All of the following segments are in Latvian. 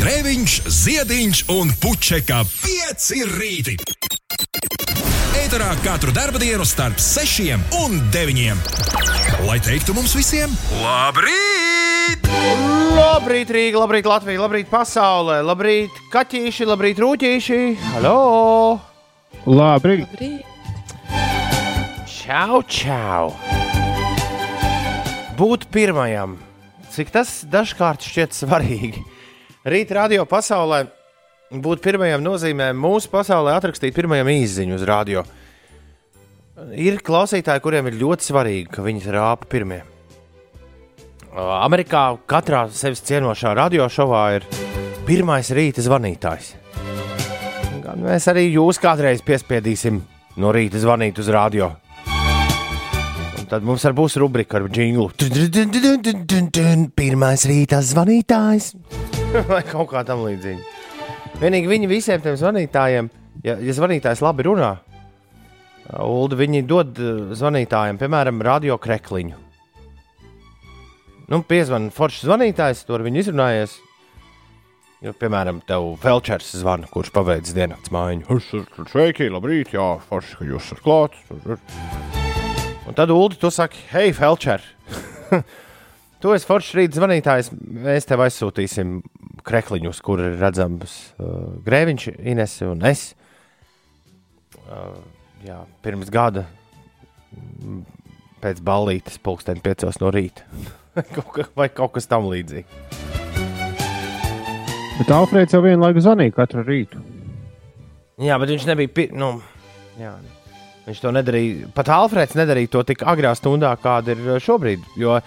Grēviņš, Ziediņš un Puķeka 5 rīti. Eterā katru dienu starp 6 un 9. Lai teiktu mums visiem, labrīt! Labrīt, Rīga, labrīt, Latvija, labrīt, pasaulē, labrīt, kaķīši, labrīt, rūtīši. Halo! Labrīt! Čau, čau! Būt pirmajam, cik tas dažkārt šķiet svarīgi. Rīt radio pasaulē būt pirmajam nozīmē mūsu pasaulē atrakstīt pirmajam īziņu uz radio. Ir klausītāji, kuriem ir ļoti svarīgi, ka viņi rāpa pirmie. Amerikā katrā sevis cienošā radiošovā ir pirmais rīta zvanītājs. Gan mēs arī jūs kādreiz piespiedīsim no rīta zvanīt uz radio. Tad mums arī būs rubrika ar jinglu. Pirmais rīta zvanītājs vai kaut kā tam līdzīga. Vienīgi viņi visiem tiem zvanītājiem, ja, ja zvanītājs labi runā, Ulu, viņi dod zvanītājiem, piemēram, radio krekliņu. Nu, piezvanīt foršs zvanītājs, tur viņi izrunājies. Jo, piemēram, tev Felčers zvana, kurš paveic dienas mājiņu. Sveiki, labrīt, jā, forši, ka jūs esat klāts. Un tad Ulu, tu saki, hei, Felčer! tu esi foršs rīt zvanītājs, mēs tev aizsūtīsim krekliņus, kur ir redzams uh, Grēviņš, Ines un es. Uh, jā, pirms gada pēc ballītes, pulksten piecos no rīta. vai kaut kas tam līdzīgs. Bet Alfrēds jau vienlaikus zvanīja katru rītu. Jā, bet viņš nebija. Pi... Nu, jā, viņš to nedarīja. Pat Alfrēds nedarīja to tik agrā stundā, kāda ir šobrīd. Jo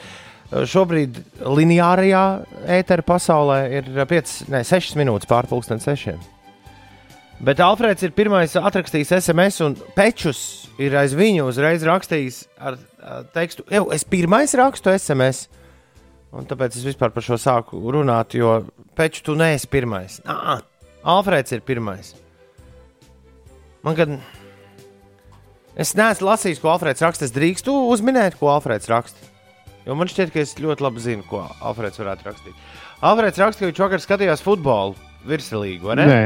šobrīd lineārajā ētera pasaulē ir 5, ne, 6 minūtes pārpusdienas 6. Bet Alfrēds ir pirmais atrakstījis SMS, un Pečus ir aiz viņu uzreiz rakstījis ar, ar tekstu, jau es pirmais rakstu SMS. Un tāpēc es vispār par šo sāku runāt, jo Peču tu neesi pirmais. Nā, Alfrēds ir pirmais. Man gan. Es neesmu lasījis, ko Alfrēds raksta. Es drīkstu uzminēt, ko Alfrēds raksta. Jo man šķiet, ka es ļoti labi zinu, ko Alfrēds varētu rakstīt. Alfrēds raksta, ka viņš vakar skatījās futbolu virslīgu, vai ne? Nē.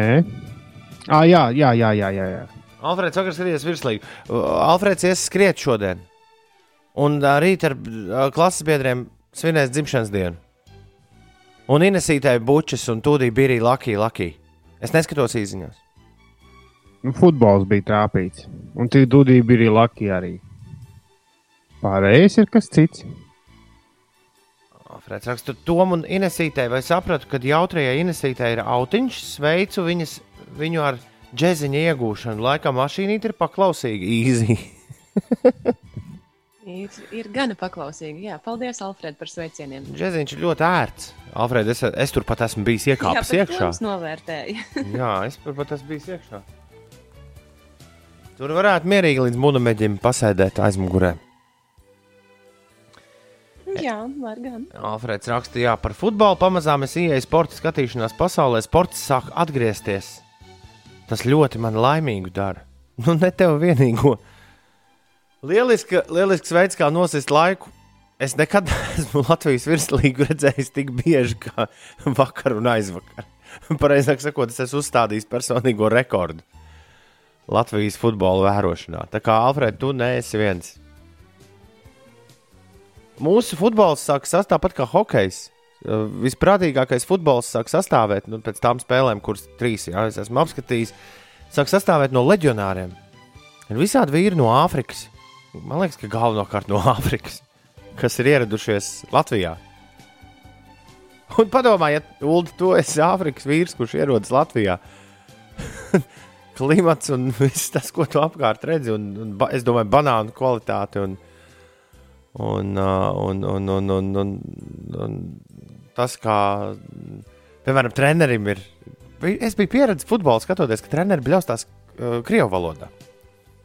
Ah, jā, jā, jā, jā, jā. jā. Alfrēds vakar skatījās virslīgu. Alfrēds ies skriet šodien. Un rīt ar klases biedriem svinēs dzimšanas dienu. Un Inesītai bučas un tūdī bija arī Lakija. Laki. Es neskatos īziņās. Nu, futbols bija trāpīts. Un tik dudī bija arī Lakija arī. Pārējais ir kas cits. Alfrēds raksta, Tom un Inesītei, vai sapratu, ka jautrajai Inesītei ir autiņš, sveicu viņas viņu ar džeziņa iegūšanu. Laikam mašīnīt ir paklausīga, īzī. ir, ir gana paklausīga. Jā, paldies, Alfred, par sveicieniem. Džeziņš ir ļoti ērts. Alfred, es, es tur pat esmu bijis iekāpis Jā, iekšā. Jā, es tur pat esmu bijis iekšā. Tur varētu mierīgi līdz munameģim pasēdēt aizmugurē. Jā, var gan. Alfrēds rakstīja par futbolu. Pamazām es ieeju sporta skatīšanās pasaulē. Sports sāk atgriezties. Tas ļoti man laimīgu dara. Nu, ne tev vienīgo. Lieliska, lielisks veids, kā nosist laiku. Es nekad neesmu Latvijas virslīgu redzējis tik bieži kā vakar un aizvakar. Pareizāk sakot, es esmu uzstādījis personīgo rekordu Latvijas futbola vērošanā. Tā kā Alfred, tu neesi viens. Mūsu futbols sāk sastāvēt tāpat kā hokejs. Visprātīgākais futbols sāk sastāvēt nu, pēc tām spēlēm, kuras trīs jā, es esmu apskatījis. Sāk sastāvēt no leģionāriem. Ir visādi vīri no Āfrikas. Man liekas, ka galvenokārt no Āfrikas, kas ir ieradušies Latvijā. Un padomājiet, Ulu, tu esi Āfrikas vīrs, kurš ierodas Latvijā. Klimats un viss tas, ko tu apkārt redzi, un, un es domāju, banānu kvalitāte. Un, Un, un, un, un, un, un, un tas, kā, piemēram, trenerim ir. Es biju pieredzējis futbolā, skatoties, ka treneris bļaustās uh, krievu valodā.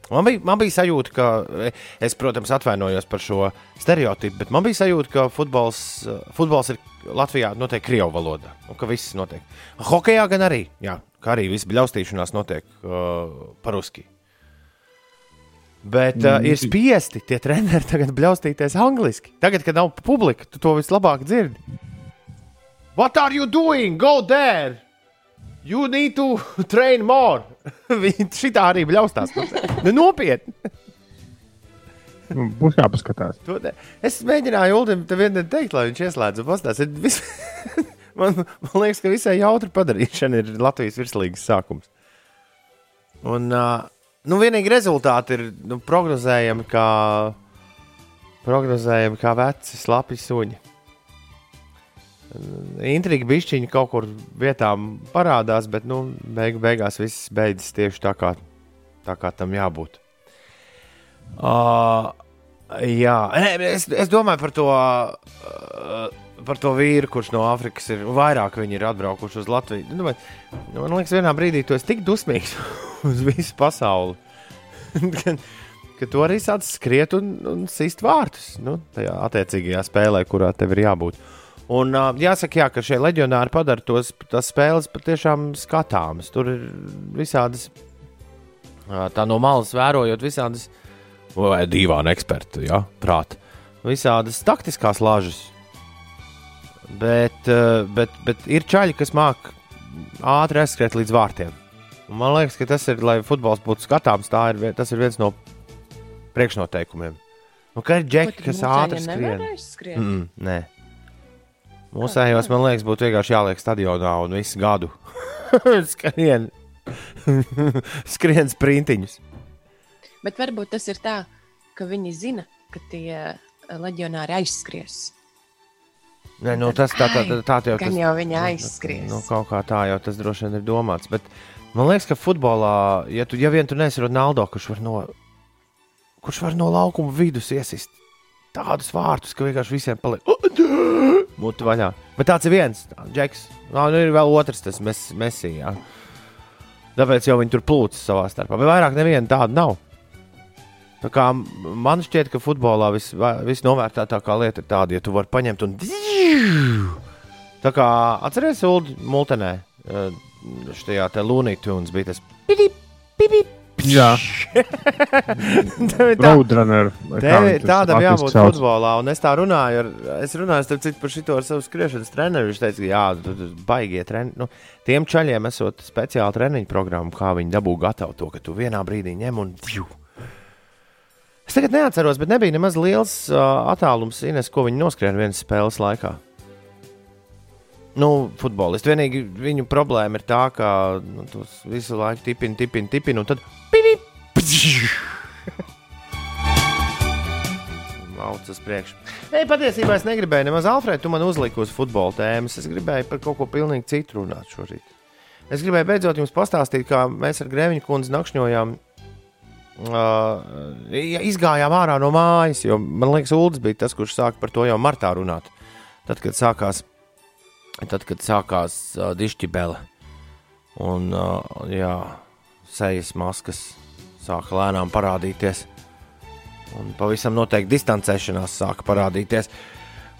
Man bija, man bija sajūta, ka es, protams, atvainojos par šo stereotipu, bet man bija sajūta, ka futbols, futbols ir Latvijā notiek krievu valodā, un ka viss notiek. Hokejā gan arī, jā, kā arī viss bļaustīšanās notiek uh, par uski. Bet uh, ir spiesti tie treneri tagad bļaustīties angliski. Tagad, kad nav publika, tu to vislabāk dzirdi. What are you doing? Go there! You need to train more! Viņi šitā arī bļaustās. Nu, nopietni! Nu, Būs jāpaskatās. To Es mēģināju Ulim te vienā teikt, lai viņš ieslēdz un pastāstītu. Man, man liekas, ka visai jautri padarīšana ir Latvijas virslīgas sākums. Un, uh, nu, vienīgi rezultāti ir nu, prognozējami, kā, prognozējami kā veci slapi suņi. Intriga bišķiņa kaut kur vietām parādās, bet nu, beig, beigās viss beidzas tieši tā, kā, tā kā tam jābūt. Uh, jā, Nē, es, es domāju par to, uh, par to vīru, kurš no Āfrikas ir. Vairāk viņi ir atbraukuši uz Latviju. Nu, bet, nu, man liekas, vienā brīdī tu esi tik dusmīgs uz visu pasauli, ka, ka tu arī sāc skriet un, un sist vārtus nu, tajā attiecīgajā spēlē, kurā tev ir jābūt. Un, uh, jāsaka, jā, ka šie leģionāri padara tos tās spēles patiešām skatāmas. Tur ir visādas, uh, tā no malas vērojot, visādas vai divāna eksperta, ja, prāta. Visādas taktiskās lažas. Bet, uh, bet, bet ir čaļi, kas māk ātri aizskriet līdz vārtiem. Un man liekas, ka tas ir, lai futbols būtu skatāms, tā ir, tas ir viens no priekšnoteikumiem. Nu, ka ir džeki, kas ātri skrien. Mm, nē. Mūsējos, man liekas, būtu vienkārši jāliek stadionā un visu gadu skrien, skrien sprintiņus. Bet varbūt tas ir tā, ka viņi zina, ka tie eh, leģionāri aizskries. Nē, nu, tas tā, tā, tā, tā jau Gan tas, jau viņi aizskries. nu, kaut kā tā jau tas droši vien ir domāts. Bet man liekas, ka futbolā, ja, tu, ja vien tu neesi Ronaldo, kurš var no, kurš var no laukuma vidus iesist tādus vārtus, ka vienkārši visiem paliek muti vaļā. Bet tāds ir viens, Džeks. Nā, nu, ir vēl otrs, tas mes, mesija. Tāpēc jau viņi tur plūcis savā starpā. Bet vairāk neviena tāda nav. Tā kā man šķiet, ka futbolā vis, visnovērtētākā lieta ir tāda, ja tu vari paņemt un. Tā kā atceries, Ulu Multenē, eh, šajā te Tunes bija tas. Pipip, pipip. Jā, Tev ir tā- tur tādam jābūt futbolā, un es tā runāju. Ar, es runāju starp citu, par šo ar savu skriešanas treneru. Viņš teica, ka jā, tu, tu baigie treniņi. Nu, tiem čaļiem esot speciāla treniņu programma, kā viņi dabū gatavu to, ka tu vienā brīdī ņem un. Pju. Es tagad neatceros, bet nebija nemaz liels uh, attālums, Ines, ko viņi noskrien vienas spēles laikā. Nu, futbolisti. Vienīgi viņu problēma ir tā, ka nu, tos visu laiku tipini, tipini, tipini, un tad. Pipip, Mauc uz priekšu. Nē, patiesībā es negribēju nemaz Alfrēdu, tu man uzliki uz futbola tēmas. Es gribēju par kaut ko pilnīgi citu runāt šorīt. Es gribēju beidzot jums pastāstīt, kā mēs ar Grēviņu kundzi nakšņojām. Uh, izgājām ārā no mājas, jo man liekas, Ulas bija tas, kurš sāka par to jau martā runāt. Tad, kad sākās, tad, kad sākās uh, dišķibele un uh, jā, sejas maskas sāka lēnām parādīties. Un pavisam noteikti distancēšanās sāka parādīties.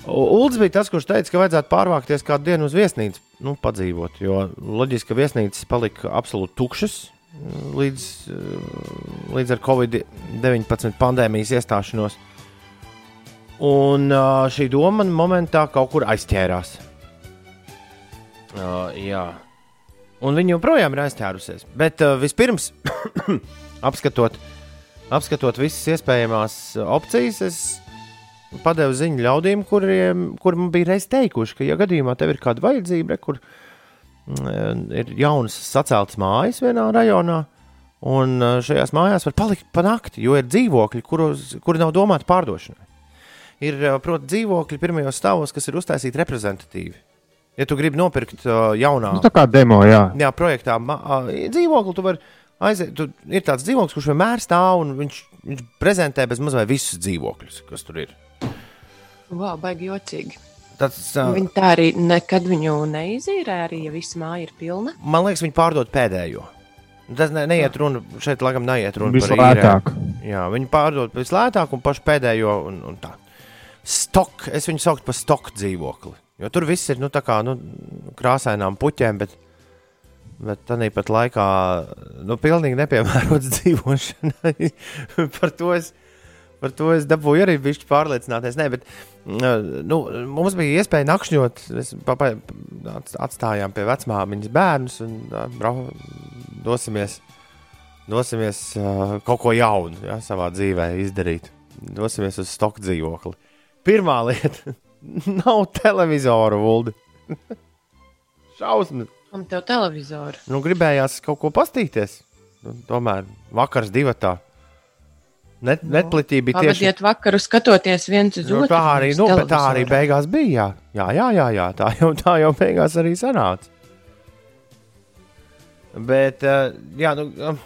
Ulds bija tas, kurš teica, ka vajadzētu pārvākties kādu dienu uz viesnīcu, nu, padzīvot. Jo loģiski, ka viesnīcas palika absolūti tukšas līdz, eh, līdz ar Covid-19 pandēmijas iestāšanos. Un ā, šī doma man momentā kaut kur aizķērās. Uh, jā. Un viņa joprojām ir aizķērusies. Bet uh, vispirms, apskatot, apskatot visas iespējamās opcijas, es padevu ziņu ļaudīm, kuriem kur man bija reiz teikuši, ka, ja gadījumā tev ir kāda vajadzība, re, kur mm, ir jaunas saceltas mājas vienā rajonā, un uh, šajās mājās var palikt pa nakti, jo ir dzīvokļi, kuros, kuri nav domāti pārdošanai. Ir, uh, protams, dzīvokļi pirmajos stāvos, kas ir uztaisīti reprezentatīvi. Ja tu gribi nopirkt uh, jaunā Nu, tā kā demo, jā. jā, projektā ā, dzīvokli, tu vari aiziet. Tu, ir tāds dzīvoklis, kurš vienmēr stāv un viņš, viņš prezentē bez mazliet visus dzīvokļus, kas tur ir. Wow, baigi jocīgi. Tas, uh, Viņi tā arī nekad viņu neizīrē, arī ja visa māja ir pilna. man liekas, viņi pārdod pēdējo. Tas ne, neiet runa, šeit laikam neiet runa par Vislētāk. īrēm. Jā, viņi pārdod vislētāk un pašu pēdējo. Un, un tā. Stok, es viņu saucu par stoku dzīvokli. Jo tur viss ir nu, tā kā nu, krāsainām puķēm, bet, bet tāpat laikā nu, pilnīgi nepiemērots dzīvošanai. par, to es, par to es dabūju arī bišķi pārliecināties. Nē, bet mm, nu, mums bija iespēja nakšņot. Mēs papa, atstājām pie vecmāmiņas bērnus un ā, brau, dosimies, dosimies uh, kaut ko jaunu ja, savā dzīvē izdarīt. Dosimies uz stoku dzīvokli. Pirmā lieta - nav televizoru vuldi. Šausmas. Un tev televizoru. Nu, gribējās kaut ko pastīties. Nu, tomēr vakars divatā. Net, Netpliķī bija tieši Pavadiet vakaru skatoties viens uz nu, otru. tā arī, nu, tā arī beigās bija. Jā, jā, jā, jā, jā tā, jau, tā jau beigās arī sanāca. Bet, eh, jā, nu, eh,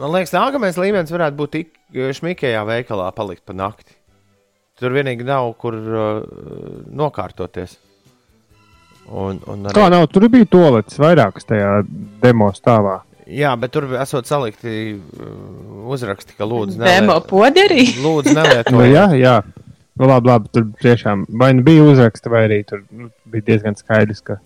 man liekas, nākamais līmenis varētu būt tik šmikējā veikalā palikt pa nakti. Tur vienīgi nav kur uh, nokārtoties. Un, un arī, Kā nav, tur bija toaletes vairākas tajā demo stāvā. Jā, bet tur esot salikti uh, uzraksti, ka lūdzu, Demo neliet- poderī. lūdzu Nu, nelietojiet. jā, jā. Nu, labi, labi, tur tiešām vai nu bija uzraksta, vai arī tur nu, bija diezgan skaidrs, ka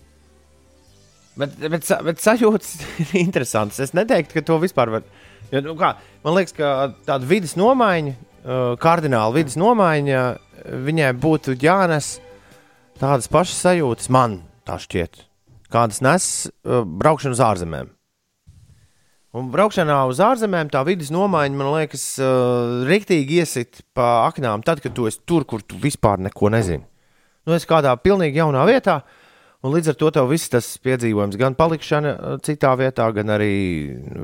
Bet, bet, bet sajūtas ir interesantas. Es neteiktu, ka to vispār var. Jo, nu, kā, man liekas, ka tāda vidas nomaiņa, uh, kardināla vidas nomaiņa, uh, viņai būtu jānes tādas pašas sajūtas, man tā šķiet, kādas nes braukšana uz ārzemēm. Un braukšanā uz ārzemēm tā vidas nomaiņa, man liekas, uh, rīktīgi iesit pa aknām, tad, kad tu esi tur, kur tu vispār neko nezini. Nu, es kādā pilnīgi jaunā vietā, Un līdz ar to tev viss tas piedzīvojums, gan palikšana uh, citā vietā, gan arī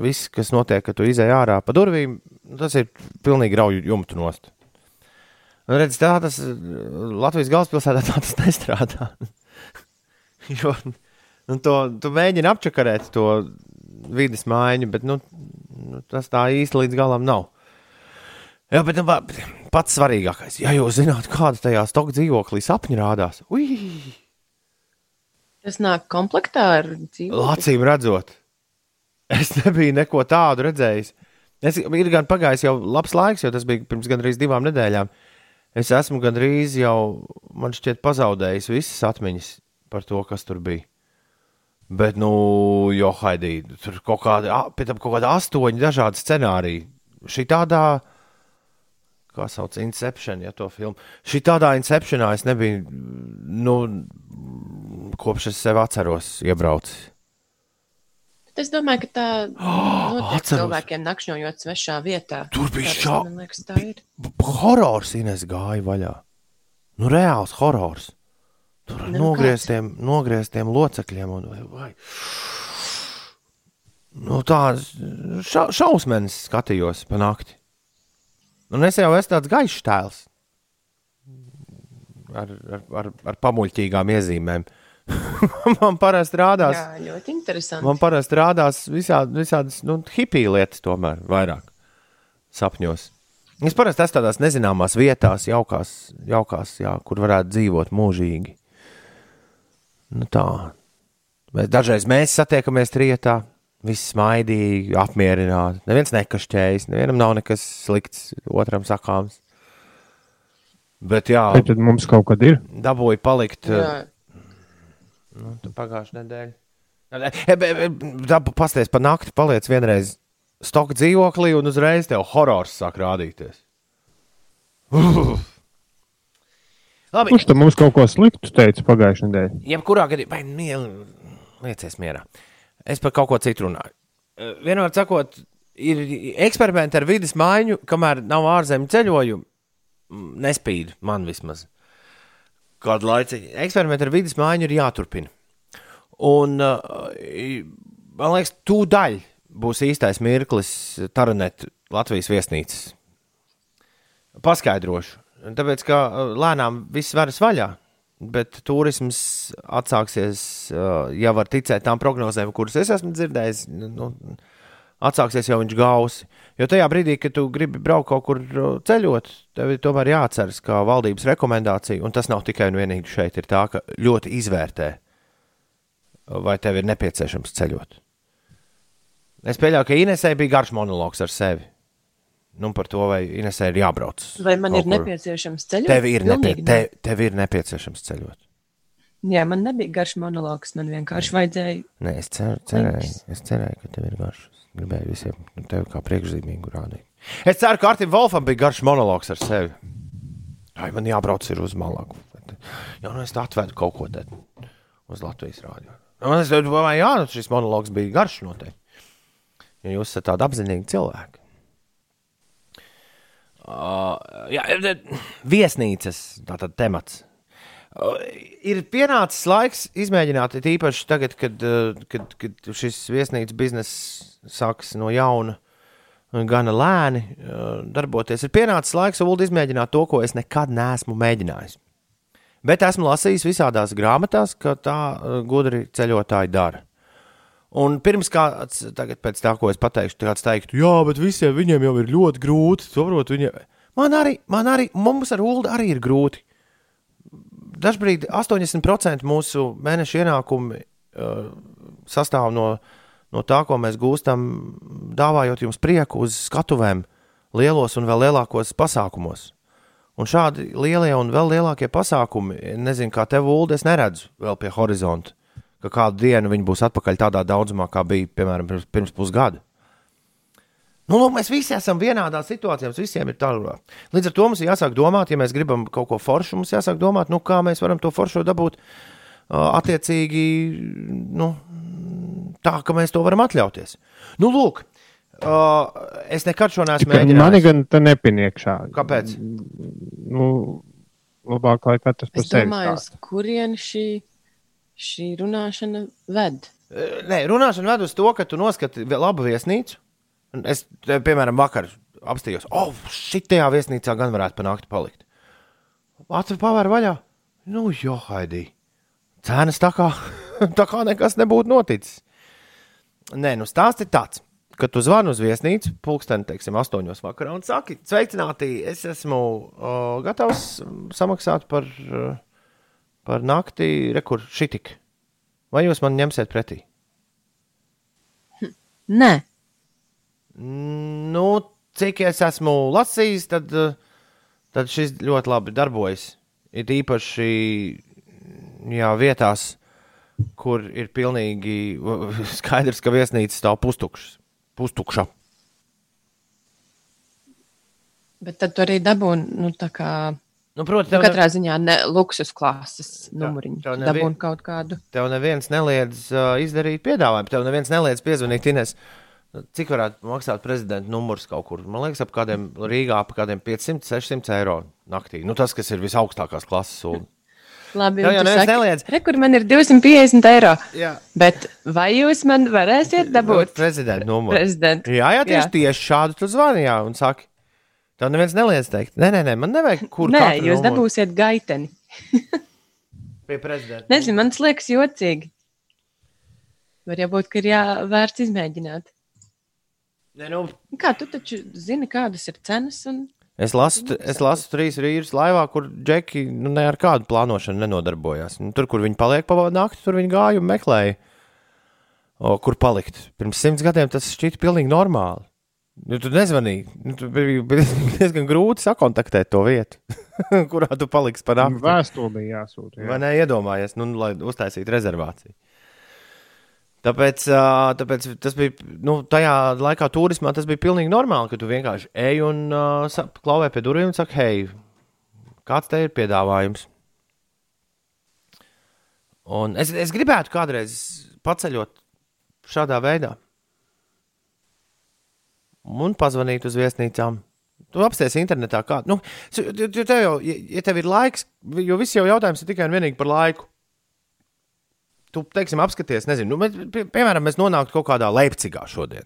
viss, kas notiek, kad tu izej ārā pa durvīm, tas ir pilnīgi rauju jumtu nost. Un redz, tā tas uh, Latvijas galvaspilsētā tā tas nestrādā. jo nu, to, tu mēģini apčakarēt to vidas maiņu, bet nu, nu, tas tā īsti līdz galam nav. Jā, bet nu, pats svarīgākais, ja jūs zināt, kāda tajā stoka dzīvoklī sapņi rādās, ui! Tas nāk komplektā ar dzīvokli. Acīm redzot, es nebiju neko tādu redzējis. Es, ir gan pagājis jau labs laiks, jo tas bija pirms gandrīz divām nedēļām. Es esmu gandrīz jau, man šķiet, pazaudējis visas atmiņas par to, kas tur bija. Bet, nu, jo Haidī, tur kaut kāda, pie tam kaut kāda astoņi dažādi scenāriji. Šī tādā, kā sauc, Inception, ja to filmu. Šī tādā Inceptionā es nebiju, nu, kopš es sev atceros, iebraucis. Es domāju, ka tā atceros. cilvēkiem nakšņojot svešā vietā. Tur bija Tā tas, šā- Man liekas, tā ir. Horors Ines gāja vaļā. Nu, reāls horors. Tur ar Nu, nogrieztiem, nogrieztiem locekļiem. Un, vai, nu, tāds ša, šausmenis skatījos pa nakti. Un es jau esmu tāds gaišs tēls. Ar, ar, ar, ar pamuļķīgām iezīmēm. Man parasti rādās. Jā, ļoti interesanti. Man parasti rādās visādi, visādas nu, hipiju lietas, tomēr vairāk sapņos. Es parasti esmu tādās nezināmās vietās, jaukās, jaukās jā, kur varētu dzīvot mūžīgi. Nu, tā. Dažreiz mēs satiekamies trietā, viss smaidīgi, apmierināti. Neviens nekašķējas, nevienam nav nekas slikts, otram sakāms. Bet jā, vai tad mums kaut kad ir. dabūju palikt. Jā, Nu, tu pagājušā nedēļa. Tā pasties pa nakti, paliec vienreiz stoka dzīvoklī, un uzreiz tev horors sāk rādīties. Uf. Labi, Kurš tam mums kaut ko sliktu teica pagājušajā nedēļā? jebkurā gadījumā, liecies mierā. Es par kaut ko citu runāju. Vienmēr sakot, ir eksperimenti ar vidas maiņu, kamēr nav ārzemju ceļojumu, nespīd man vismaz. Kādu laiku eksperimenti ar vidas maiņu ir jāturpina. Un, man liekas, tūdaļ būs īstais mirklis Taranet Latvijas viesnīcas. Paskaidrošu. Tāpēc, ka uh, lēnām viss varas vaļā, bet turisms atsāksies, uh, ja var ticēt tām prognozēm, kuras es esmu dzirdējis. Nu, atsāksies jau viņš gausi. Jo tajā brīdī, kad tu gribi braukt kaut kur uh, ceļot, tev ir tomēr jāatceras, ka valdības rekomendācija, un tas nav tikai un vienīgi šeit, ir tā, ka ļoti izvērtē, vai tev ir nepieciešams ceļot. Es pieļauju, ka Inesē bija garš monologs ar sevi. Nu, par to, vai Inesē ir jābrauc. Vai man ir kur. nepieciešams ceļot? Tev ir, nepie, Pilnīgi te, nē. tev ir nepieciešams ceļot. Jā, man nebija garš monologs. Man vienkārši vajadzēja. Nē, es cer, cerēju, es cerēju, ka tev ir garš. Gribēju visiem nu, tevi kā priekšzīmīgu rādīt. Es ceru, ka Artim Wolfam bija garš monologs ar sevi. Ai, man jābrauc ir uz malagu. Jā, nu es tā atvedu kaut ko tādu uz Latvijas rādio. Un es domāju, jā, nu šis monologs bija garš noteikti. Ja jūs esat tādi apzinīgi cilvēki. Uh, jā, viesnīcas tātad temats. Uh, ir pienācis laiks izmēģināt, īpaši tagad, kad, uh, kad, kad šis viesnīcas bizness sāks no jauna, gana lēni uh, darboties. Ir pienācis laiks ULD izmēģināt to, ko es nekad neesmu mēģinājis. Bet esmu lasījis visādās grāmatās, ka tā gudri ceļotāji dara. Un pirms kāds, tagad pēc tā, ko es pateikšu, kāds teiktu, jā, bet visiem viņiem jau ir ļoti grūti. Saprot, viņiem... Man arī, man arī, mums ar ULD arī ir grūti. Dažbrīd 80% mūsu mēneša ienākumi uh, sastāv no, no tā, ko mēs gūstam, dāvājot jums prieku uz skatuvēm, lielos un vēl lielākos pasākumos. Un šādi lielie un vēl lielākie pasākumi, nezinu, kā tev, ULD, es neredzu vēl pie horizonta ka kādu dienu viņi būs atpakaļ tādā daudzumā, kā bija piemēram pirms, pirms pusgada. Nu, lūk, mēs visi esam vienādā situācijā, mums visiem ir tālāk. Līdz ar to mums ir jāsāk domāt, ja mēs gribam kaut ko foršu, mums jāsāk domāt, nu, kā mēs varam to foršu dabūt attiecīgi nu, tā, ka mēs to varam atļauties. Nu, lūk, uh, es nekad šo neesmu mēģinājis. Man gan tā nepiniekšā. Kāpēc? Nu, labāk, lai katrs par Es sevi domāju, stāsta. uz kurien šī, šī runāšana ved. Nē, runāšana ved uz to, ka tu noskati labu viesnīcu. Es, piemēram, vakar apstājos, oh, šitajā viesnīcā gan varētu panākt palikt. Atver pavēr vaļā. Nu, jo, Haidī. Cenas tā kā, tā kā nekas nebūtu noticis. Nē, nu stāsts ir tāds, ka tu zvani uz viesnīcu, pulksteni, teiksim, astoņos vakarā un saki, sveicināti, es esmu o, gatavs samaksāt par, uh, par nakti, rekur šitik. Vai jūs man ņemsiet pretī? Nē, Nu, cik es esmu lasījis, tad, tad šis ļoti labi darbojas. Ir īpaši jā, vietās, kur ir pilnīgi skaidrs, ka viesnīca stāv pustukšs. Pustukša. bet tad tu arī dabūni, nu, tā kā. Nu, protams, Nu, tev, katrā ziņā ne luksus klases numuriņu. tev Tu nevi- kaut kādu. tev neviens neliedz uh, izdarīt piedāvājumu. Tev neviens neliedz piezvanīt Inês. Cik varētu maksāt prezidenta numurs kaut kur? Man liekas, ap kādiem Rīgā ap kādiem 500, 600 eiro naktī. Nu, tas, kas ir visaugstākās klases sūdi. Labi, Tev jau neliedz. Re, kur man ir 250 eiro. Jā. Bet vai jūs man varēsiet dabūt prezidenta numuru. prezidentu? Jā, jā, tieši, Jā. tieši šādu tu zvani, jā, un saki, tev neviens neliedz teikt, nē, nē, nē man nevajag kur Nē, jūs dabūsiet gaiteni. pie prezidenta. Nezinu, man liekas jocīgi. Var jau būt, ka ir jāvērts izmēģināt. Nē, nu, Kā tu taču zini, kādas ir cenas? Un... es, lasu, es lasu trīs rītus laivā, kur džeki nu, ne ar kādu plānošanu nenodarbojās. Nu, tur, kur viņi paliek pa nakti, tur viņi gāja un meklēja, o, kur palikt. Pirms simts gadiem tas šķita pilnīgi normāli. Nu, tu nezvanīji. Nu, tu bija diezgan grūti sakontaktēt to vietu, kurā tu paliksi par nakti. Vēstule bija jāsūta. Vai Jā. ne iedomājies, nu, lai uztaisītu rezervāciju? Tāpēc, tāpēc tas bija, nu, tajā laikā turismā tas bija pilnīgi normāli, ka tu vienkārši ej un uh, klauvē pie durvīm un saki, hei, kāds te ir piedāvājums? Un es, es gribētu kādreiz paceļot šādā veidā. Un pazvanīt uz viesnīcām. Tu apsties internetā, kā. Nu, tu- tev jau, ja tev ir laiks, jo viss jau jautājums ir tikai un vienīgi par laiku. Tu, teiksim, apskaties, nezinu, nu, pie, piemēram, mēs nonāktu kaut kādā Leipzigā šodien.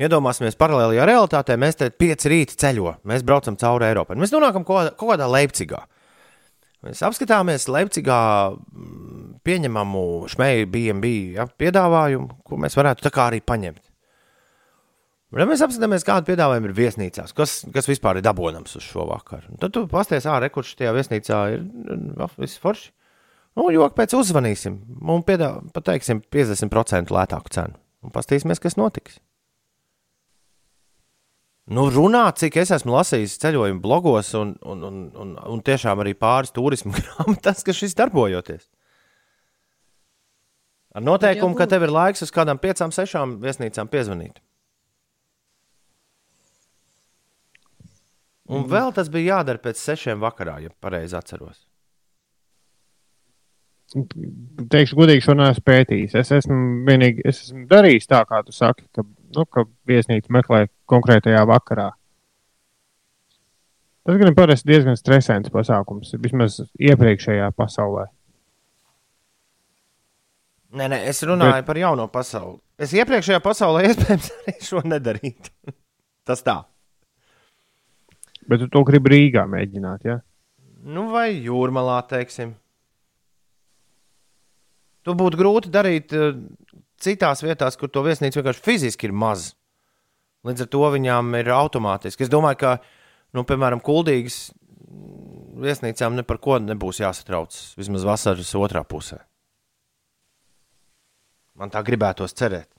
Iedomāsimies, paralēlajā realitātē mēs te pieci rīti ceļo, mēs braucam cauri Eiropai. Mēs nonākam kaut kaut kādā Leipzigā. Mēs apskatāmies Leipzigā mm, pieņemamu šmeju BNB ja, piedāvājumu, ko mēs varētu tā kā arī paņemt. Ja mēs apskatāmies, kāda piedāvājuma ir viesnīcās, kas, kas vispār ir dabūjams uz šo vakaru. Un Tad tu pasties, ārā, kurš tajā viesnīcā ir nu, viss forši. Nu, joku pēc uzzvanīsim un piedāv, pateiksim 50% lētāku cenu. Un paskatīsimies, kas notiks. Nu, runāt, cik es esmu lasījis ceļojumu blogos, un, un, un, un, un tiešām arī pāris turismu grāmatās, ka šis darbojoties. Ar noteikumu, ka tev ir laiks uz kādām piecām, sešām viesnīcām piezvanīt. Un vēl tas bija jādara pēc sešiem vakarā, ja pareizi atceros. Teikšu, godīgi, šo neesmu pētījis. Es esmu vienīgi es esmu darījis tā, kā tu saki, ka, nu, ka viesnīca meklē konkrētajā vakarā. Tas gan parasti diezgan stresants pasākums, vismaz iepriekšējā pasaulē. Nē, nē, es runāju Bet... par jauno pasauli. Es iepriekšējā pasaulē iespējams arī šo nedarītu. Tas tā. Bet tu to gribi Rīgā mēģināt, ja? Nu, vai jūrmalā, teiksim. To būtu grūti darīt uh, citās vietās, kur to viesnīca vienkārši fiziski ir maz. Līdz ar to viņām ir automātiski. Es domāju, ka, nu, piemēram, kuldīgas viesnīcām ne par ko nebūs jāsatraucas. Vismaz vasaras otrā pusē. Man tā gribētos cerēt.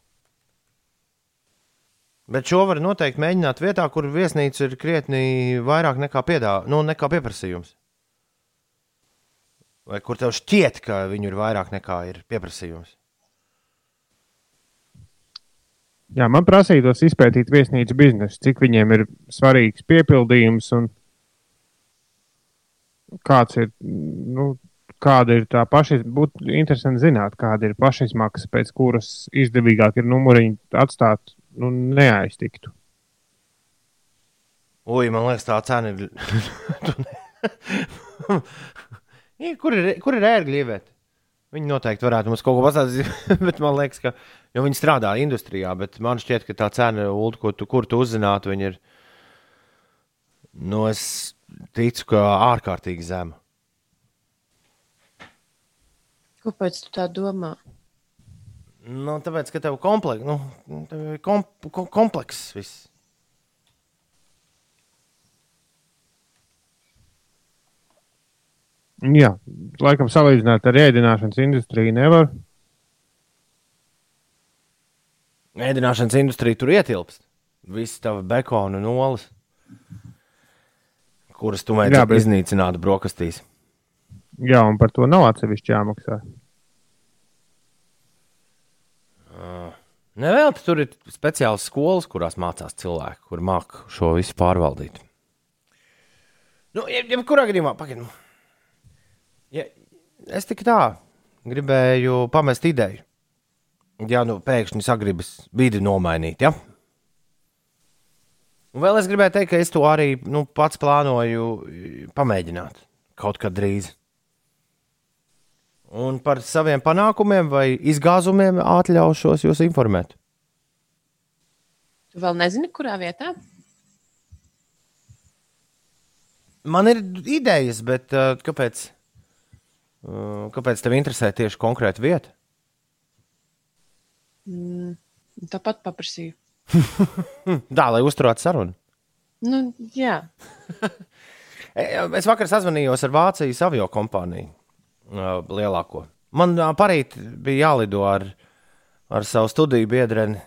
Bet šo var noteikti mēģināt vietā, kur viesnīca ir krietni vairāk nekā, piedā, nu, nekā pieprasījums. Vai kur tev šķiet, ka viņu ir vairāk nekā ir pieprasījums? Jā, man prasītos izpētīt viesnīcu biznesu, cik viņiem ir svarīgs piepildījums un kāds ir, nu, kāda ir tā paša. Būtu interesanti zināt, kāda ir pašizmaksa, pēc kuras izdevīgāk ir numuriņu atstāt nu, neaiztiktu. Ui, man liekas, tā cena ir. kur ir, kur ir ērgļi? Viņi noteikti varētu mums kaut ko pastāstīt, bet man liekas, ka viņi strādā industrijā. Man šķiet, ka tā cena, Ult, ko tu, kur tu uzzinātu, ir. Nu, es ticu, ka ārkārtīgi zema. Kāpēc tu tā domā? Nu, tāpēc, ka tev kompleks, nu, tev kom, kom, komplekss viss. Jā, laikam salīdzināt ar ēdināšanas industriju nevar. Ēdināšanas industrija tur ietilpst. Visi tavi bekona nolas, kuras tu mēģini bet... iznīcināt brokastīs. Jā, un par to nav atsevišķi jāmaksā. Nevēl, tur ir speciālas skolas, kurās mācās cilvēki, kur māca šo visu pārvaldīt. Nu, jebkurā gadījumā, pagaidām. Ja, es tikai tā gribēju pamest ideju. Ja nu pēkšņi sagribas vidi nomainīt, ja? Un vēl es gribēju teikt, ka es to arī nu, pats plānoju pamēģināt kaut kad drīz. Un par saviem panākumiem vai izgāzumiem atļaušos jūs informēt. Tu vēl nezini, kurā vietā? Man ir idejas, bet uh, kāpēc, uh, kāpēc tev interesē tieši konkrēta vieta? Mm, tāpat paprasīju. Tā, lai uzturētu sarunu. Nu, jā. es vakar sazvanījos ar Vācijas avio kompāniju lielāko. Man parīt bija jālido ar, ar savu studiju biedreni,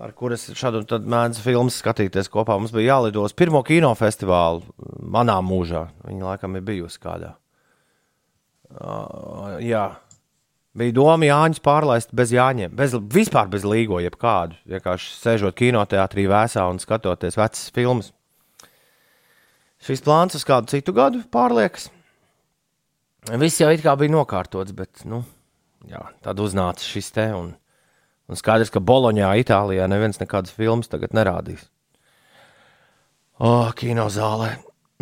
ar kuras šādu mēdzu filmu skatīties kopā. Mums bija jālido uz pirmo kinofestivālu manā mūžā. Viņa laikam ir bijusi kādā. Uh, jā. Bija doma Jāņus pārlaist bez Jāņiem, bez, vispār bez līgo, jebkādu. Vienkārši sēžot kinoteātrī vēsā un skatoties vecas filmas. Šis plāns uz kādu citu gadu pārliekas. Viss jau it kā bija nokārtots, bet nu, jā, tad uznāca šis te. Un, un skaidrs, ka Boloņā, Itālijā, neviens nekādas filmas tagad nerādīs. O, kinozālē.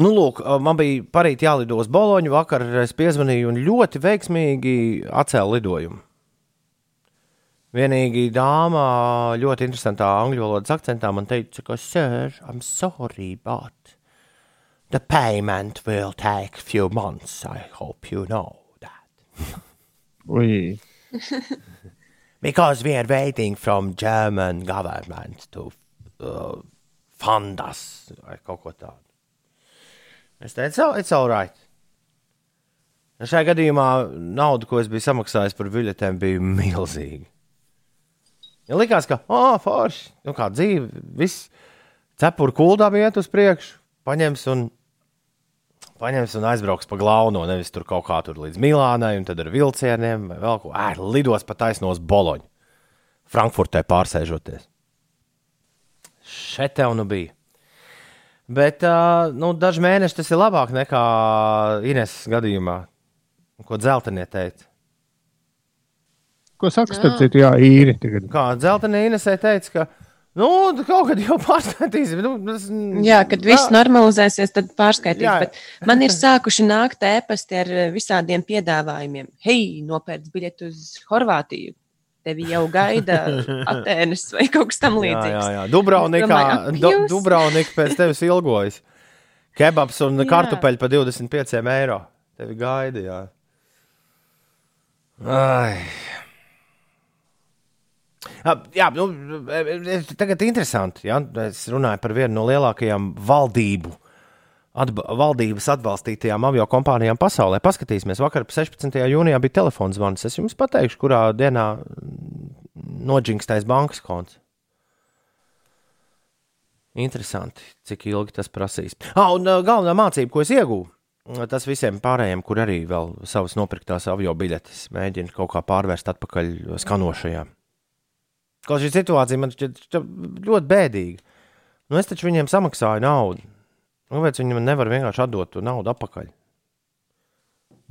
Nu, lūk, man bija parīt jālido uz Boloņu. Vakar es piezvanīju un ļoti veiksmīgi atcēlu lidojumu. Vienīgi dāma ļoti interesantā angļu valodas akcentā man teica, ka, sir, I'm sorry, but the payment will take a few months. I hope you know that. oui. because we are waiting from German government to uh, fund us. Kaut ko tādu. Es teicu, oh, it's all right. Šajā gadījumā nauda, ko es biju samaksājis par biļetēm, bija milzīga. Ja likās, ka, ah, oh, forši, nu kā dzīve, viss cepura kuldām iet uz priekšu, paņems un paņems un aizbrauks pa galveno, nevis tur kaut kā tur līdz Milānai, un tad ar vilcieniem vai vēl ko. Ē, lidos pa taisnos Boloņu. Frankfurtē pārsēžoties. Šeit tev nu bija. Bet uh, nu, daži mēneši tas ir labāk nekā Ines gadījumā, ko dzeltenie teica. Ko saka, starp citu, jā, īri. Tagad. Kā dzeltenie Inesē teica, ka nu, kaut kad jau pārskatīsim. Nu, tas, Jā, kad viss Jā. normalizēsies, tad pārskaitīs. Jā. Bet man ir sākuši nākt ēpasti ar eh, visādiem piedāvājumiem. Hei, nopērc biļeti uz Horvātiju. Tevi jau gaida Atēnas vai kaut kas tam Jā, līdzīgs. jā, jā. Dubravnikā, Es domāju, ak, du, jūs? Dubravnika pēc tevis ilgojas. Kebabs un Jā. kartupeļi par 25 eiro. Tevi gaida, jā. Ai. Jā, nu, tagad interesanti. Jā, es runāju par vienu no lielākajām valdību, atba, valdības atbalstītajām avio kompānijām pasaulē. Paskatīsimies, vakar 16. jūnijā bija telefons zvans. Es jums pateikšu, kurā dienā noģingstais bankas konts. Interesanti, cik ilgi tas prasīs. Ah, un galvenā mācība, ko es iegūstu, tas visiem pārējiem, kur arī vēl savas nopirktās avio biļetes mēģina kaut kā pārvērst atpakaļ skanošajā. Kaut šī situācija man šķiet ļoti bēdīga. Nu, es taču viņiem samaksāju naudu. Nu, Kāpēc viņi man nevar vienkārši atdot to naudu atpakaļ?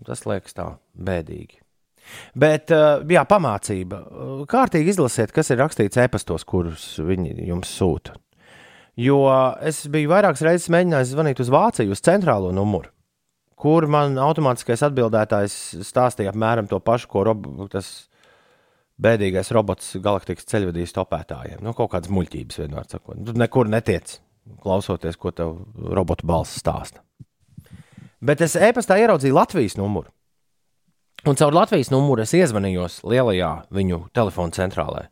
Tas liekas tā bēdīgi. Bet, uh, jā, pamācība. Kārtīgi izlasiet, kas ir rakstīts e-pastos, kurus viņi jums sūta. Jo es biju vairākas reizes mēģinājis zvanīt uz Vāciju, uz centrālo numuru, kur man automātiskais atbildētājs stāstīja apmēram to pašu, ko rob tas bēdīgais robots galaktikas ceļvedīs topētājiem. Nu, kaut kādas muļķības vienmēr sakot. Tu nekur netiec, klausoties, ko tev robotu balss stāsta. Bet es e-pastā ieraudzīju Latvijas numuru. Un caur Latvijas numuru es iezvanījos lielajā viņu telefona centrālē.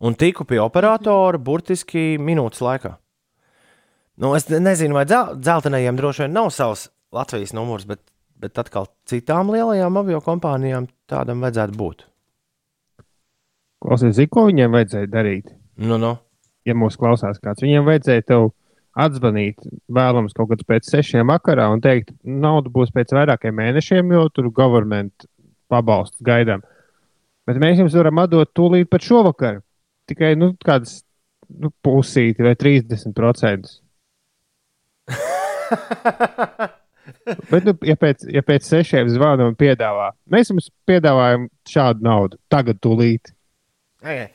Un tiku pie operatora burtiski minūtes laikā. Nu, es nezinu, vai dzel dzeltenajiem droši vien nav savs Latvijas numurs, bet, bet atkal citām lielajām avio kompānijām tādam vajadzētu būt. Klausies, zini, ko viņiem vajadzēja darīt? Nu, nu. Ja mūs klausās kāds, viņiem vajadzēja tev atzvanīt vēlams kaut kad pēc sešiem vakarā un teikt, nauda būs pēc vairākiem mēnešiem, jo tur government pabalsts gaidām. Bet mēs jums varam atdot tūlīt pat šovakar. Tikai nu, kādas nu, pusīti vai 30%. Bet, nu, ja pēc, ja pēc sešiem zvana un piedāvā, mēs jums piedāvājam šādu naudu, tagad tūlīt. Okay.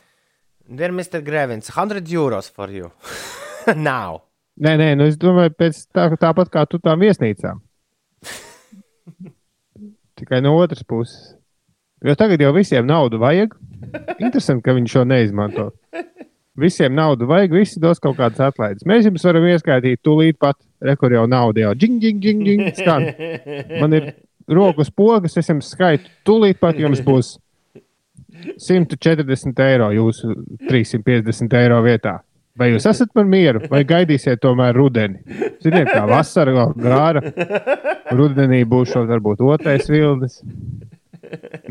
Dear Mr. Grevins, 100 euros for you. Now. Nē, nē, nu es domāju, pēc tā, tāpat kā tu tām viesnīcām. Tikai no otras puses. Jo tagad jau visiem naudu vajag. Interesanti, ka viņi šo neizmanto. Visiem naudu vajag, visi dos kaut kādas atlaides. Mēs jums varam ieskaitīt tūlīt pat, rekur jau naudu jau džing, džing, džing, džing, skan. Man ir rokas pogas, es jums skaitu. Tūlīt pat jums būs 140 eiro jūsu 350 eiro vietā. Vai jūs esat par mieru, vai gaidīsiet tomēr rudeni? Ziniet, kā vasara vēl gāra. Rudenī būs šo varbūt otrais vilnis.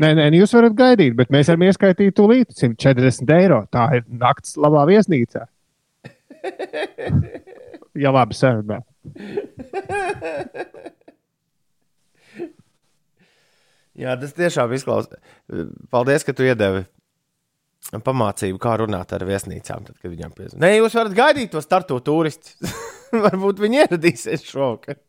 Nē, nē, jūs varat gaidīt, bet mēs varam ieskaitīt tūlīt 140 eiro. Tā ir nakts labā viesnīcā. Ja labi sarunā. Jā, tas tiešām izklausās. Paldies, ka tu iedevi pamācību, kā runāt ar viesnīcām. Tad, kad viņam piezvanīt, Nē, jūs varat gaidīt to startu turistu. Varbūt viņi ieradīsies šovakar.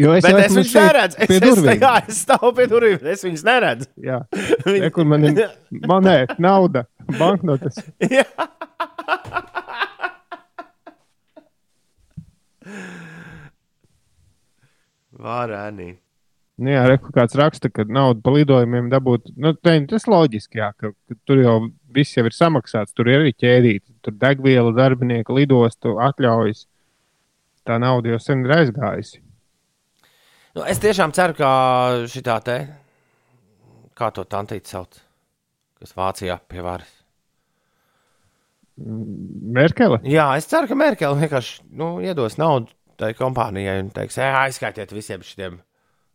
Jo es jau viņus šeit neredzu. Es, pie es, durvīm. jā, es stāvu pie durvīm. Es viņus neredzu. Jā, Re, kur man ir monēta, nauda, banknotes. Jā. Nu, jā, re, kur kāds raksta, ka naudu par lidojumiem dabūt. Nu, te, tas loģiski, jā, ka, ka tur jau viss jau ir samaksāts. Tur ir arī ķēdīti. Tur degviela, darbinieki, lidostu atļaujas. Tā nauda jau sen ir aizgājusi. Nu, es tiešām ceru, ka šī tā te, kā to tantīti sauc, kas Vācijā pie varas. Merkele? Jā, es ceru, ka Merkele vienkārši nu, iedos naudu tai kompānijai un teiks, "Ē, aizskaitiet visiem šiem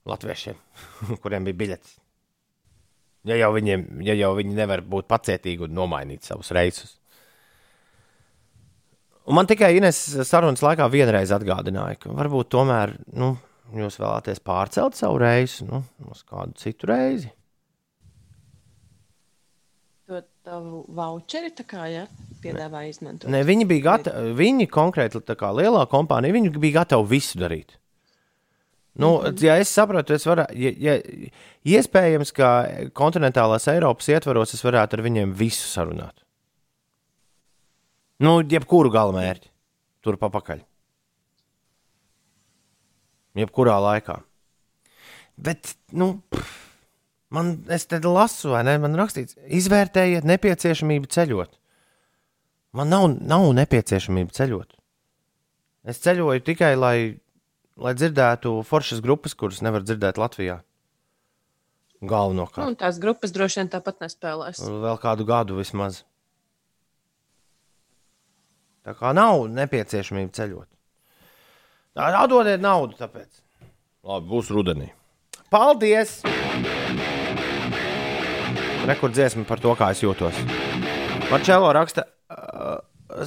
latviešiem, kuriem bija biļetes. Ja jau, viņiem, ja jau viņi nevar būt pacietīgi un nomainīt savus reisus. Un man tikai Ines sarunas laikā vienreiz atgādināja, ka varbūt tomēr nu, jūs vēlaties pārcelt savu reizi nu, uz kādu citu reizi. To tavu voucheri tā kā, ja, piedāvā izmantot. Ne, viņi bija gatavi, viņi konkrēti, tā kā lielā kompānija, viņi bija gatavi visu darīt. Nu, mm -hmm. Ja es saprotu, es varu, ja, ja, iespējams, ka kontinentālās Eiropas ietvaros es varētu ar viņiem visu sarunāt. Nu, jebkuru galamērķi tur papakaļ. Jebkurā laikā. Bet, nu, man, es te lasu, vai ne? Man rakstīts, izvērtējiet nepieciešamību ceļot. Man nav, nav nepieciešamība ceļot. Es ceļoju tikai, lai, lai dzirdētu foršas grupas, kuras nevar dzirdēt Latvijā. Galvenokārt. Nu, tās grupas droši vien tāpat nespēlēs. Vēl kādu gadu vismaz. Tā kā nav nepieciešamība ceļot. Atdodiet naudu, tāpēc. Labi, būs rudenī. Paldies! Rekordziesma par to, kā es jūtos. Marčēlo raksta, uh,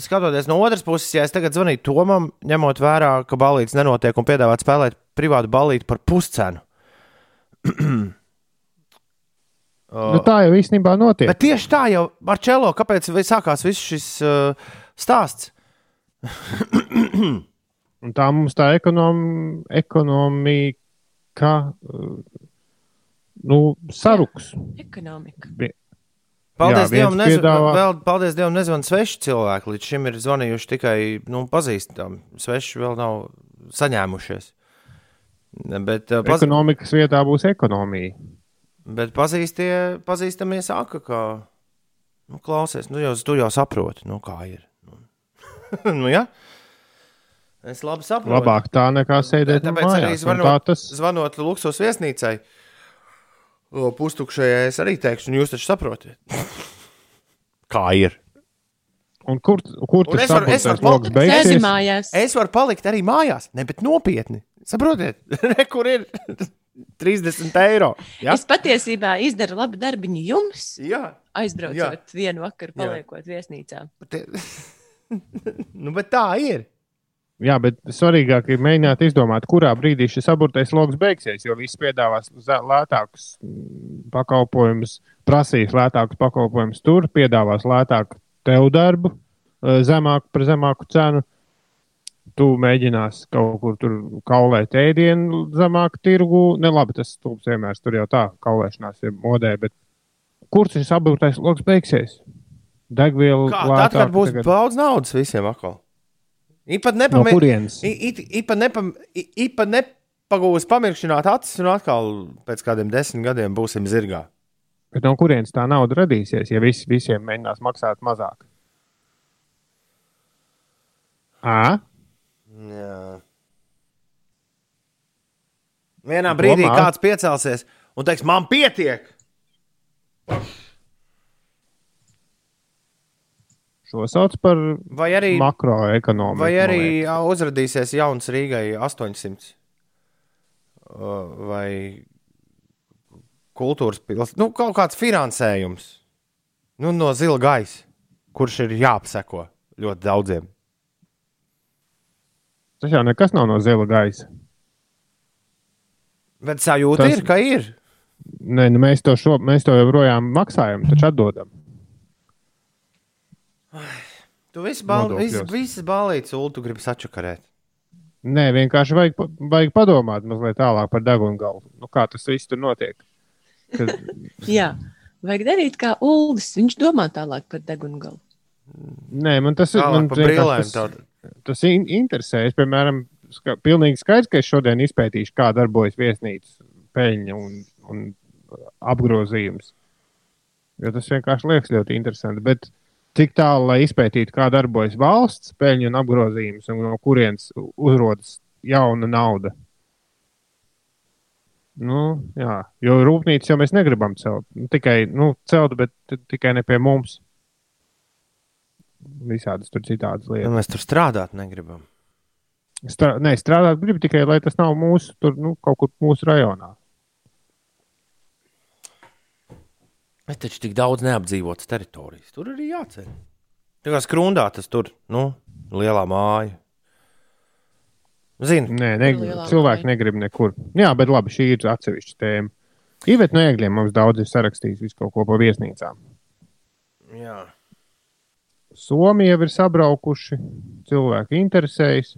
skatoties no otras puses, ja es tagad zvanītu Tomam, ņemot vērā, ka balīts nenotiek un piedāvāt spēlēt privātu balīti par puscenu. Nu, tā jau īstenībā notiek. Bet tieši tā jau, Marčēlo, kāpēc sākās viss šis uh, stāsts? Un tā mums tā ekonom, ekonomika uh, nu, saruks. Ekonomika. Paldies, Jā, Dievam, nezvan, piedāvā- vēl, paldies Dievam, nezvan sveši cilvēki. Līdz šim ir zvanījuši tikai nu, pazīstami. Sveši vēl nav saņēmušies. Bet, uh, paz, Ekonomikas vietā būs ekonomija. bet pazīstie, pazīstamie saka, ka, nu, klausies, nu, jau, tu jau saproti, nu, kā ir. Nu, nu ja? Es labi saprotu. Labāk tā nekā sēdēt Tāpēc arī mājās. un zvanot, tas zvanot luksus viesnīcai, o, pustukšajai, es arī teikšu, un jūs taču saprotat, kā ir. Un kur, kur Un tas es varu- es varu palikt- beigsies? mājās. Es varu palikt arī mājās, ne, bet nopietni. Saprotiet, kur ir 30 eiro? Ja? Es patiesībā izdaru labu darbiņu jums, Jā, aizbraucot Jā. Jā. vienu vakaru, Jā. paliekot viesnīcā. bet, nu, bet tā ir. Jā, bet svarīgāk ir mēģināt izdomāt, kurā brīdī šis aburtais lokus beigsies. Jo viss piedāvās lētākus mm, pakalpojumus, prasīs lētākus pakalpojumus tur, piedāvās lētāku tev darbu, eh, zemāku par zemāku cenu. Tu mēģinās kaut kur tur kaulēt ēdienu zemāku tirgu. Ne labi, tas stulbs vienmēr tur jau tā kaulēšanās ir modē. Bet kur šis aburtais lokus beigsies? Degviela Kā, tad, kad būs tagad. daudz naudas visiem atkal. Īpat No nepamē... kurienes? Īpa nepam... Nepagūs pamirkšķināt acis, un atkal pēc kādiem desmit gadiem būsim zirgā. Bet no kurienes tā nauda radīsies, ja vis, visiem mēģinās maksāt mazāk? À? Jā. Vienā brīdī Domā. kāds piecelsies un teiks, man pietiek. Šo sauc par Vai arī, makroekonomiku. vai arī uzrādīsies jauns Rīgai 800 Ā, vai kultūras pilsēta. Nu, kaut kāds finansējums nu, no zila gaisa, kurš ir jāapseko ļoti daudziem. Tas jau nekas nav no zila gaisa. Bet sajūta Tas... ir, ka ir. Nē, nu mēs, to šo, mēs to joprojām maksājam, taču atdodam. Tu visu bal... Nodokļos. vis, visas balītas ulu tu gribi sačakarēt. Nē, vienkārši vajag, vajag padomāt mazliet tālāk par degunu galvu. Nu, kā tas viss tur notiek? Kad, Jā, vajag darīt kā Ulas. Viņš domā tālāk par degunu galu. nē, man tas ir. Man brīlēm. tas, tas in, interesē. Es, piemēram, ska, pilnīgi skaidrs, ka es šodien izpētīšu, kā darbojas viesnīcas peļņa un, un apgrozījums. Jo tas vienkārši liekas ļoti interesanti. Bet cik tālu, lai izpētītu, kā darbojas valsts peļņa un apgrozījums, un no kurienes uzrodas jauna nauda? Nu, jā, jo rūpnīcas jau mēs negribam celt. Nu, tikai nu, celt, bet tikai ne pie mums. Visādas tur citādas lietas. Nu, mēs tur strādāt negribam. Strā, nē, strādāt gribu tikai, lai tas nav mūsu, tur, nu, kaut kur mūsu rajonā. Ir taču tik daudz neapdzīvotas teritorijas. Tur arī jāceļ. Tā kā skrundā tas tur, nu, lielā māja. Zini, Nē, ne, Lielā cilvēki vai? negrib nekur. Jā, bet labi, šī ir atsevišķa tēma. Ivets no Egļiem mums daudz ir sarakstījis visu kaut ko pa viesnīcām. jā. Somija jau ir sabraukuši, cilvēki interesējas.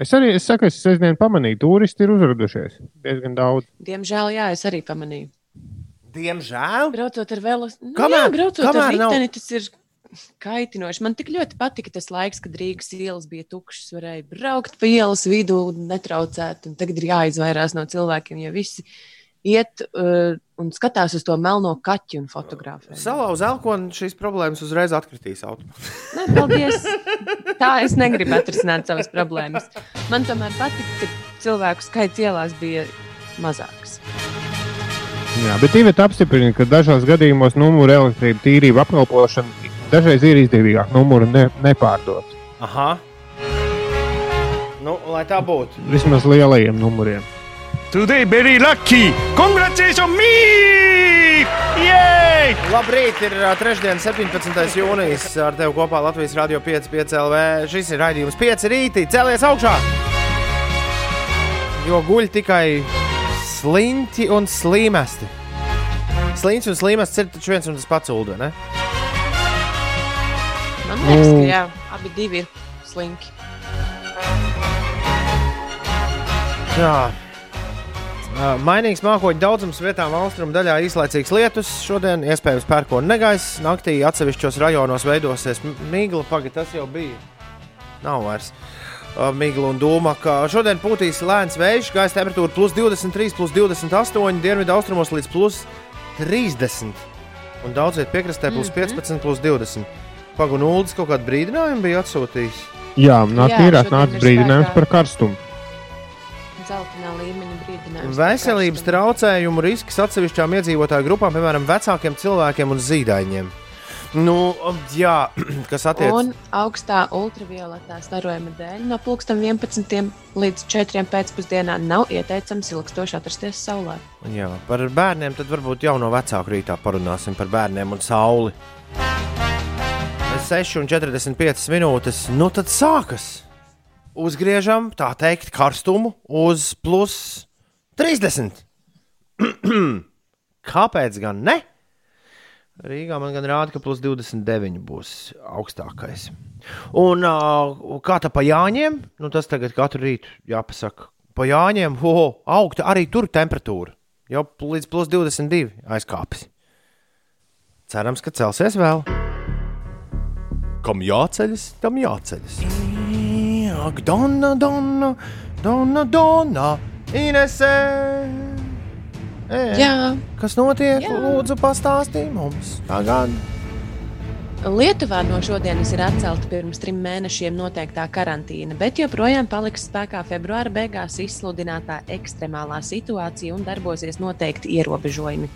Es arī es saku, es sestdien pamanīju, turisti ir uzradušies diezgan daudz. Diemžēl, jā, es arī pamanīju. Diemžēl. Braucot ar velosipēdu, nu, Kamēr- jā, braucot kamēr ar nav- riteni, tas ir kaitinoši. Man tik ļoti patika tas laiks, kad Rīgas ielas bija tukšas, varēja braukt pa ielas vidū, netraucēt. un Tagad ir jāizvairās no cilvēkiem, jo visi iet uh, un skatās uz to melno kaķu un fotografē. Salauz elkonu šīs problēmas uzreiz atkritīs automātiski. Nē, paldies! Tā es negribu atrisināt savas problēmas. Man tomēr patika, ka cilvēku skaits ielās bija mazāks. Jā, bet Ivets apstiprina, ka dažos gadījumos numuru elektrību tīrība apkalpošana dažreiz ir izdevīgāk numuru ne, nepārdot. Aha. Nu, lai tā būtu. Vismaz lielajiem numuriem. Today very lucky! Congratulations me! Yay! Labrīt, ir ā, trešdiena, 17. jūnijas. Ar tevi kopā Latvijas Rādio 5, 5 LV. Šis ir raidījums 5 rītī. Celies augšā! Jo guļ tikai sliņķi un slīmesti. Sliņķis un slīmests ir taču viens un tas pats ulu, ne? Man liekas, ka Nu. jā, abi divi ir slinki. Jā. Mainīgs mākoņu daudzums vietām austrumu daļā īslaicīgs lietus. Šodien iespējams pērkona negaiss. Naktī atsevišķos rajonos veidosies migla. Pagaid, tas jau bija. Nav vairs. Ā, Migla un dūma, ka šodien pūtīs lēns vējš, gaisa temperatūra plus 23, plus 28, dienvidu austrumos līdz plus 30. Un daudz vietā piekrastē plus 15, plus 20. Pagunūlis kaut kādu brīdinājumu bija atsūtījis. Jā, šodien nācis ir brīdinājums par karstumu. Zeltainā līmeņa brīdinājums. Veselības traucējumu risks atsevišķām iedzīvotāju grupām, piemēram, vecākiem cilvēkiem un zīdaiņiem. Nu, jā, kas attiecas Un augstā ultravioletā starojuma dēļ no 11 līdz 4 pēcpusdienā nav ieteicams ilgstoši atrasties saulē. jā, par bērniem, tad varbūt jau no vecāku rītā parunāsim par bērniem un sauli. 6,45 minūtes. Nu, tad sākas. Uzgriežam, tā teikt, karstumu uz plus 30. Kāpēc gan ne? Rīgā man gan rāda, ka plus 29 būs augstākais. Un kā tā pa jāņiem? Nu, tas tagad katru rītu jāpasaka. Pa jāņiem, ho, ho, augta arī tur temperatūra. Jau līdz plus 22 aizkāpis. Cerams, ka celsies vēl. Kam jāceļas, tam jāceļas. Ak, Donna, Donna, Donna, Donna, Inesē. Ē, Jā, Kas notiek? Jā. Lūdzu, pastāstiet mums. Tagad. Lietuvā no šodienas ir atcelta pirms trim mēnešiem noteiktā karantīna, bet joprojām paliks spēkā februāra beigās izsludinātā ekstremālā situācija un darbosies noteikti ierobežojumi.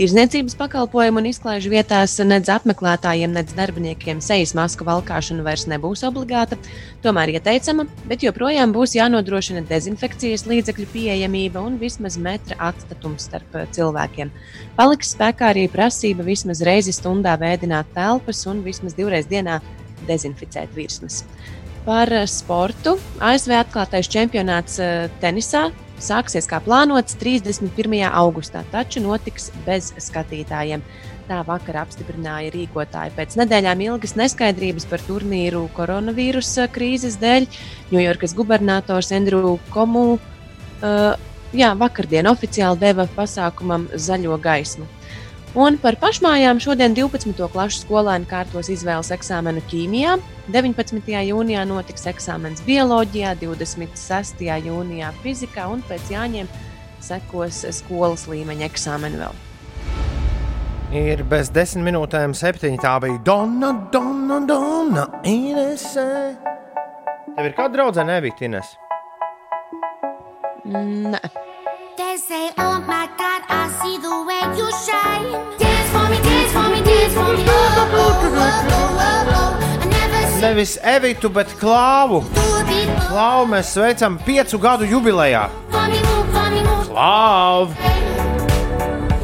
Tirzniecības pakalpojumu un izklaižu vietās nedz apmeklētājiem, nedz darbiniekiem sejas masku valkāšana vairs nebūs obligāta, tomēr ieteicama, bet joprojām būs jānodrošina dezinfekcijas līdzekļu pieejamība un vismaz metra atstatums starp eh, cilvēkiem. Paliks spēkā arī prasība vismaz reizi stundā vēdināt telpas un vismaz divreiz dienā dezinficēt virsmas. Par eh, sportu ASV atklātais čempionāts eh, tenisā sāksies kā plānots 31. augustā, taču notiks bez skatītājiem. Tā vakar apstiprināja rīkotāji pēc nedēļām ilgas neskaidrības par turnīru koronavīrusa krīzes dēļ. Ņujorkas gubernators Andrew Komu uh, jā, vakardien oficiāli deva pasākumam zaļo gaismu. Un par pašmājām šodien 12. klases skolēni kārtos izvēles eksāmenu ķīmijā. 19. jūnijā notiks eksāmens bioloģijā, 26. jūnijā fizikā un pēc jāņem sekos skolas līmeņa eksāmeni vēl. Ir bez desmit minūtēm septiņi. Tā bija Donna, Donna, Donna, Inesē. Tev ir kāda draudzene, nebija Ines? Nē, Nevis Evitu, bet Klāvu. Klāvu mēs sveicam piecu gadu jubilejā. Klāvu!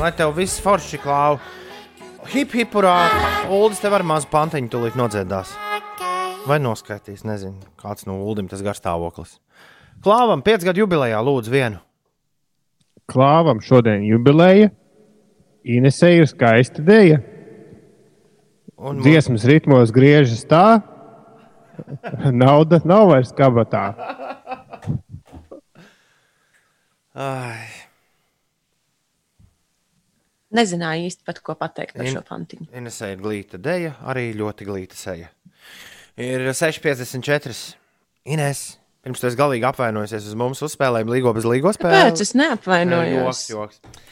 Lai tev viss forši klāvu. Hip hipurā, Uldis tev ar mazu pantiņu tūlīt nodziedās. Vai noskaitīs, nezinu, kāds no Uldim tas garstāvoklis. Klāvam, piecgadu jubilejā lūdzu vienu. Klāvam šodien jubileja. Inesē ir skaista dēļa. Un Dziesmas ritmos griežas tā, nauda nav vairs kabatā. Ai, Nezināju īsti pat, ko pateikt par In- šo pantiņu. Inesē ir glīta deja, arī ļoti glīta seja. Ir 6,54. Ines, pirms tu esi galīgi apvainojusies uz mums, uzspēlējām līgo bez līgo spēli. Kāpēc es neapvainojos? Joks, joks.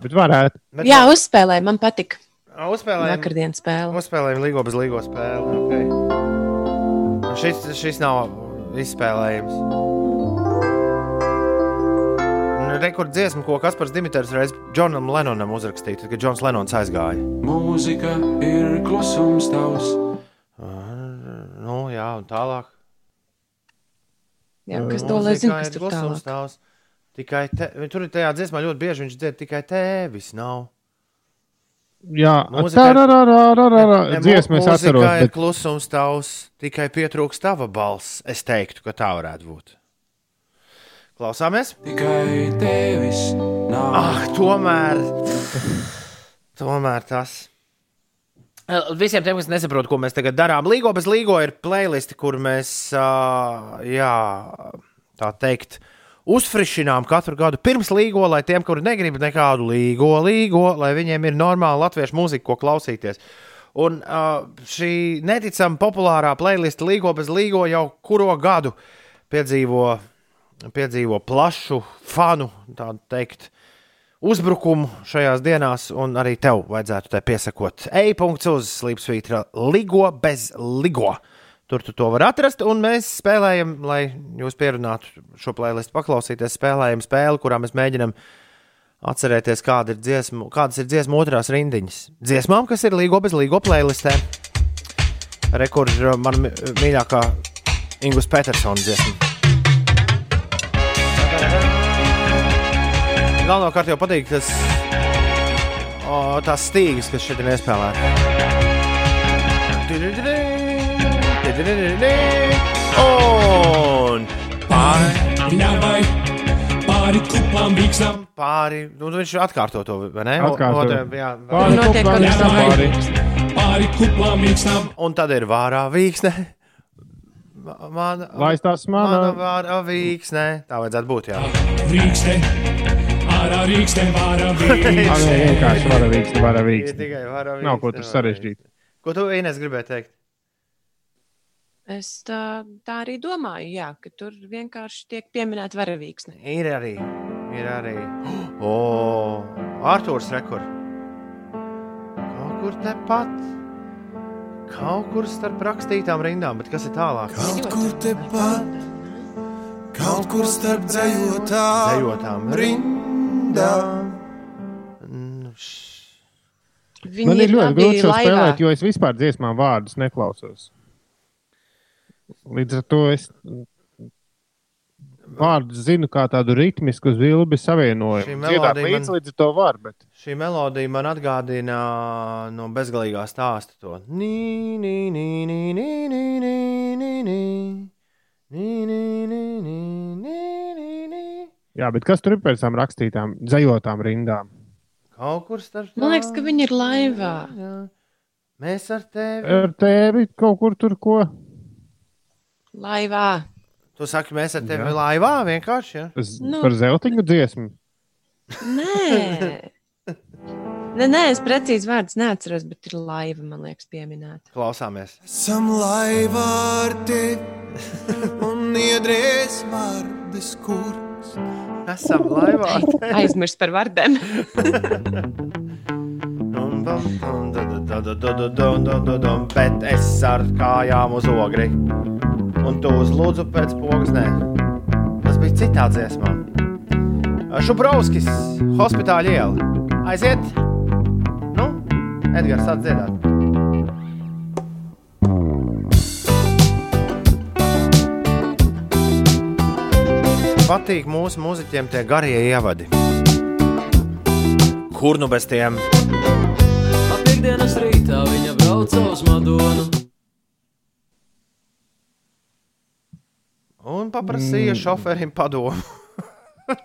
Bet varētu. Bet, Jā, uzspēlēju, man patika Ā, uzspēlējām. vakardienas spēle. Uzspēlējām līgo bez līgo spēli. Okay. Šis, šis nav izspēlējams. Rekords dziesma, ko Kaspars Dimitrs reiz Džonam Lenonam uzrakstīja, kad Džons Lenons aizgāja. Mūzika ir klusums tavs. Nu, jā, un tālāk. Jā, kas to lai zina, kas ir tur klusums tālāk. tavs. Tikai te, tur ir tajā dziesmā ļoti bieži viņš dzied tikai tēvis. Nav. Jā, Mūzika tā ir- Ne, dziesma, es mūzikā atceros. ir Bet klusums tavs, tikai pietrūkst tava balss. Es teiktu, ka tā varētu būt. Klausāmies? Tikai tevis nav. Ah, tomēr. Tomēr tas. Visiem tiem, kas nesaprot, ko mēs tagad darām, Līgo bez Līgo ir playlisti, kur mēs, uh, jā, tā teikt, uzfrišinām katru gadu pirms Līgo, lai tiem, kuri negrib nekādu Līgo, Līgo, lai viņiem ir normāla latviešu mūzika, ko klausīties. Un uh, šī neticami populārā playlista Līgo bez Līgo jau kuro gadu piedzīvo, piedzīvo plašu fanu, tā teikt, uzbrukumu šajās dienās, un arī tev vajadzētu te piesakot. E-punkts uz slīpsvītra Ligo bez Ligo. Tur tu to var atrast, un mēs spēlējam, lai jūs pierunātu šo playlistu, paklausīties, spēlējam spēli, kurā mēs mēģinām atcerēties, kāda ir dziesma, kādas ir dziesmu otrās rindiņas. Dziesmām, kas ir Ligo bez Ligo playlistē. Rekords ir man mi- mīļākā Ingus Petersona dziesma. Galvenokārt jau patīk tas, o, tās stīgas, kas šeit ir iespēlētas. Un Pāri ļavai, pāri kuplām vīksnām, pāri, nu, viņš atkārto to, vai ne? Atkārto. Otrajam, jā, Pāri Notiek vīksnām, tāds. pāri. pāri kuplām vīksnām, un tad ir vārā vīksne. Mana, Lai mana mana. vārā vīksne. Tā vajadzētu būt, jā. rīkste, ārā rīkste, vārā Tā vīkste. vienkārši vīkt. tikai vārā vīksne. Nav ko tur sarežģīt. Ko tu, Ines, gribēji teikt? Es tā, tā arī domāju, jā, ka tur vienkārši tiek pieminēta varavīksne. Ir arī. Ir arī. O, Arthurs Rekord. Kaut kur tepat. Kaut kur starp rakstītām rindām, bet kas ir tālāk? Kaut kur tepat, kaut kur starp dzējotām Zejotām rindām. Š- Viņi Man ir ļoti grūti šo spēlēt, jo es vispār dziesmām vārdus neklausos. Līdz ar to es vārdus zinu kā tādu ritmisku zilbi Šī savienojumu. Dziedāt melodija līdz līdz ar to var, bet Šī melodija man atgādina no bezgalīgā stāsta to. Nī, nī, nī, nī, nī, nī, nī, nī, nī. Nī, nī, nī, nī, nī, nī, nī. Jā, bet kas tur ir pēc tam rakstītām, dzējotām rindām? Kaut kur starp. Man liekas, ka viņi ir laivā. Jā. Mēs ar tevi. Ar tevi kaut kur tur ko? Laivā. Tu saki, mēs ar tevi jā. laivā vienkārši. Ja? Es, nu, par zeltiņu dziesmu. Nē. nē, nē, es precīzi vārdus neatceros, bet ir laiva, man liekas, pieminēta. Klausāmies. Esam laivā ar tevi un iedries vārdes kurs. Esam laivā. Aizmirst par vārdiem. Bet es ar kājām uz ogri. Un tu uz lūdzu pēc pogas. Nē, tas bija citā dziesmā. Šubrauskis, hospitāla iela. Aiziet! Nu, Edgars, sāc dziedāt. Patīk mūsu mūziķiem tie garie ievadi. Kur nu bez tiem? Ap piekdienas rītā viņa brauca uz Madonu. Un paprasīja Mm. šoferim padomu.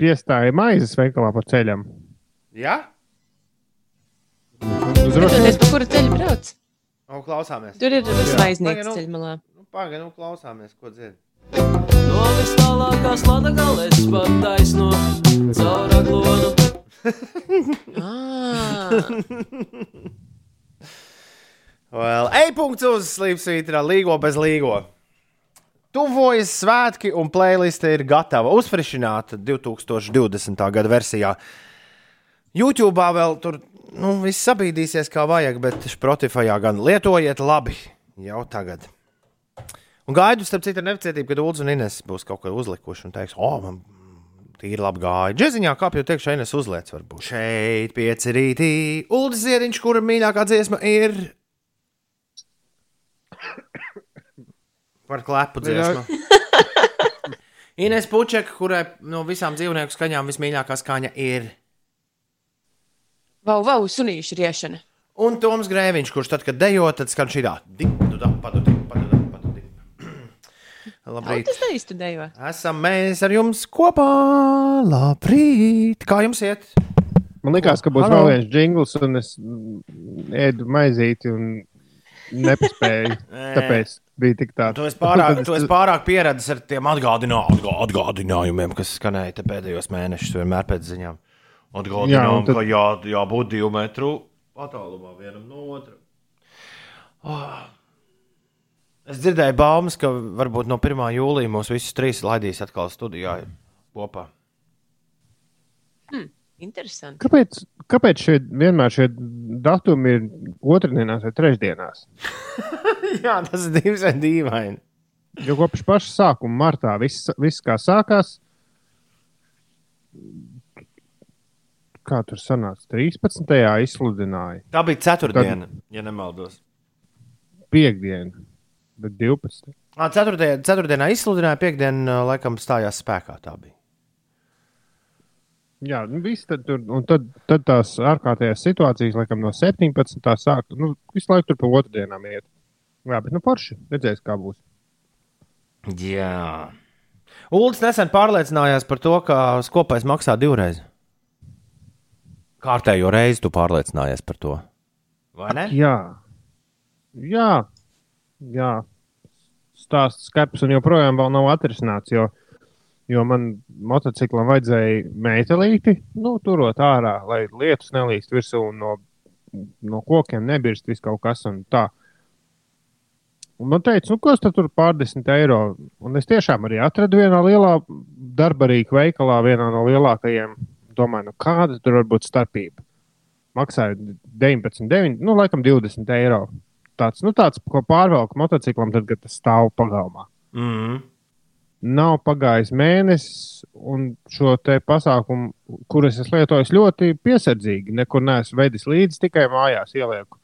Piestāja maizes veikalā pa ceļam. Jā, Uz Skatoties, rokas pa kuru ceļu brauc. nu, klausāmies. Tur ir Pagaid, nu. ceļmalā. Nu, Pagaidām, nu, klausāmies, ko dzird. No vis tālākās latgales pat taisno caur aglonu. Ah, Well, E-punkts uz slīpsvītrā, līgo bez līgo. Tuvojas svētki, un playliste ir gatava uzfrišināta 2020. gada versijā. YouTube vēl tur nu, viss sabīdīsies kā vajag, bet Spotify gan lietojiet labi jau tagad. Un gaidu, starp citu, nepacietību, kad Ulas un Ines būs kaut ko uzlikuši un teiks, o, man tīri labi gāja. Džeziņā kāpjot, teikšu, Ines uzliec, varbūt šeit, pieci rītī. Ulas ziediņš, kura mīļākā dziesma ir par klepu dziesmu. Ines Pučeka, kurai no visām dzīvnieku skaņām vismīļākā skaņa ir. vau, vau, sunīšu riešana. Un Toms Grēviņš, kurš tad, kad dejo, tad skan šī tā, Labrīt! Tas īsti dejo. Esam mēs ar jums kopā! Labrīt! Kā jums iet? Man liekas, ka būs Halo. vēl viens jingls, un es ēdu maizīti un nepaspēju. Tāpēc bija tik tāds. Tu esi pārāk, tu esi pārāk pieredzējis ar tiem atgādinā, atgā- atgādinājumiem, kas skanēja te pēdējos mēnešus, vienmēr pēc ziņām. Atgādinājumi, tad- ka jā, jābūt divu metru attālumā vienam no otra. Oh. Es dzirdēju baumas, ka varbūt no 1. jūlija mūs visus trīs laidīs atkal studijā kopā. Interesanti. Kāpēc, kāpēc šie, vienmēr šie datumi ir otrdienās vai trešdienās? jā, tas ir vai dīvaini. Jo kopš paša sākuma, martā, viss, viss kā sākās. Kā tur sanāca? 13. izsludināja Tā bija ceturtdiena, ja nemaldos. piekdienu, bet 12. Ah, ceturtdienā, ceturtdienā izsludināja, piekdienā laikam stājās spēkā. Tā bija. Jā, nu viss tad tur, un tad, tad tās ārkārtējās situācijas, laikam, no 17. sāk, nu, visu laiku tur pa otrdienām iet. Jā, bet nu forši, redzēs, kā būs. Jā. Ulas nesen pārliecinājās par to, ka skopais maksā divreiz. Kārtējo reizi tu pārliecinājies par to. Vai ne? Jā, jā, jā. stāsts skarbs un joprojām nav atrisināts, jo, jo man motociklam vajadzēja metālīti, nu, turot ārā, lai lietus nelīst virsū un no, no kokiem nebirst vis kaut kas un tā. Un man teica, nu, kas tur pārdesmit eiro? Un es tiešām arī atradu vienā lielā darbarīga veikalā, vienā no lielākajiem. Domāju, nu, kāda tur var būt starpība? Maksāja 19, 9, nu, laikam 20 eiro. Tāds, nu, tāds ko pārvelk motociklam, tad, kad tas stāv pagalmā. Mm. Nav pagājis mēnesis, un šo te pasākumu, kurus es lietoju, ļoti piesardzīgi. Nekur neesmu vedis līdzi, tikai mājās ielieku.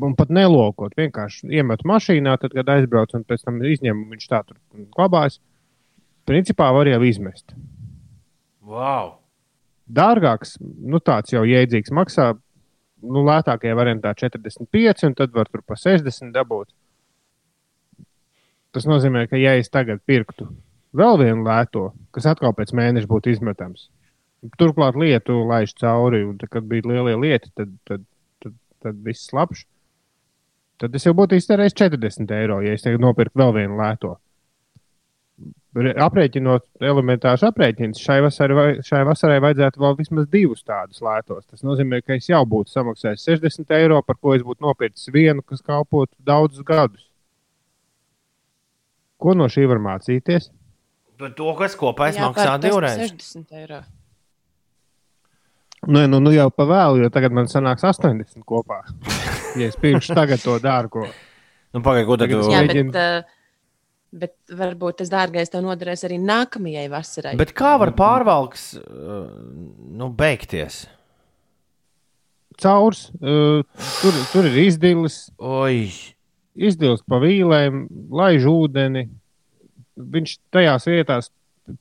Un pat nelokot, vienkārši iemetu mašīnā, tad, kad aizbraucu un pēc tam izņemu, viņš tā tur glabājas. Principā var jau izmest. Wow. Dārgāks, nu tāds jau jēdzīgs maksā. Nu, lētākajā variantā 45, un tad var tur pa 60 dabūt. Tas nozīmē, ka ja es tagad pirktu vēl vienu lēto, kas atkal pēc mēneša būtu izmetams, turklāt lietu laiž cauri, un tad, kad bija lielie lieti, tad, tad, tad, tad viss labs. Tad es jau būtu iztērējis 40 eiro, ja es tagad nopirku vēl vienu lēto. Aprēķinot elementārus aprēķinus, šai vasarai, vai- šai vasarai vajadzētu vēl vismaz divus tādus lētos. Tas nozīmē, ka es jau būtu samaksājis 60 eiro, par ko es būtu nopircis vienu, kas kalpotu daudzus gadus. Ko no šī var mācīties? Par to, kas kopais Jā, maksā divreiz. 60 eiro. Nē, nu, nu jau pavēlu, jo tagad man sanāks 80 kopā. Ja es pirkšu tagad to dārgo. Nu, Pagaidiet, ko tad Tagad tu Jā, Mēģinu. bet, bet varbūt tas dārgais tev noderēs arī nākamajai vasarai. Bet kā var pārvalks uh, nu, beigties? Caurs, uh, tur, tur ir izdilis, Oi, izdilst pa vīlēm, laiž ūdeni. Viņš tajās vietās,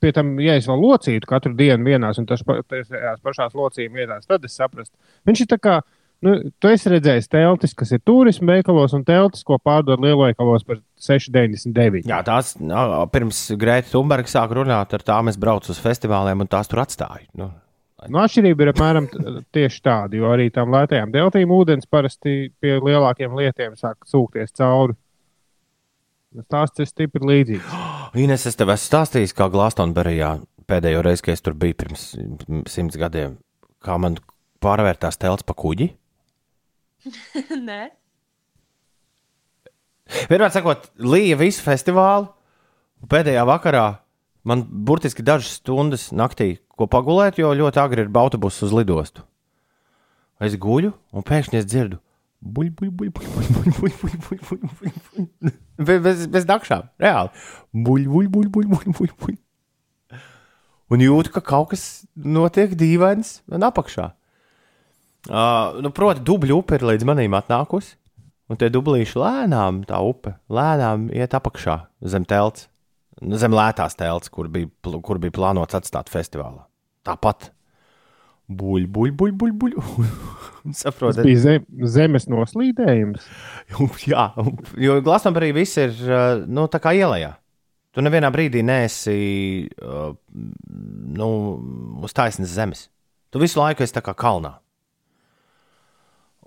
pie tam, ja es vēl locītu katru dienu vienās un tas pašās locījuma vietās, tad es saprastu. Viņš ir tā kā Nu, tu esi redzējis teltis, kas ir turismu veikalos, un teltis, ko pārdod lielveikalos par 6,99. Jā, tās nā, pirms Grēta Thunberga sāka runāt, ar tām es braucu uz festivāliem un tās tur atstāju. Nu, Nu, atšķirība ir apmēram tieši tāda, jo arī tam lētajām deltīm ūdens parasti pie lielākiem lietiem sāk sūkties cauri. Tās ir stipri līdzīgas. Ines, es tev esmu stāstījis, kā Glastonberijā pēdējo reizi, kad es tur biju pirms simts gadiem, kā man pārvērtās telts pa kuģi. Nē, Vienmēr sakot, līja visu festivālu, un pēdējā vakarā man burtiski dažas stundas naktī, ko pagulēt, jo ļoti agri ir autobuss uz lidostu. Es guļu, un pēkšņi es dzirdu, buļbuļs, buļbuļs, buļbuļs, buļbuļs, buļbuļs, buļbuļs, buļbuļs. Bez, bez dakšām, reāli. Buļbuļs, buļbuļs, buļbuļs, buļbuļs. Un jūtu, ka kaut kas notiek dīvains man apakšā. Uh, nu, proti, dubļu upe ir līdz manim atnākusi, un tie dublīši lēnām, tā upe lēnām iet apakšā zem telts, zem lētās telts, kur bija, kur bija plānots atstāt festivālā. Tāpat. Buļ, buļ, buļ, buļ, buļ. Tas Saprotat? bija zem, zemes noslīdējums. Jā, jo Glastonburī viss ir uh, nu, tā kā ielā. Tu nevienā brīdī neesi uh, nu, uz taisnas zemes. Tu visu laiku esi kā kalnā.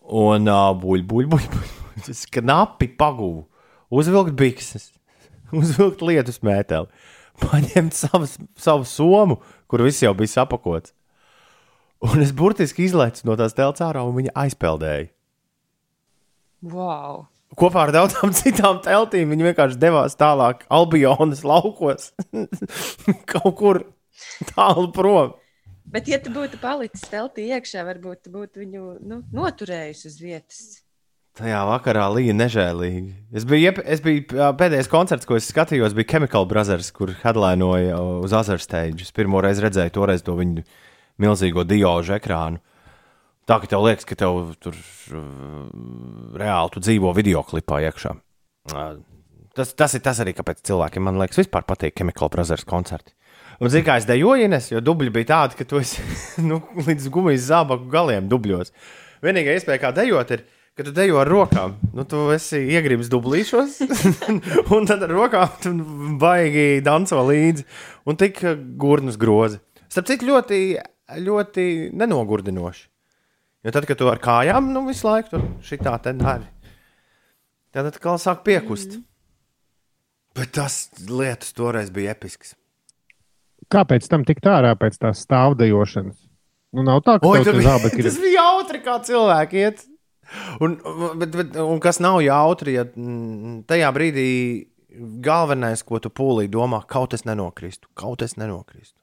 Un uh, buļ, buļ, buļ, buļ. Es knapi pagūvu, uzvilkt bikses, uzvilkt lietus mēteli, paņemt savas, savu somu, kur viss jau bija sapakots. Un es burtiski izlaicu no tās telts ārā, un viņa aizpeldēja wow. kopā ar daudzām citām teltīm. Viņi vienkārši devās tālāk, Albionas laukos, kaut kur tālu prom. Bet, ja tu būtu palicis teltī iekšā, varbūt tu būtu viņu nu, noturējis uz vietas. Tajā vakarā līja nežēlīgi. Es biju, iep- es biju pēdējais koncerts, ko es skatījos, bija Chemical Brothers, kur headlinoja uz Azarstage. Es pirmo reizi redzēju toreiz to viņu milzīgo diožu ekrānu. Tā ka tev liekas, ka tev tur reāli tu dzīvo video klipā iekšā. Tas, tas ir tas arī, kāpēc cilvēkiem, man liekas, vispār patīk Chemical Brothers koncerti. Un zini, kā es dejoju, Ines, jo dubļi bija tādi, ka tu esi nu, līdz gumijas zābaku galiem dubļos. Vienīgā iespēja, kā dejot, ir, ka tu dejo ar rokām. Nu, tu esi iegribis dublīšos, un tad ar rokām tu baigi danco līdzi un tik gurnus grozi. Starp citu, ļoti, ļoti nenogurdinoši. Jo tad, kad tu ar kājām nu, visu laiku tur šitā te dari, tad atkal sāk piekust. Mm. Bet tas lietas toreiz bija episks. Kāpēc tam tik ārā pēc tās stāvdajošanas? Nu, nav tā, ka Oi, tur bija- zābaki. Tas bija jautri, kā cilvēki iet. Un, bet, bet, un kas nav jautri, ja tajā brīdī galvenais, ko tu pūlī domā, kaut es nenokristu, kaut es nenokristu.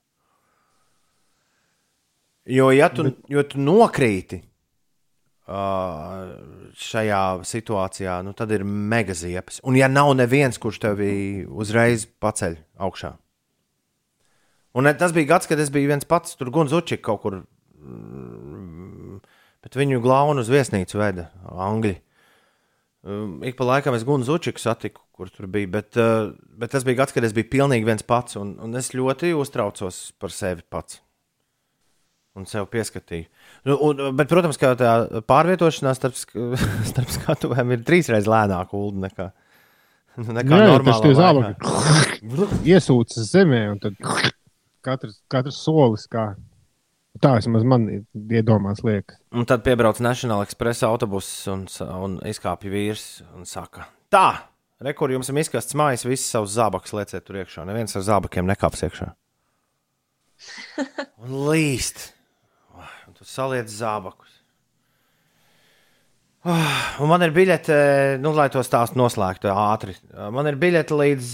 Jo, ja tu, jo tu nokrīti uh, šajā situācijā, nu, tad ir mega ziepes. Un ja nav neviens, kurš tevi uzreiz paceļ augšā. Un ne- tas bija gads, kad es biju viens pats, tur Gunzučik kaut kur Bet viņu glaunu uz viesnīcu veda Angļi. Um, Ik pa laikam es Gunu Zučiku satiku, kur tur bija. Bet, uh, bet tas bija gads, kad es biju pilnīgi viens pats. Un, un es ļoti uztraucos par sevi pats. Un sev pieskatīju. Nu, un, bet, protams, ka tā pārvietošanās starp, starp skatuvēm ir trīsreiz lēnāka ulu nekā, nekā Nē, tas laikā. zābaki iesūcas zemē, un tad katrs, katrs solis kā. Tā vismaz man iedomās liekas. Un tad piebrauc National Express autobuss un, un izkāpja vīrs un saka, tā, re, kur jums ir izkasts mājas, visas savus zābakus lieciet tur iekšā. Neviens ar zābakiem nekāps iekšā. Un līst. Un tu saliec zābakus. Ah, Un man ir biļete, nu, lai to stāstu noslēgtu ātri. Man ir biļete līdz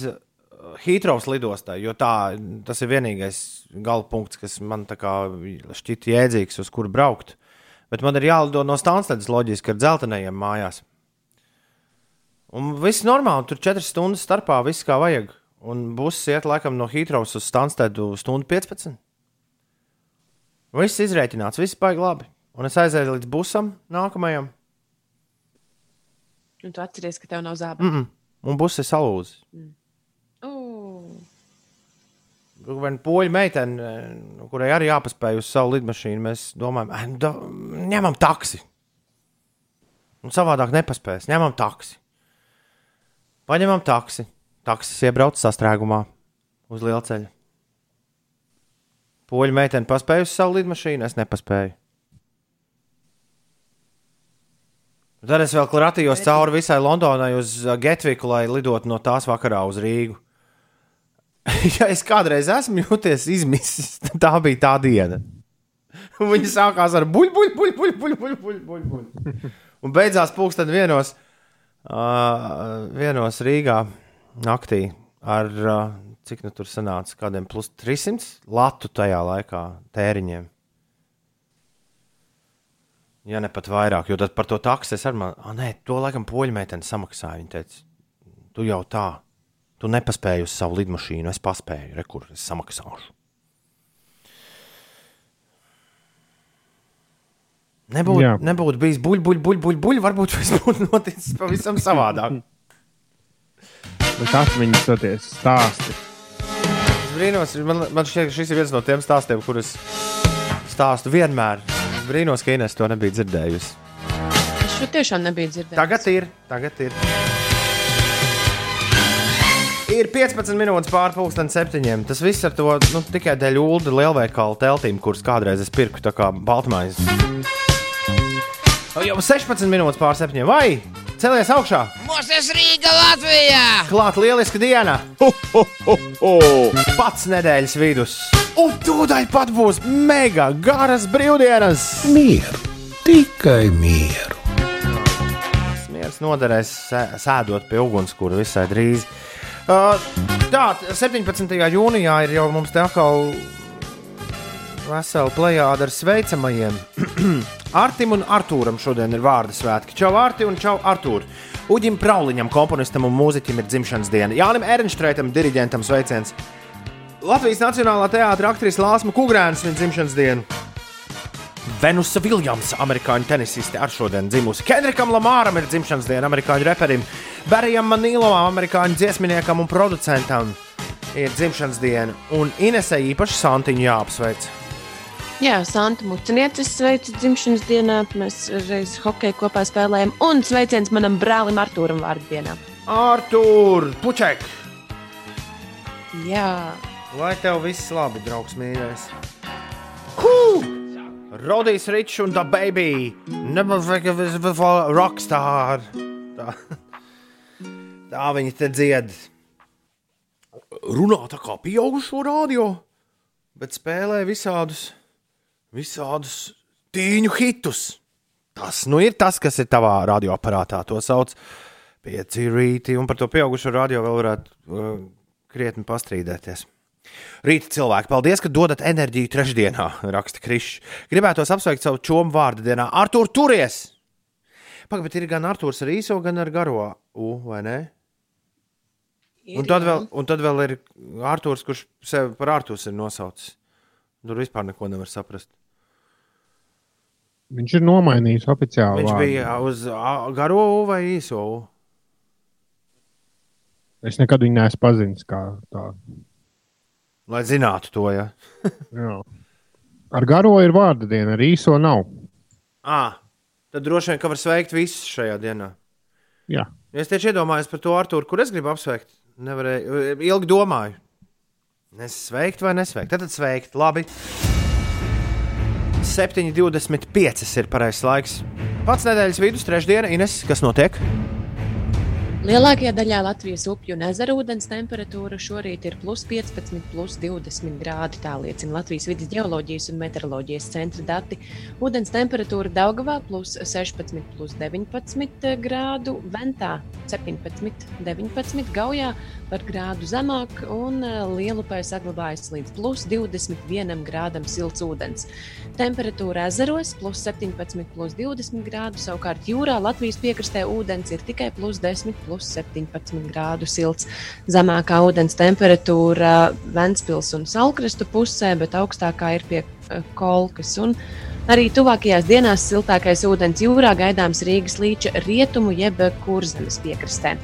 Hītrovs lidostai, jo tā, tas ir vienīgais gala punkts, kas man šķiet jēdzīgs, uz kuru braukt. Bet man ir jālido no Stānstedas loģiski ar dzeltenajiem mājās. Un viss normāli, tur 4 stundas starpā, viss kā vajag. Un būs iet laikam no Hītrovs uz Stānstedu stundu 15. Viss izreikināts, viss baigi labi. Un es aizēju līdz busam nākamajam. Un tu atceries, ka tev nav zābaku. Mm -mm. Un buss ir salūzis. Mm. Viena poļu meitene, nu, kurai arī jāpaspēj uz savu lidmašīnu, mēs domājam, "Ai, nu da, ņemam taksi. Un savādāk nepaspēs. Ņemam taksi. Paņemam taksi. Taksis iebrauc sastrēgumā uz lielceļa. Poļu meitene paspēja uz savu lidmašīnu, es nepaspēju. Tad es vēl kratījos cauri visai Londonai uz uh, Getviku, lai lidotu no tās vakarā uz Rīgu. ja es kādreiz esmu jūties izmisis, tad tā bija tā diena. Un Viņi sākās ar buļbuļs, buļbuļs, buļbuļs, buļbuļs. Buļ. Un beidzās pulksten vienos, uh, vienos Rīgā naktī ar, uh, cik nu tur sanāca, kādiem plus 300 latu tajā laikā tēriņiem. Ja ne pat vairāk, jo tad par to taksi es arī, ah, nē, to laikam poļu meitene samaksāja. Viņa teica, tu jau tā, tu nepaspēji uz savu lidmašīnu, es paspēju, rekur, es samaksāšu. Nebūtu, Jā. nebūtu bijis buļbuļs, buļbuļs, buļbuļs, buļ, varbūt tas būtu noticis pavisam savādāk. Bet atmiņas toties stāsti. Es brīnos, man, man šķiet, šis ir viens no tiem stāstiem, kurus stāstu vienmēr. Es brīnos, ka Inês to nebija dzirdējusi. Es šo tiešām nebiju dzirdējis. Tagad ir, tagad ir. Ir 15 minūtes pāri pusdienas septiņiem. Tas viss ar to nu, tikai dēļ ulu lielveikalu teltīm, kuras kādreiz es pirku tā kā Baltmaiņas. Jau 16 minūtes pāri septiņiem. Vai celies augšā? Mūsu Rīga Latvijā! Klāt lieliska diena! Ho, ho, ho, ho. Pats nedēļas vidus. Un tūdaļ pat būs mega garas brīvdienas. Mieru, tikai mieru. Smiers noderēs sē- sēdot pie ugunskura visai drīz. Uh, tā, 17. jūnijā ir jau mums te atkal vesela plējāda ar sveicamajiem. Artim un Artūram šodien ir vārdu svētki. Čau, Arti un čau, Artūr. Uģim Prauliņam, komponistam un mūziķim ir dzimšanas diena. Jānim Ernštreitam, diriģentam sveiciens. Latvijas Nacionālā teātra aktrise Lāsma Kungrēns viņa dzimšanas dienu. Venusa Viljams, amerikāņu tenisiste, ar šodien dzimusi. Kendrikam Lamāram ir dzimšanas diena, amerikāņu reperim. Barijam Manīlovam, amerikāņu dziesminiekam un producentam ir dzimšanas diena. Un Inesai īpaši Santiņu jāapsveic. Jā, Santa Mucinietis sveicu dzimšanas dienā. Mēs reiz hokeju kopā spēlējām. Un sveiciens manam brālim Artūram vārdienā. Artur, puček! Jā, Lai tev viss labi, draugs mīļais. Huh! Rodijs Ričs un The Baby. This before rockstar. Tā, tā viņi te dzied. Runā tā kā pieaugušo radio, bet spēlē visādus, visādus tīņu hitus. Tas nu ir tas, kas ir tavā radioaparātā. To sauc par pieci rīti, un par to pieaugušo radio vēl varētu uh, krietni pastrīdēties. Rīta cilvēki, paldies, ka dodat enerģiju trešdienā, raksta Krišs. Gribētos apsveikt savu čomu vārdu dienā. Artur, turies! Pagaid, bet ir gan Arturs ar īso, gan ar garo U, vai ne? ir, Un tad, vēl, un tad vēl ir Arthurs, kurš sevi par Arthurs ir nosaucis. Tur vispār neko nevar saprast. Viņš ir nomainījis oficiāli. Viņš vārdu. bija uz a, garo U vai īso U. Es nekad viņu neesmu pazinis kā tādu. Lai zinātu to, ja. Jā. Ar garo ir vārda diena, ar īso nav. À, tad droši vien, ka var sveikt visus šajā dienā. Jā. Es tieši iedomājos par to Arthuru, kur es gribu apsveikt. Nevarēju, ilgi domāju. Es sveikt vai nesveikt? Tad sveikt, labi. 7,25 ir pareizais laiks. Pats nedēļas vidus, trešdiena, Ines, kas notiek? Lielākajā daļā Latvijas upju un ezeru ūdens temperatūra šorīt ir plus 15, plus 20 grādi. Tā liecina Latvijas vidus geoloģijas un meteoroloģijas centra dati. Ūdens temperatūra Daugavā plus 16, plus 19 grādu, Ventā 17, 19 Gaujā par grādu zemāk un Lielupē saglabājas līdz plus 21 grādam silts ūdens. Temperatūra ezeros plus 17, plus 20 grādu, savukārt jūrā Latvijas piekrastē ūdens ir tikai plus 10, plus 17 grādu silts. Zemākā ūdens temperatūra Ventspils un Salkrastu pusē, bet augstākā ir pie eh, Kolkas. Arī tuvākajās dienās siltākais ūdens jūrā gaidāms Rīgas līča rietumu jeb kurzemes piekrastē.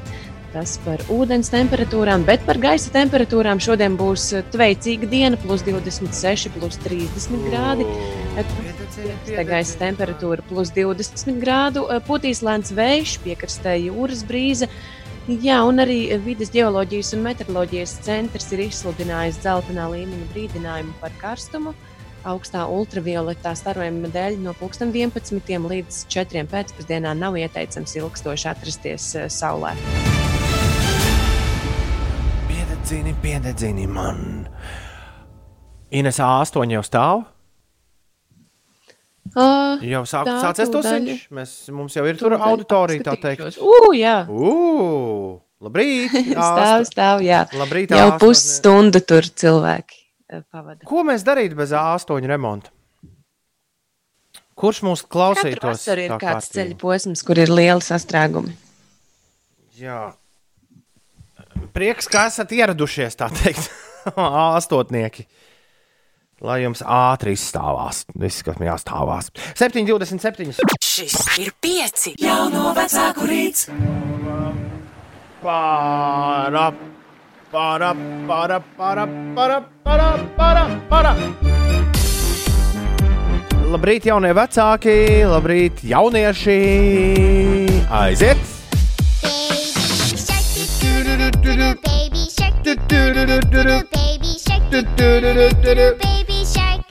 Tas par ūdens temperatūrām, bet par gaisa temperatūrām šodien būs tveicīga diena, plus 26, plus 30 grādi. Te gaisa temperatūra plus 20 grādu, eh, putīs lēns vējš, piekrastē jūras brīze. Jā, un arī vidas geoloģijas un meteoroloģijas centrs ir izsludinājis dzeltenā līmeņa brīdinājumu par karstumu. Augstā ultravioletā starojuma dēļ no 11 līdz 4 pēcpusdienā nav ieteicams ilgstoši atrasties eh, saulē. Piededzini, piededzini man. Ines A8 jau stāv. Uh, Jau sāk, sācies to. Mēs, mums jau ir tur auditorija, tā teikt. Ugh, jā, Ugh, labrīt! stāv, stāv, jā. Labrīt, Jau A8. pusstundu tur cilvēki eh, pavada. Ko mēs darītu bez A8 remonta? Kurš mūs klausītos? vasaru ir kāds ceļu posms, kur ir lieli sastrēgumi. Jā. Prieks, ka esat ieradušies, tā teikt, astotnieki. Lai jums ātri izstāvās. Viss, kas man jāstāvās. 7,27. Šis ir pieci jauno vecāku rīts. Para, para, para, para, para, para, para, para. Labrīt, jaunie vecāki, labrīt, jaunieši! Aiziet! do do do baby shark. do do do do do do baby shark do do do do do do baby shark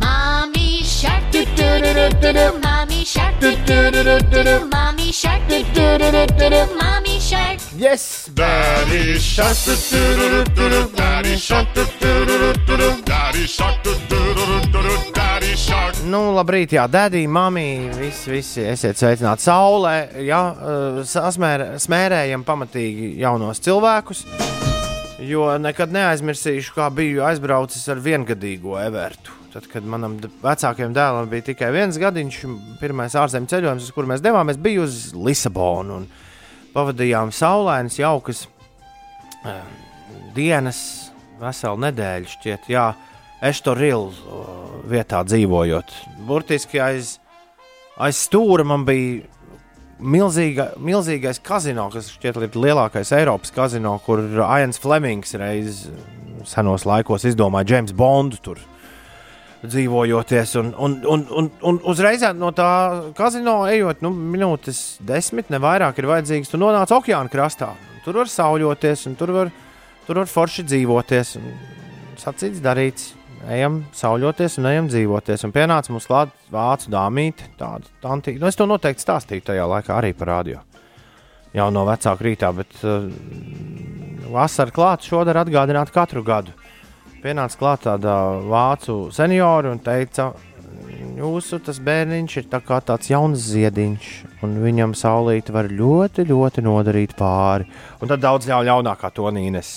mommy shark do do do do do do mommy shark do do do do do do mommy shark do do do do do do mommy Yes, Daddy shark, daddy shark, daddy shark, daddy shark. Nu, labrīt, jā, dēdī, mamī, visi, visi esiet sveicināti saulē. Jā, eh, sasmēr, smērējam pamatīgi jaunos cilvēkus. Jo nekad neaizmirsīšu, kā biju aizbraucis ar viengadīgo evertu. Tad, kad manam vecākajam dēlam bija tikai viens gadiņš, pirmais ārzemju ceļojums, uz kuru mēs devāmies, bija uz Lisabonu. un Pavadījām saulainas, jaukas eh, dienas, veselu nedēļu šķiet, jā, Eštorilu vietā dzīvojot. Burtiski aiz, aiz stūra man bija milzīga, milzīgais kazino, kas šķiet ir lielākais Eiropas kazino, kur Ains Flemings reiz senos laikos izdomāja James Bondu tur dzīvojoties. Un, un, un, un, un uzreiz no tā kazino ejot, nu, minūtes desmit, ne vairāk ir vajadzīgs. Tu nonāc okeāna krastā. Tur var sauļoties, un tur var, tur var forši dzīvoties. Sacīts, darīts. Ejam sauļoties un ejam dzīvoties. Un pienāca mums klāt vācu dāmīte, tāda tantīga. Nu, es to noteikti stāstīju tajā laikā arī par radio. Jau no vecāka rītā, bet uh, vasarā klāt šodien atgādināt katru gadu. Pienāca klāt tāda vācu seniora un teica, jūsu bērniņš ir tā kā tāds jauns ziediņš, un viņam saulīte var ļoti, ļoti nodarīt pāri. Un tad daudz ļau, ļaunākā to nīnes,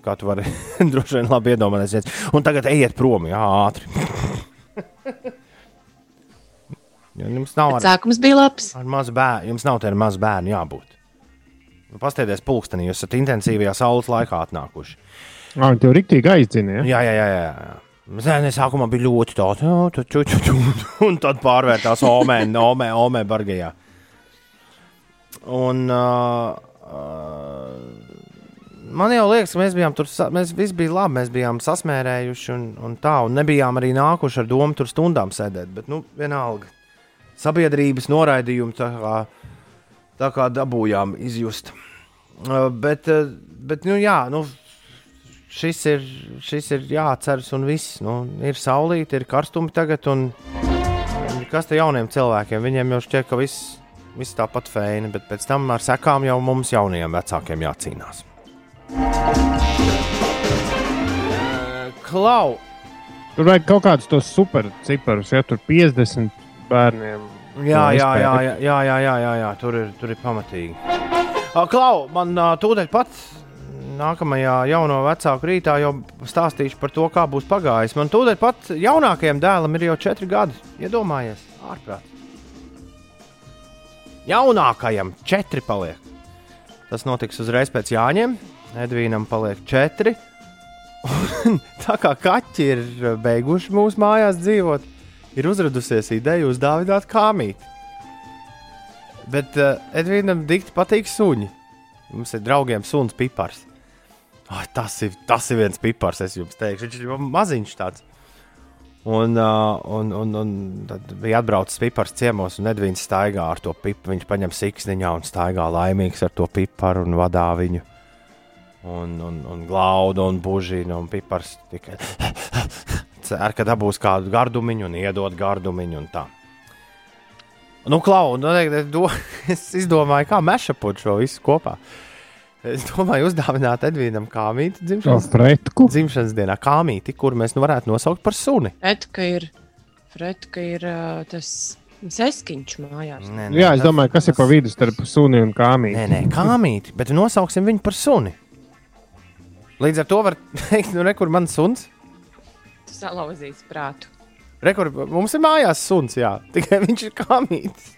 kā tu vari droši vien labi iedomāties. Un tagad ejiet prom, jā, ātri. Jo jums nav ar, Sākums bija labs. ar mazu bērnu, jums nav tādu mazu bērnu jābūt. Nu, Pastieties, pulkstenī, jūs esat intensīvajā saules laikā atnākuši. Ah, tev rīktīgi aizdzīja. Jā, jā, jā. jā. jā. Zēne sākumā bija ļoti tāds, un tad pārvērtās omē, omē, omē bargajā. Un uh, uh, man jau liekas, ka mēs bijām tur, mēs visi bija labi, mēs bijām sasmērējuši un, un tā, un nebijām arī nākuši ar domu tur stundām sēdēt, bet, nu, vienalga. Sabiedrības noraidījumu tā kā, tā kā dabūjām izjust. Uh, bet, uh, bet, nu, jā, nu, šis ir, šis ir jāatceras, un viss. Nu, ir saulīte, ir karstumi tagad, un kas te jauniem cilvēkiem? Viņiem jau šķiet, ka viss, viss tāpat feini, bet pēc tam ar sekām jau mums jaunajiem vecākiem jācīnās. Klau! Tur vajag kaut kādus tos superciparus, ja tur 50 bērniem. Jā, jā, jā, jā, jā, jā, jā, jā, jā. Tur, ir, tur ir pamatīgi. Klau, man tūdaļ pat nākamajā jauno vecāku rītā jau stāstīšu par to, kā būs pagājis. Man tūdaļ pat jaunākajam dēlam ir jau četri gadi. Iedomājies, ārprāt. Jaunākajam četri paliek. Tas notiks uzreiz pēc Jāņiem. Edvīnam paliek četri. Tā kā kaķi ir beiguši mūsu mājās dzīvot, ir uzradusies ideja uzdāvināt kāmīti. Bet uh, Edvīnam dikti patīk suņi. Mums ir draugiem suns pipars. Oh, tas, ir, tas ir viens pipars, es jums teikšu. Viņš ir maziņš tāds. Un, uh, un, un, un tad bija atbraucis pipars ciemos, un Edvīns staigā ar to piparu. Viņš paņem siksniņā un staigā laimīgs ar to piparu un vadā viņu. Un, un, un glauda un bužina un pipars tikai cer, ka dabūs kādu gardumiņu un iedod gardumiņu un tā. Nu, klau, nu, do, es izdomāju, kā mešapot šo visu kopā. Es domāju, uzdāvināt Edvīnam kāmīti dzimšanas, Fretku. dzimšanas dienā, kāmīti, kur mēs nu varētu nosaukt par suni. Fredka ir, Fredka ir uh, tas seskiņš mājās. Nē, Jā, es domāju, kas ir pa vidu starp suni un kāmīti. Nē, nē, kāmīti, bet nosauksim viņu par suni. Līdz ar to var teikt, nu, rekur man suns. Tu salauzīs prātu. Rekur, mums ir mājās suns, jā, tikai viņš ir kāmītis.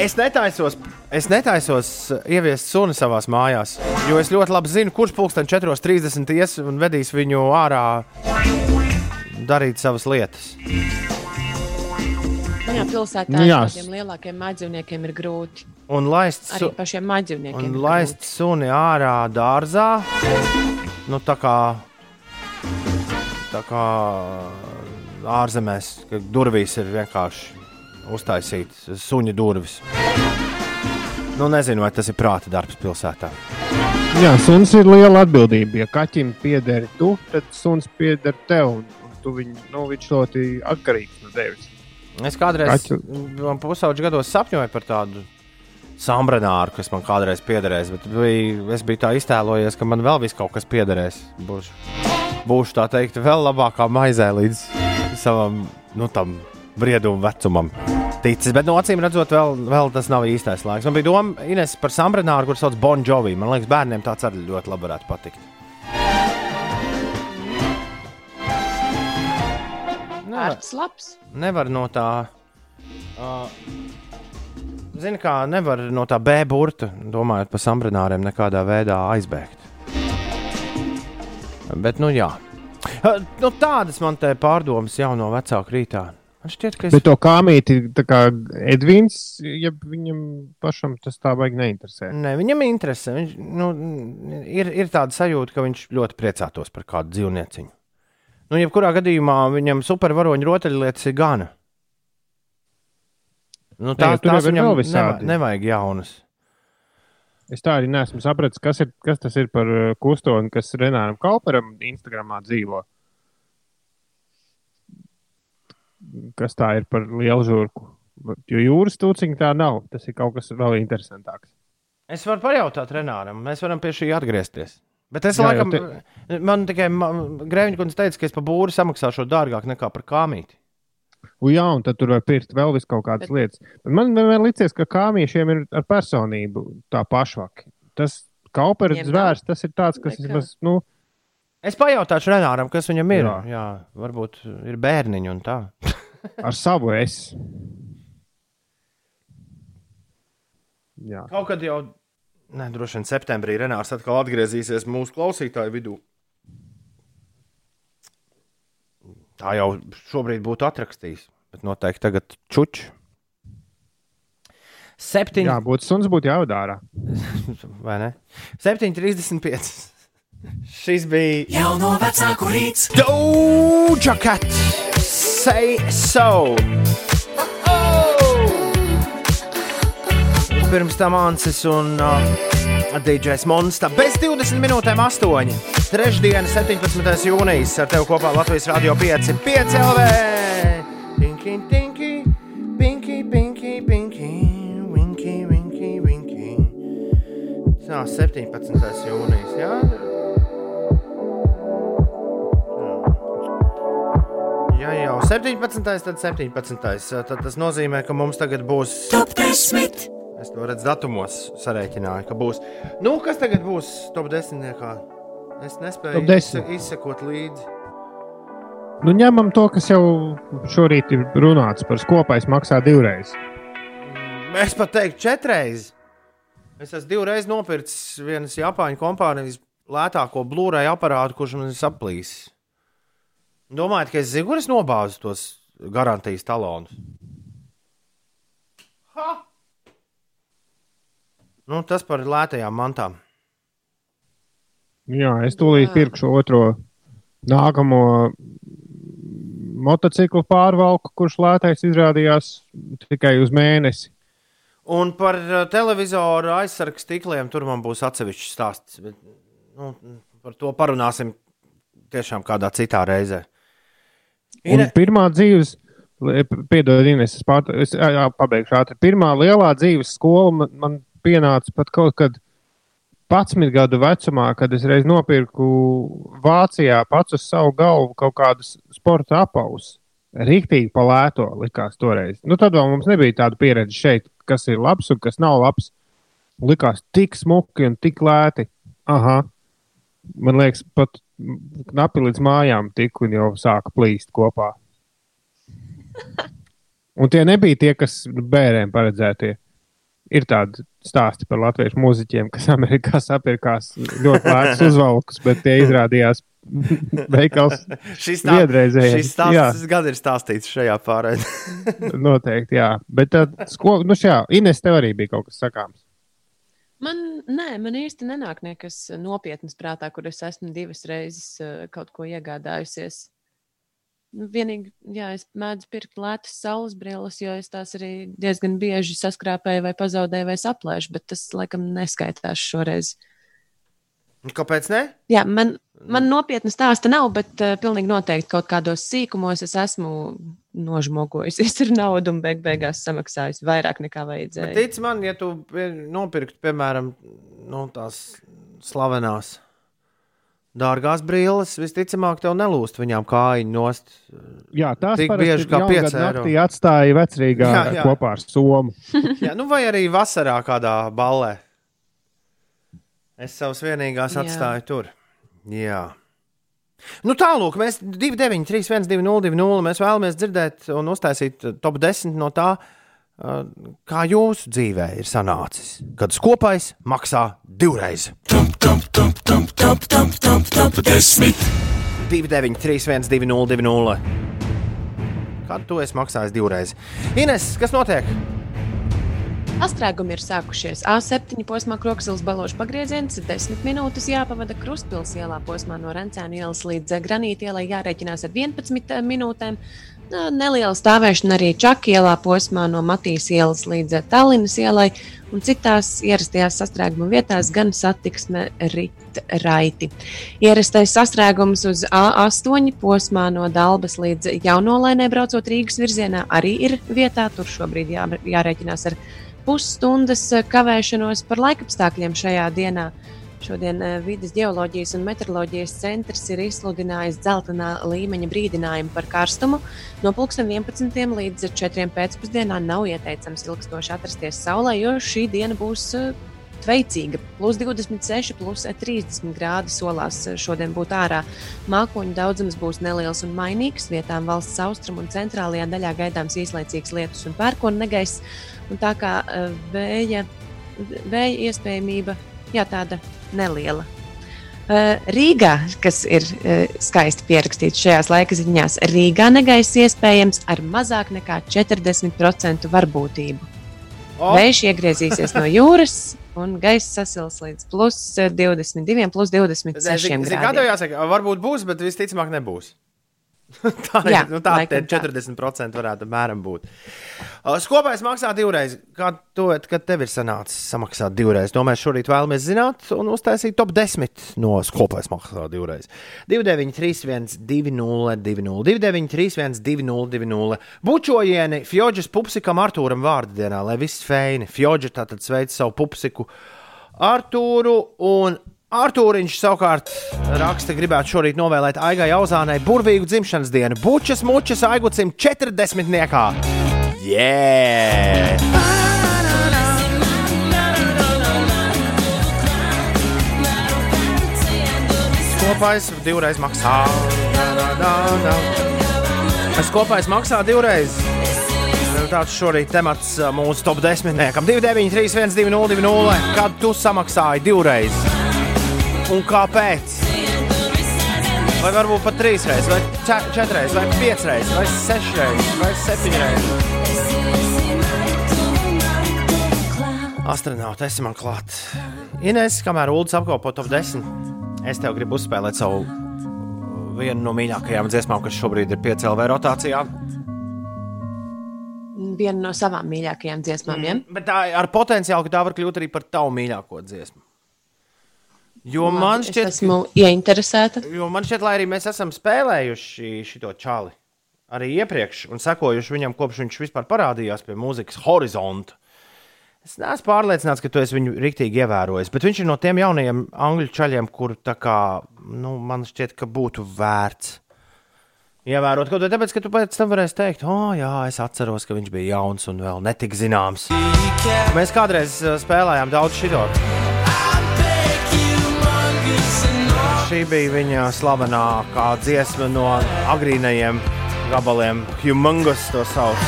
Es netaisos, es netaisos ieviest suni savā mājās, jo es ļoti labi zinu, kurš pulksten 4.30 ies un vedīs viņu ārā darīt savas lietas. Jā, pilsētā Nu, ar jā. tādiem lielākiem mājdzīvniekiem ir grūti. Un laist, Arī su un laist suni ārā dārzā, nu tā kā, tā kā ārzemēs, ka durvīs ir vienkārši uztaisītas suņa durvis. Nu, nezinu, vai tas ir prāta darbs pilsētā. Jā, suns ir liela atbildība. Ja kaķim pieder tu, tad suns pieder tev. Tu viņu, nu, viņš ļoti atkarīgs no tevis. Es kādreiz Kaķu. man pusauģi gados sapņoju par tādu sambranāru, kas man kādreiz piederēs, bet bija, es biju tā iztēlojies, ka man vēl vis kaut kas piederēs. Būšu, būšu tā teikt, vēl labākā maizē līdz savam nu, tam brieduma vecumam. Ticis, bet no acīm redzot, vēl, vēl tas nav īstais laiks. Man bija doma Ines, par sambranāru, kurš sauc Bon Jovi. Man liekas, bērniem tāds arī ļoti labi varētu patikt. Vērts labs. nevar no tā. Uh, Zini, kā nevar no tā B burta, domājot par sambranāriem, nekādā veidā aizbēgt. Bet, nu, jā. Uh, Nu, tādas man te pārdomas jau no vecāka rītā. Man šķiet, ka es. Bet to kāmīti, tā kā Edvīns, ja viņam pašam tas tā baigi neinteresē. Nē, viņam interesē. Viņš, nu, ir, ir tāda sajūta, ka viņš ļoti priecātos par kādu dzīvnieciņu. Nu, jebkurā gadījumā viņam supervaroņu rotaļlietas ir gana. Nu, tā, Nē, tās viņam vēl neva, visādi. nevajag jaunas. Es tā arī neesmu sapratis, kas, ir, kas tas ir par uh, kustoni, kas Renāram Kauperam Instagramā dzīvo. Kas tā ir par lielu žurku? Jo jūras tūciņa tā nav. Tas ir kaut kas vēl interesantāks. Es varu pajautāt Renāram, mēs varam pie šī atgriezties. Bet es Jā, laikam, te... man tikai Grēviņš teica, ka es par būru samaksāšu dārgāk nekā par kāmīti. U, jā, un tad tur var pirkt vēl vis kaut kādas Bet... lietas. Bet man vienmēr liekas, ka kāmiešiem ir ar personību tā pašvaka. Tas kaupera Viņiem zvērs, tas ir tāds, kas Nekā. vismaz, nu, Es pajautāšu Renāram, kas viņam ir. Jā, Jā. varbūt ir bērniņi un tā. ar savu es. Jā. Kaut kad jau, ne, droši vien septembrī Renārs atkal atgriezīsies mūsu klausītāju vidū. Tā jau šobrīd būtu atrakstījis, bet noteikti tagad čuč. Septiņi. Jā, būtu suns, būtu jāudārā. Vai ne? 7,35. Šis bija Jauno vecāku rīts. Doja Cat. Say so. Pirms tam Ansis un uh, DJs Monsta. Bez 20 minūtēm 8. Trešdiena, 17. jūnijas. Ar tevi kopā Latvijas Rādio 5. 5 LV. Pinky, pinky, pinky, pinky, pinky, winky, winky, winky. Tā, 17. jūnijas. Jā. Ja jau 17. tad 17. Tad tas nozīmē, ka mums tagad būs. Top 10. Es to redzu datumos, sarēķināju, ka būs. Nu, kas tagad būs top 10? Es nespēju Top 10. izse- izsekot līdzi. Nu, ņemam to, kas jau šorīt ir runāts par skopais maksā divreiz. Es pat teiktu, četreiz. Es esmu divreiz nopircis vienas Japāņu kompānijas lētāko Blu-ray aparātu, kurš man ir saplīsis. Domājat, ka es zinu, kur es nobāzu tos garantijas talonus? Ha! Nu, tas par lētajām mantām. Jā, es tūlīt Jā. pirkšu otro nākamo motociklu pārvalku, kurš lētais izrādījās tikai uz mēnesi. Un par uh, televizoru aizsargu stikliem tur man būs atsevišķs stāsts. Bet, nu, par to parunāsim tiešām kādā citā reizē. Un pirmā dzīves, piedod, Ines, es, pār, es jā, pabeigšu ātri. Pirmā lielā dzīves skola man, man pienāca pat kaut kad 11 gadu vecumā, kad es reiz nopirku Vācijā pats uz savu galvu kaut kādus sporta apavus. Rīktīgi palēto likās toreiz. Nu, tad vēl mums nebija tāda pieredze šeit, kas ir labs un kas nav labs. Likās tik smuki un tik lēti. Aha. Man liekas, pat knapi līdz mājām tiku un jau sāka plīst kopā. Un tie nebija tie, kas bērniem paredzētie. Ir tādi stāsti par latviešu mūziķiem, kas Amerikā sapirkās ļoti lētus uzvalkus, bet tie izrādījās veikals Šis šis stāsts gan ir stāstīts šajā pārējā. Noteikti, jā. Bet tā, sko, nu šā, Ines, tev arī bija kaut kas sakāms. Man, nē, man īsti nenāk nekas nopietns prātā, kur es esmu divas reizes eh, kaut ko iegādājusies. Nu, vienīgi, jā, es mēdzu pirkt lētas saules brilles, jo es tās arī diezgan bieži saskrāpēju, vai pazaudēju, vai saplēšu, bet tas laikam neskaitās šoreiz. Kāpēc ne? Jā, man, man nopietna stāsta nav, bet uh, pilnīgi noteikti kaut kādos sīkumos es esmu nožmogojusies ar naudu un beig beigās samaksājusi vairāk nekā Bet vajadzēja. tic man, ja tu nopirktu, piemēram, nu, tās slavenās dārgās brilles, visticamāk, tev nelūst viņām kājiņu nost. Jā, tās Tik parasti bieži kā 5 eiro. naktī atstāja vecrīgā Jā, jā. kopā ar Somu. Jā, nu vai arī vasarā kādā ballē. Es savus vienīgās Jā. atstāju tur. Jā. Nu, tālāk, mēs 2, 9, 3, 1, 2, 0, 2, 0. Mēs vēlamies dzirdēt un uztaisīt uh, top 10 no tā, uh, kā jūsu dzīvē ir sanācis. Kad skopais maksā divreiz. 2, 9, 3, 1, 2, 0, 2, 0. Kad tu esi maksājis divreiz? Ines, kas notiek? Astrēgumi ir sākušies. A7 posmā Kroksilas balāžas pagrieziens, 10 minūtes jāpavada Krustpils ielā posmā no Rencēna ielas līdz Granīta ielai jārēķinās ar 11 minūtēm. Nā, Neliela stāvēšana arī Čakā ielā posmā no Matīs ielas līdz Tallinas ielai, un citās ierastajās sastrēguma vietās gan satiksme rit raiti. Ierastais sastrēgums uz A8 posmā no Dalbas līdz Jaunolainē braucot Rīgas virzienā arī ir vietā. Tur šobrīd jā, jārēķinās ar pusstundas eh, kavēšanos par laikapstākļiem šajā dienā. Šodien eh, Vides geoloģijas un meteoroloģijas centrs ir izsludinājis dzeltenā līmeņa brīdinājumu par karstumu. No 11. līdz 4. pēcpusdienā nav ieteicams ilgstoši atrasties saulē, jo šī diena būs eh, Veicīga, plus 26, plus 30 grādi solās eh, šodien būt ārā. Mākoņu daudzums būs neliels un mainīgs. Vietām valsts austrumu un centrālajā daļā gaidāms īslaicīgs lietus un pērkona negaiss. Un tā kā eh, vēja, vēja iespējamība, jā, tāda neliela. Eh, Rīgā, kas ir skaisti pierakstīts šajās laika ziņās, Rīgā negaiss iespējams ar mazāk nekā 40% varbūtību. O! Vējš iegriezīsies no jūras, un gaisa sasils līdz plus 22, plus 26 Zini, kā tev grādiem. jāsaka, varbūt būs, bet visticamāk nebūs. tā Jā, ir nu, tā, tā. 40% varētu apmēram būt. Uh, Skopais maksā divreiz. Kā to, kad tev ir sanācis samaksāt divreiz? To mēs šorīt vēlamies zināt un uztaisīt top 10 no skopais maksā divreiz. 2931, 20, 20, 2931, 20, Bučojieni Fjodžas pupsikam Artūram vārdienā, lai viss feini. Fjodža tātad sveic savu pupsiku Artūru un Artūriņš savukārt raksta, gribētu šorīt novēlēt Aigai Jauzānai burvīgu dzimšanas dienu. Bučas, mučas, aigucim 40. niekā. Yeah! Kopais divreiz maksā. Es kopais maksā divreiz. Tāds šorīt temats ā, mūsu top 10. 2931, 20, kad tu samaksāji divreiz. Un kāpēc? Vai varbūt pat trīs reizes, vai četras, vai piecas reizes, vai sešas reizes, vai septiņas reizes. Astronauts, esi man klāt. Ines, kamēr Ulas apkopo top 10, es tev gribu uzspēlēt savu viena no mīļākajām dziesmām, kas šobrīd ir piecēlā rotācijā. Viena no savām mīļākajām dziesmām. Ja? Bet tā ir ar potenciālu, ka tā var kļūt arī par tavu mīļāko dziesmu. Jo man es šķiet, esmu ieinteresēta. Jo man šķiet, lai arī mēs esam spēlējuši šo čāli arī iepriekš un sekojuši viņam, kopš viņš vispār parādījās pie mūzikas horizonta. Es neesmu pārliecināts, ka tu esi viņu rīktīgi ievērojis, bet viņš ir no tiem jaunajiem angļu čaļiem, kur kā, nu, man šķiet, ka būtu vērts ievērot. Kaut arī tāpēc, ka tu pēc tam varēsi teikt, oh, jā, es atceros, ka viņš bija jauns un vēl netik zināms. Mēs kādreiz spēlējām daudz šito. Šī bija viņa slavenākā dziesma no agrīnajiem gabaliem. Humungus to sauc.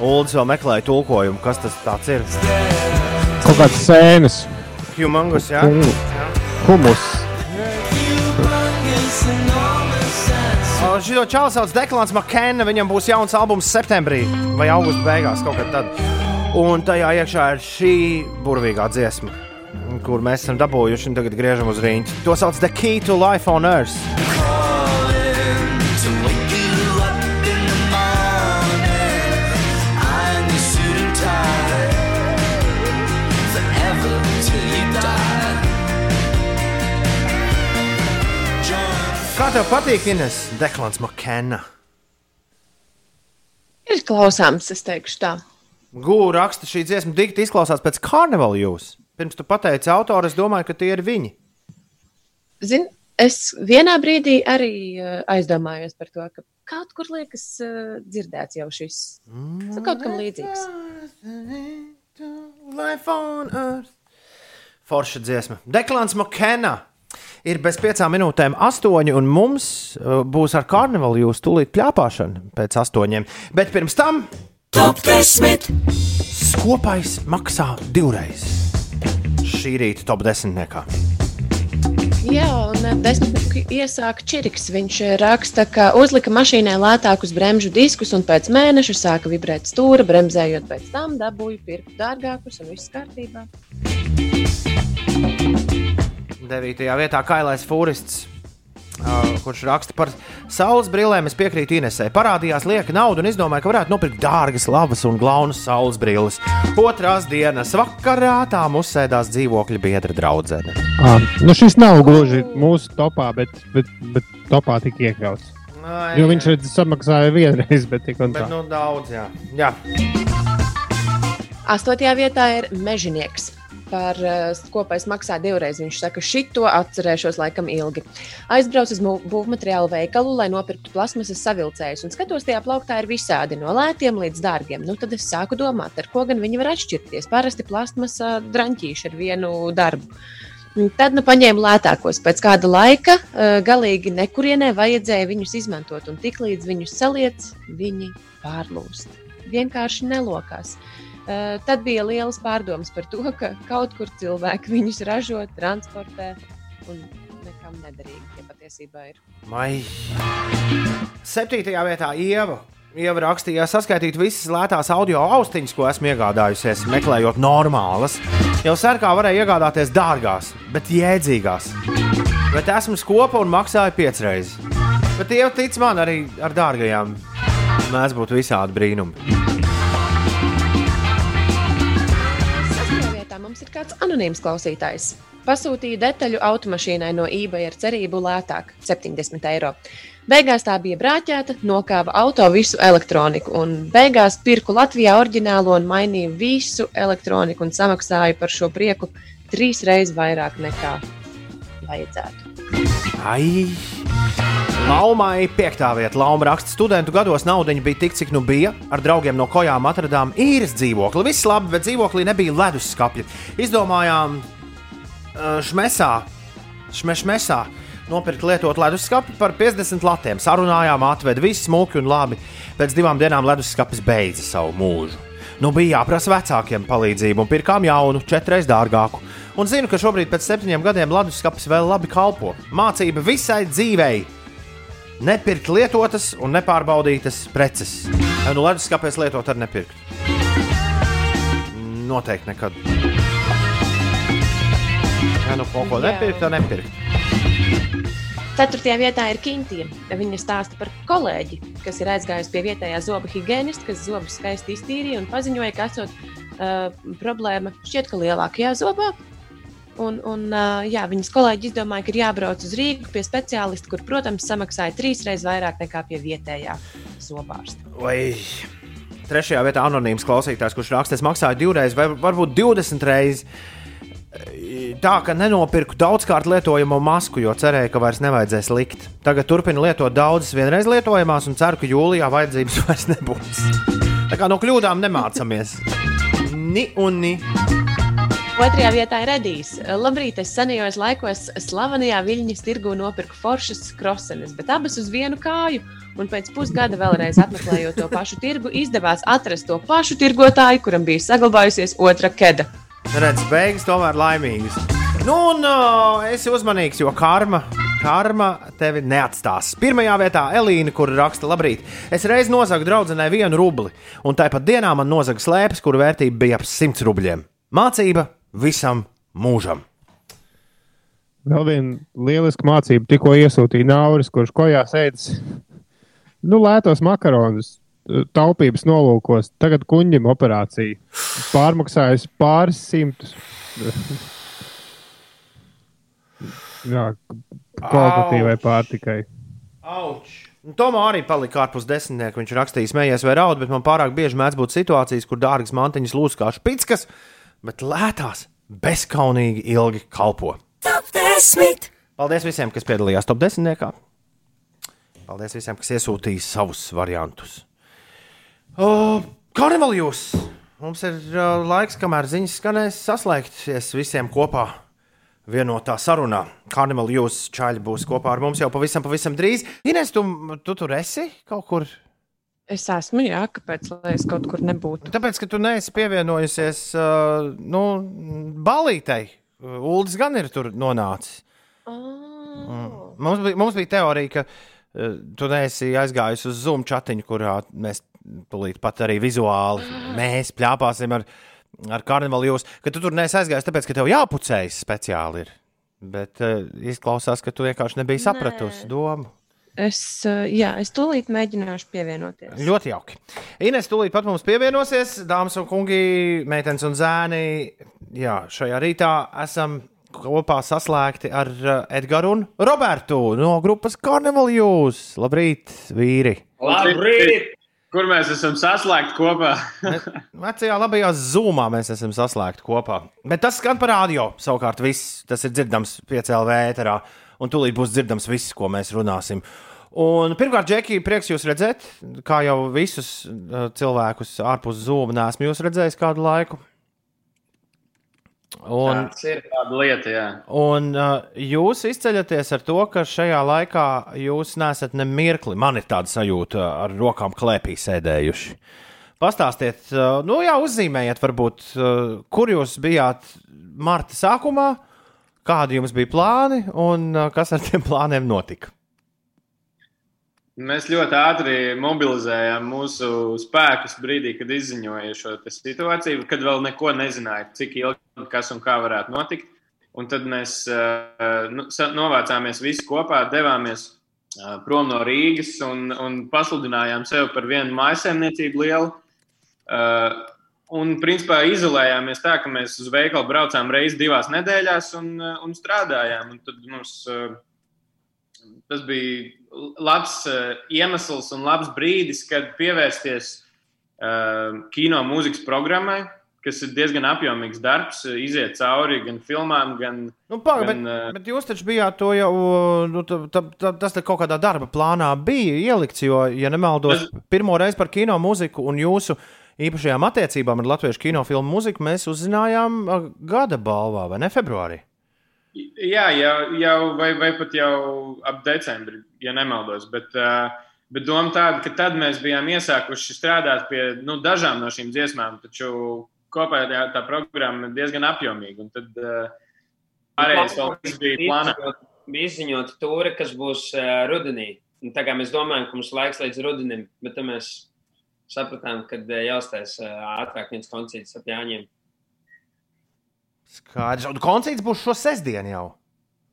Uldis vēl meklēja tulkojumu, kas tas ir. Kaut kādas sēnes. Humungus, jā. Humus. Šo čauli sauc Deklāns Makēna. Viņam būs jauns albums septembrī vai augusta beigās, kaut kad tad. Un tajā iekšā ir šī burvīgā dziesma, kur mēs esam dabūjuši un tagad griežam uz rīņķa. To sauc The Key to Life on Earth. Kā tev patīk, Ines, Deklāns Makēna? Ir klausāms, es teikšu tā. Gūri raksta šī dziesma, dikti izklausās pēc karnevāla jūs. Pirms tu pateici autoru, es domāju, ka tie ir viņi. Zin, es vienā brīdī arī uh, aizdomājos par to, ka kaut kur liekas uh, dzirdēts jau šis. Tas kaut kam līdzīgs. Life on Earth. Forša dziesma. Deklāns Makēna ir bez piecām minūtēm astoņi, un mums uh, būs ar karnevālu jūs tūlīt plāpāšana pēc astoņiem. Bet pirms tam Top 10! skopais maksā divreiz. Šī rīta top desmitniekā. Jā, un uh, desmitnieku iesāka Čiriks. Viņš uh, raksta, ka uzlika mašīnai lētākus bremžu diskus, un pēc mēneša sāka vibrēt stūra, bremzējot pēc tam dabūju pirkt dārgākus, un viss kārtībā. 9. vietā Kailais Fūrists. Uh, kurš raksta par saules brillēm? Es piekrītu Inesē. Parādījās lieka nauda un izdomāja, ka varētu nopirkt dārgas, labas un glaunas saules brilles. Otrās dienas vakarā tā uzsēdās dzīvokļa biedra draudzene. Ah, nu šis nav gluži mūsu topā, bet, bet, bet topā tika iekļauts. Ai, Jo viņš redz, samaksāja vienreiz, bet tik un tā. Bet, nu, daudz, jā. jā. Astotajā vietā ir mežonieks. Par uh, kopais maksā divreiz. Viņš saka, šito atcerēšos laikam ilgi. Aizbraucu uz būvmateriālu veikalu, lai nopirktu plasmasas savilcējus. Un skatos, tajā plauktā ir visādi no lētiem līdz dārgiem. Nu, tad es sāku domāt, ar ko gan viņi var atšķirties. Parasti plasmasa draņķīši ar vienu darbu. Tad nu, paņēmu lētākos. Pēc kāda laika uh, galīgi nekurienē vajadzēja viņus izmantot. Un tiklīdz viņus saliec, viņi pārlūst. Vienkārši nelokās. Uh, tad bija liels pārdoms par to, ka kaut kur cilvēki viņus ražo, transportē un nekam nederīgi. Ja patiesībā ir. Mai. Septītajā vietā Ieva. Ieva rakstīja, saskaitīt visas lētās audio austiņas, ko esmu iegādājusies, meklējot normālas. Jau sērkā varēja iegādāties dārgās, bet jēdzīgās. Bet esmu skopa un maksāju piecreiz. Bet Ieva tic man arī ar dārgajām. Mēdz būt visādi brīnumi. Mums ir kāds anonīms klausītājs. Pasūtīju detaļu automašīnai no eBay ar cerību lētāk - 70 eiro. Beigās tā bija brāķēta, nokāva auto visu elektroniku, un beigās pirku Latvijā oriģinālo un mainīju visu elektroniku un samaksāju par šo prieku trīs reizes vairāk nekā vajadzētu. Ai! Laumai piektā vieta. Lauma raksta, studentu gados nauda bija tik, cik nu bija. Ar draugiem no kojām atradām īres dzīvokli. Viss labi, bet dzīvoklī nebija leduskapja. Izdomājām uh, šmesā, šmešmesā nopirkt lietot leduskapi par 50 latiem. Sarunājām, atveda viss smuki un labi. Pēc divām dienām leduskapis beidza savu mūžu. Nu bija jāprasa vecākiem palīdzību, un pirkām jaunu, četras dārgāku. Un zinu, ka šobrīd pēc septiņiem gadiem leduskapis vēl labi kalpo. Mācība visai dzīvei. Nepirkt lietotas un nepārbaudītas preces. Nu leduskapēs lietot ar nepirkt? Noteikti nekad. Ja nu kaut ko nepirkt, tad nepirkt. Ceturtajā vietā ir Kintīna. Viņa stāsta par kolēģi, kas ir aizgājusi pie vietējā zobu higienista, kas zobus skaisti iztīrīja un paziņoja, ka esot uh, problēma šķiet, ka lielākajā zobā. Un, un, uh, jā, viņas kolēģi izdomāja, ka ir jābrauc uz Rīgu pie speciālista, kur, protams, samaksāja trīs reizes vairāk nekā pie vietējā zobārsta. Vai trešajā vietā anonīms klausītājs, kurš raksta, es maksāju divreiz, vai varbūt 20 reizes. Tā ka nenopirku daudzkārt lietojamo masku, jo cerēju, ka vairs nevajadzēs likt. Tagad turpinu lietot daudzas vienreiz lietojamās un ceru, ka jūlijā vajadzības vairs nebūs. Tā kā no kļūdām nemācāmies. Ni un ni. Otrajā vietā ir Edijs. Labrīt, es senajos laikos slavenajā viļņas tirgu nopirku foršas krosenes, bet abas uz vienu kāju. Un pēc pusgada vēlreiz apmeklējot to pašu tirgu, izdevās atrast to pašu tirgotāju, kuram bija saglabājusies otra keda. Redz, beigas tomēr laimīgas. Nu, un uh, esi uzmanīgs, jo karma, karma tevi neatstās. Pirmajā vietā Elīna, kur raksta, labrīt. Es reiz nozagu draudzenei vienu rubli, un tāpat dienā man nozaga slēpes, kuru vērtība bija ap 100 rubļiem. Mācība visam mūžam. Vēl viena lieliska mācība tikko iesūtīja Nauris, kurš kojā sēdz nu, lētos makaronus. Taupības nolūkos, tagad kuņģim operācija. Pārmaksājis pāris simtus. Jā, kvalitatīvai pārtikai. Auč! Nu, Tomā arī palika ārpus desmitnieka. Viņš rakstīja, smējies vai raud, bet man pārāk bieži mēdz būt situācijas, kur dārgas mantiņas lūdz kā špickas, bet lētās bezskaunīgi ilgi kalpo. Top 10! Paldies visiem, kas piedalījās top desmitniekā. Paldies visiem, kas iesūtīja savus variantus. Uh, Karneval jūs! Mums ir uh, laiks, kamēr ziņas skanēs, saslēgties visiem kopā vienotā sarunā. Karneval jūs čaļi būs kopā ar mums jau pavisam, pavisam drīz. Ines, tu, tu tur esi kaut kur? Es esmu, jā, kāpēc lai es kaut kur nebūtu. Tāpēc, ka tu neesi pievienojusies uh, nu, balītei. Uldis gan ir tur nonācis. Oh. Mums bija, mums bija teorija, ka uh, tu neesi aizgājis uz Zoom chatiņu, kurā mēs tūlīt pat arī vizuāli mēs plāpāsim ar, ar karnevālu jūs, ka tu tur neesi aizgājis, tāpēc, ka tev jāpucējas speciāli ir. Bet uh, izklausās, ka tu vienkārši nebiji sapratusi domu. Es, uh, jā, es tūlīt mēģināšu pievienoties. Ļoti jauki. Ines tūlīt pat mums pievienosies, dāmas un kungi, meitenes un zēni. Jā, šajā rītā esam kopā saslēgti ar uh, Edgars un Robertu no grupas Carnivaljūs. Labrīt, vīri! Labrīt! Kur mēs esam saslēgti kopā? Vecajā labajā zūmā mēs esam saslēgti kopā. Bet tas skan par radio. Savukārt, viss tas ir dzirdams 5LV ēterā, un tūlīt būs dzirdams viss, ko mēs runāsim. Un, pirmkārt, Džeki, prieks jūs redzēt, kā jau visus uh, cilvēkus ārpus zūma nesmu redzējis kādu laiku. Un, Tas ir tāda lieta, jā. Un uh, jūs izceļaties ar to, ka šajā laikā jūs nesat ne mirkli, man ir tāda sajūta, ar rokām klēpī sēdējuši. Pastāstiet, uh, nu jā, uzzīmējiet, varbūt, uh, kur jūs bijāt marta sākumā, kādi jums bija plāni un uh, kas ar tiem plāniem notika. Mēs ļoti ātri mobilizējām mūsu spēkus brīdī, kad izziņoja šo situāciju, kad vēl neko nezināja, cik ilgi kas un kā varētu notikt. Un tad mēs uh, nu, novācāmies visi kopā, devāmies uh, prom no Rīgas un, un pasludinājām sevi par vienu mājsaimniecību lielu. Uh, un, principā, izolējāmies tā, ka mēs uz veikalu braucām reizes divās nedēļās un, un strādājām. Un tad mums, tas bija labs iemesls un labs brīdis, kad pievērsties kino mūzikas programmai, kas ir diezgan apjomīgs darbs, iziet cauri gan filmām, gan. Nu, Pagaid, gan, bet, bet jūs taču bijāt to jau, nu, ta, ta, ta, tas kaut kādā darba plānā bija ielikts, jo, ja nemaldos, pirmo reizi par kino mūziku un jūsu īpašajām attiecībām ar latviešu kinofilmu mūziku mēs uzzinājām gada balvā, vai ne februārī? Jā, jau, jau vai, vai pat jau ap decembri, ja nemaldos. Bet, uh, bet doma tāda, ka tad mēs bijām iesākuši strādāt pie nu, dažām no šīm dziesmām, taču kopā tā, tā programma ir diezgan apjomīga. Un tad uh, pārējais vēl bija plānā. Bija izziņota tūre, kas būs uh, rudenī. Un tā kā mēs domājam, ka mums ir laiks līdz rudenim, bet tad mēs sapratām, ka uh, jāuztais ātrāk viens koncerts ap Jāņiem. Skaidrs. Un koncerts būs šo sestdienu jau.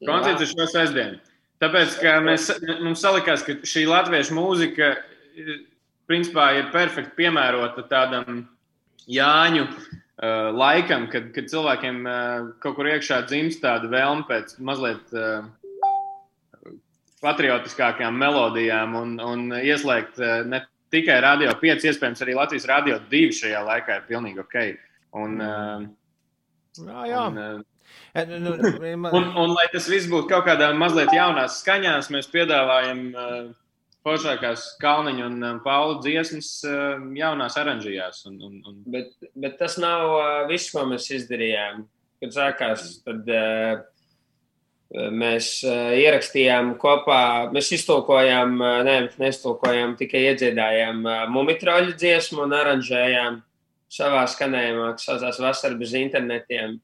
Koncerts ir šo sestdienu. Tāpēc, ka mēs, mums salikās, ka šī latviešu mūzika eh, principā ir perfekti piemērota tādam Jāņu uh, laikam, kad, kad cilvēkiem uh, kaut kur iekšā dzimst tāda vēlme pēc mazliet uh, patriotiskākām melodijām un, un ieslēgt uh, ne tikai Radio 5, iespējams, arī Latvijas Radio 2 šajā laikā ir pilnīgi ok. Un, uh, Jā, jā. Un, uh, E, nu, Un, un, lai tas viss būtu kaut kādā mazliet jaunās skaņās, mēs piedāvājam uh, foršākās Kalniņa un uh, Paula dziesmas uh, jaunās oranžijās. Un, un, un... Bet, bet tas nav uh, viss, ko mēs izdarījām. Kad sākās, tad uh, mēs uh, ierakstījām kopā, mēs iztulkojām, ne, neiztulkojām, tikai iedziedājām mumitroļu dziesmu un aranžējām savā skanējumā, kas saucās Vasara bez internetiem.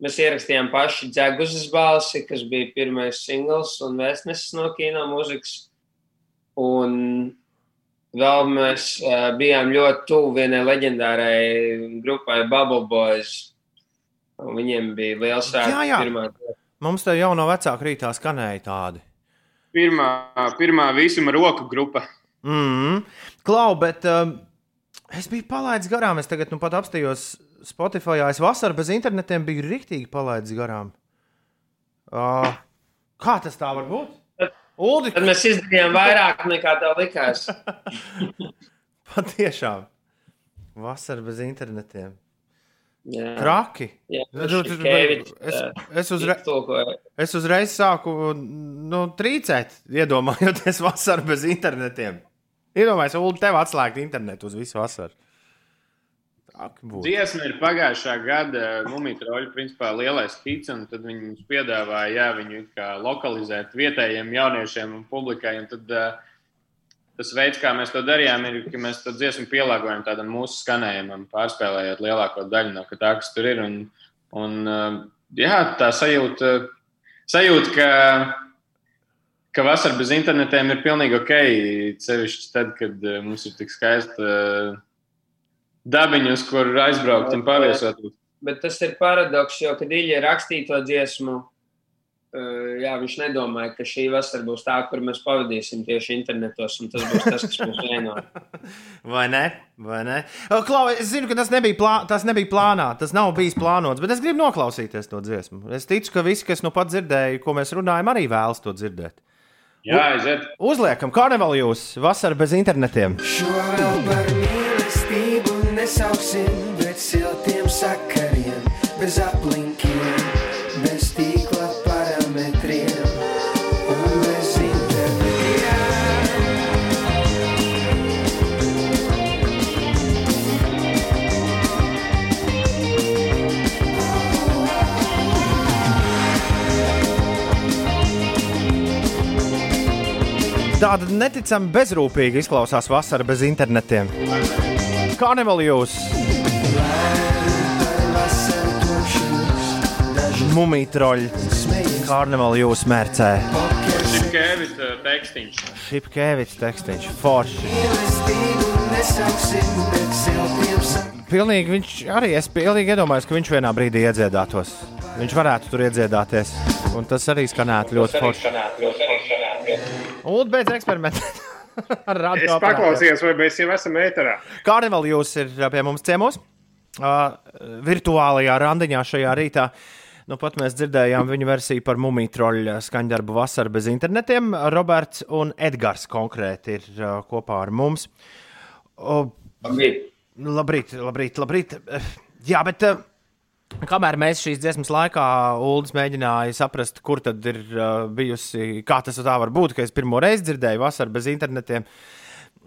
Mēs ierakstījām paši dzeguzes balsi, kas bija pirmais singls un vēstnesis no kino mūzikas. Un vēl mēs uh, bijām ļoti tuvu vienai leģendārai grupai Bubble Boys. Viņiem bija liels sēklis. Jā, jā. Pirmā, Mums te jau no vecāka rītā skanēja tādi. Pirmā, pirmā visuma roku grupa. Mm. Klau, bet um, es biju palaidis garām. Es tagad nu pat apstājos Spotify. Es vasaru bez internetiem biju rīktīgi palaidis garām. Uh, kā tas tā var būt? Uldi, tad mēs izdarījām vairāk nekā tev likās. Patiešām. Vasara bez internetiem. Jā. Traki. Jā, Nu, tu- tu- Šikevičs, es, es, uzre, es uzreiz sāku nu, trīcēt, iedomājoties vasaru bez internetiem. Iedomājieties, Ulu, tev atslēgt internetu uz visu vasaru. Būtu. Dziesma ir pagājušā gada Mumija-Troļa principā lielais hits, un tad viņi mums piedāvāja jā, viņu lokalizēt vietējiem jauniešiem un publikai. Un tad, uh, tas veids, kā mēs to darījām, ir, ka mēs to dziesmu pielāgojam tādam mūsu skanējumam, pārspēlējot lielāko daļu no tā, kas tur ir. Un, un, uh, jā, tā sajūta, sajūta ka, ka vasara bez internetiem ir pilnīgi ok. Cevišķi tad, kad uh, mums ir tik skaista. Dabiņus, kur aizbraukt un paviesoties. Bet tas ir paradoks, jo, kad Ilija rakstīja to dziesmu, uh, jā, viņš nedomāja, ka šī vasara būs tā, kur mēs pavadīsim tieši internetos, un tas būs tas, kas mums vieno. Vai ne? Vai ne? Klau, es zinu, ka tas nebija, plā, tas nebija plānā, tas nav bijis plānots, bet es gribu noklausīties to dziesmu. Es ticu, ka visi, kas nu pat dzirdēja, ko mēs runājam, arī vēlas to dzirdēt. Jā, aiziet. Uzliekam, karnevālu jūs vasarā bez internetiem. Šo vēl par mīlestību nesauksim, bet siltiem sakariem, bez aplinkiem, bez tīkla parametriem un bez. Tāda neticami bezrūpīga izklausās vasara bez internetiem. Karnevālu jūs! Mumija troļi! Karnevālu jūs mērcē! Šipkēvits tekstiņš. Šipkēvits tekstīns, forši! Pilnīgi viņš arī, es pilnīgi iedomājos, ka viņš vienā brīdī iedziedātos. Viņš varētu tur iedziedāties, un tas arī skanētu ļoti forši. Un beidz eksperimentēt. Ar Es paklausījos, vai mēs jau esam ēterā. Karnevāli jūs ir uh, pie mums ciemos. Uh, virtuālajā randiņā šajā rītā. Nu, pat mēs dzirdējām viņu versiju par mumiju troļu skaņdarbu vasarā bez internetiem. Roberts un Edgars konkrēti ir uh, kopā ar mums. O, Labrīt. labrīt, labrīt, labrīt. Jā, bet uh, kamēr mēs šīs dziesmas laikā Ulas mēģināja saprast, kur tad ir uh, bijusi, kā tas tā var būt, ka es pirmo reizi dzirdēju vasaru bez internetiem. Uh,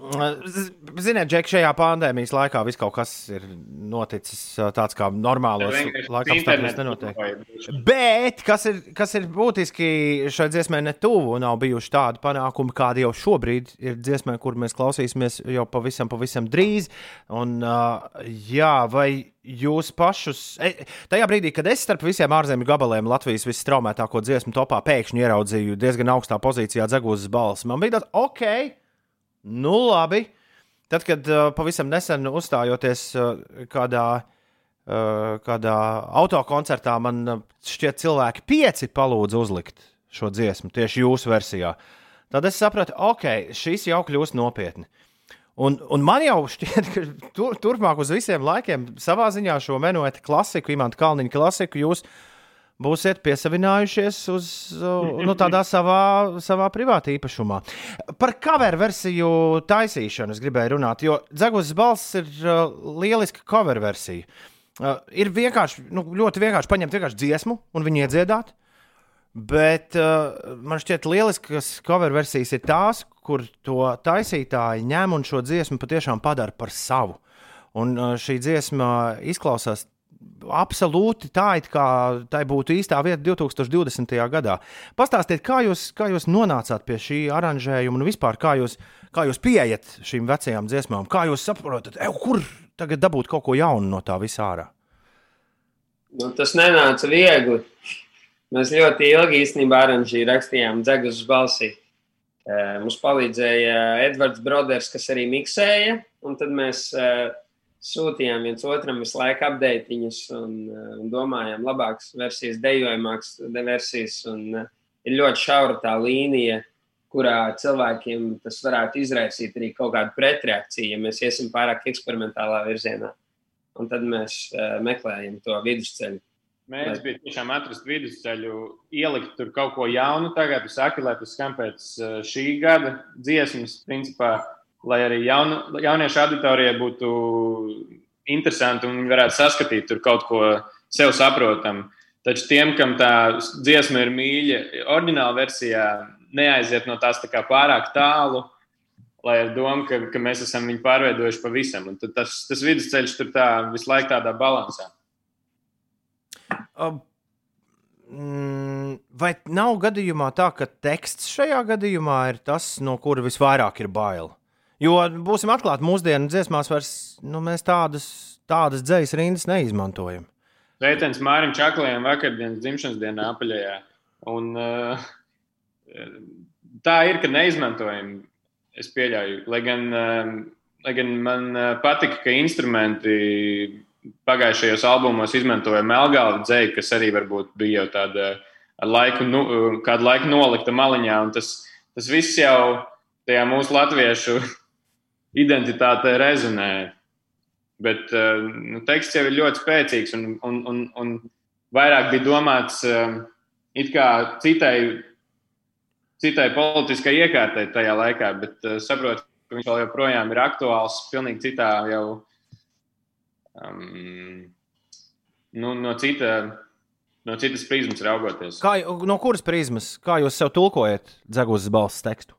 Ziniet, Džek, šajā pandēmijas laikā viss kaut kas ir noticis uh, tāds, kā normālos laikapstākļos nenotiek. Bet kas ir, kas ir būtiski šai dziesmai netuvu, nav bijuši tādi panākumi, kādi jau šobrīd ir dziesmai, kur mēs klausīsimies jau pavisam, pavisam drīz. Un, uh, jā, vai jūs pašus, e, tajā brīdī, kad es starp visiem ārzemju gabaliem Latvijas visstraumētāko dziesmu topā pēkšņi ieraudzīju diezgan augstā pozīcijā dzegūzes balsi, man bija tāds, ok, nu labi. Tad, kad uh, pavisam nesen uzstājoties uh, kādā uh, kādā autokoncertā man šķiet, cilvēki pieci palūdza uzlikt šo dziesmu, tieši jūsu versijā, tad es sapratu, ok, šis jau kļūst nopietni. Un, un man jau šķiet, ka tur, turpmāk uz visiem laikiem, savā ziņā šo menueti klasiku, Imants Kalniņa klasiku, jūs būsiet piesavinājušies uz nu, tādā savā, savā privātā īpašumā. Par cover versiju taisīšanu es gribēju runāt, jo Dzeguses balss ir uh, lieliska cover versija. Uh, ir vienkārši, nu, ļoti vienkārši paņemt vienkārši dziesmu un viņu iedziedāt. Bet uh, man šķiet, lieliskas cover versijas ir tās, kur to taisītāji ņem un šo dziesmu patiešām padara par savu. Un uh, šī dziesma izklausās absolūti tā, it kā tai būtu īstā vieta 2020. gadā. Pastāstiet, kā jūs, kā jūs nonācāt pie šī aranžējuma un vispār kā jūs, kā jūs pieejat šīm vecajām dziesmām, kā jūs saprotat, e, kur tagad dabūt kaut ko jaunu no tā visā ārā? Nu, tas nenāca viegli. Mēs ļoti ilgi īstenībā aranžī rakstījām dzegus balsī. Eh, mums palīdzēja Edvards Broders, kas arī miksēja, un tad mēs uh, sūtījām viens otram visu laiku apdeitiņus un, uh, un domājām, labākas versijas, dejojamākas versijas. Un, uh, ir ļoti šaura tā līnija, kurā cilvēkiem tas varētu izraisīt arī kaut kādu pretreakciju, ja mēs iesim pārāk eksperimentālā virzienā. Un tad mēs uh, meklējam to vidusceļu. Mēģinājums bija tiešām atrast vidusceļu, ielikt tur kaut ko jaunu. Tagad jūs sakat, lai tas skan pēc šī gada dziesmas, principā, lai arī jaunu, jauniešu auditorijai būtu interesanti un viņi varētu saskatīt tur kaut ko sev saprotamu. Taču tiem, kam tā dziesma ir mīļa, oriģinālā versijā neaiziet no tās tā pārāk tālu, lai ar domu, ka, ka mēs esam viņu pārveidojuši pavisam. Un tas, tas vidusceļš tur tā, visu laiku tādā balansā. Mm, vai nav gadījumā tā, ka teksts šajā gadījumā ir tas, no kura visvairāk ir bail? Jo būsim atklāti, mūsdienu dziesmās vairs nu, tādas, tādas dzīslas rindas neizmantojam. Sveiciens Mārim Čaklējam vakardienas dzimšanas dienā apaļajā. Un, uh, tā ir, ka neizmantojam. Es pieļauju, lai gan, uh, lai gan man uh, patika, ka instrumenti pagājušajos albumos izmantoja Melngāla dzēju, kas arī varbūt bija jau tāda ar laiku, nu, kādu laiku nolikta maliņā. Tas, tas viss jau tajā mūsu latviešu identitātē rezonē. Bet nu, teksts jau ir ļoti spēcīgs un, un, un, un vairāk bija domāts kā citai, citai politiskai iekārtai tajā laikā, bet saprotu, ka viņš vēl joprojām ir aktuāls pilnīgi citā jau um, nu, no, cita, no citas prizmas raugoties. Kā, no kuras prizmas? Kā jūs sev tulkojat dzegūzes balss tekstu?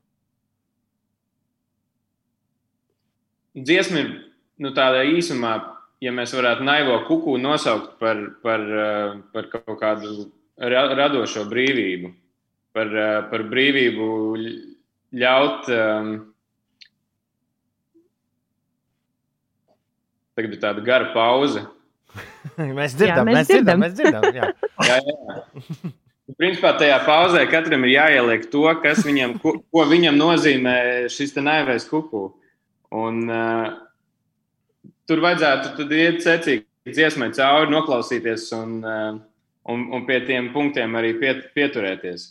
Dziesma ir nu, tāda īsumā, ja mēs varētu naivo kuku nosaukt par, par, uh, par kaut kādu radošo brīvību, par, uh, par brīvību ļaut um, Tagad ir tāda gara pauze. mēs dzirdam, jā, mēs, mēs dzirdam, mēs dzirdam. Jā. jā, jā. Principā tajā pauzē katram ir jāieliek to, kas viņam, ko, ko viņam nozīmē šis naivais kuku. Un, uh, tur vajadzētu iet secīgi dziesmai cauri, noklausīties un, uh, un, un pie tiem punktiem arī piet, pieturēties.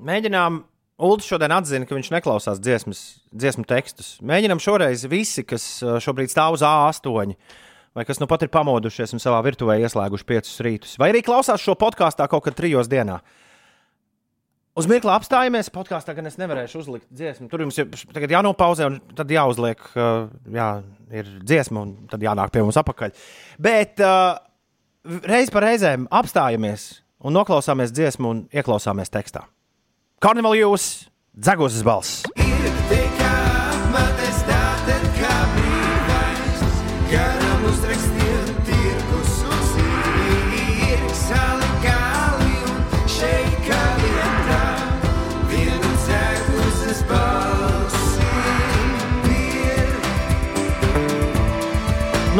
Mēģinām Ulds šodien atzina, ka viņš neklausās dziesmas, dziesmu tekstus. Mēģinam šoreiz visi, kas uh, šobrīd stāv uz A8, vai kas nu pat ir pamodušies un savā virtuvē ieslēguši piecus rītus, vai arī klausās šo podkāstā kaut kad trijos dienā. Uz mirkli apstājamies. Podkāstā gan es nevarēšu uzlikt dziesmu. Tur jums ir jānopauzē, un tad jāuzliek, uh, jā, ir dziesma, un tad jānāk pie mums apakaļ. Bet uh, reiz pa reizēm apstājamies un noklausāmies dziesmu un ieklausāmies tekstā. Karnevāla jūs, dzegūzes balss.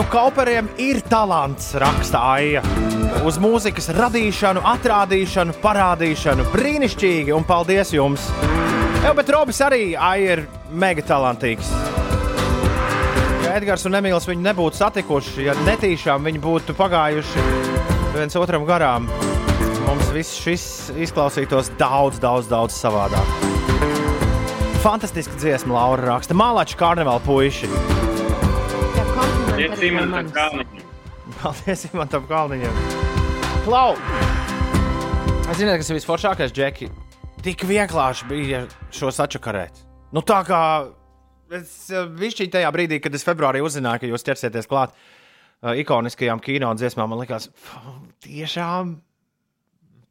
Nu, Kauperiem ir talants, raksta Aija uz mūzikas radīšanu, atrādīšanu, parādīšanu. Brīnišķīgi, un paldies jums! Jā, bet Robis arī ir mega talantīgs. Ja Edgars un Emīls viņu nebūtu satikuši, ja netīšām viņi būtu pagājuši viens otram garām. mums viss šis izklausītos daudz, daudz, daudz savādāk. Fantastiska dziesma, Laura raksta. Mālača karnevāla puiši. Paldies, Imantam Kalniņam. Paldies, Imantam Kalniņam. Klau! Ziniet, kas ir visforšākais, Džeki? Tik vienkārši bija šo sačakarēt. Nu, tā kā es višķi tajā brīdī, kad es februārī uzzināju, ka jūs ķersieties klāt uh, ikoniskajām kino dziesmām, man likās, "Pf, tiešām,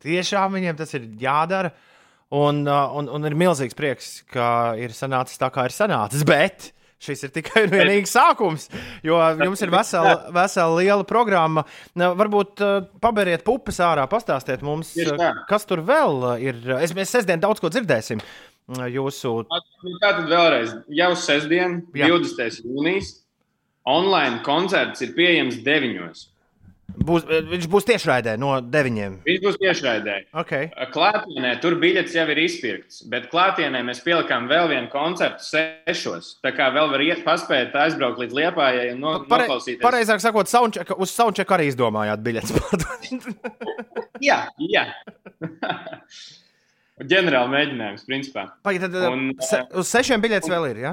tiešām viņiem tas ir jādara. Un, uh, un, un ir milzīgs prieks, ka ir sanācis tā, kā ir sanācis. Bet šis ir tikai un vienīgi sākums, jo jums ir vesela, vesela liela programma. Na, Varbūt uh, paberiet pupas ārā, pastāstiet mums, uh, tā. kas tur vēl uh, ir. Es, mēs sestdien daudz ko dzirdēsim. Jūsu Nu, Tātad vēlreiz, jau sestdien, Jā. 20. jūnijas, online koncerts ir pieejams 9. Būs, uh, viņš būs tiešraidē no deviņiem. Viņš būs tiešraidē. Okay. Klātienē tur biļets jau ir izpirkts, bet klātienē mēs pielikām vēl vienu koncertu sešos. Tā kā vēl var iet, paspēt aizbraukt līdz liepājai un no, Pare, noklausīties. pareizāk sakot, soundcheck, uz soundcheck arī izdomājāt biļetes. Jā, jā. Ģenerāli mēģinājums, principā. Pagaid, tad, Un, se, uz sešiem biļetes vēl ir. Ja?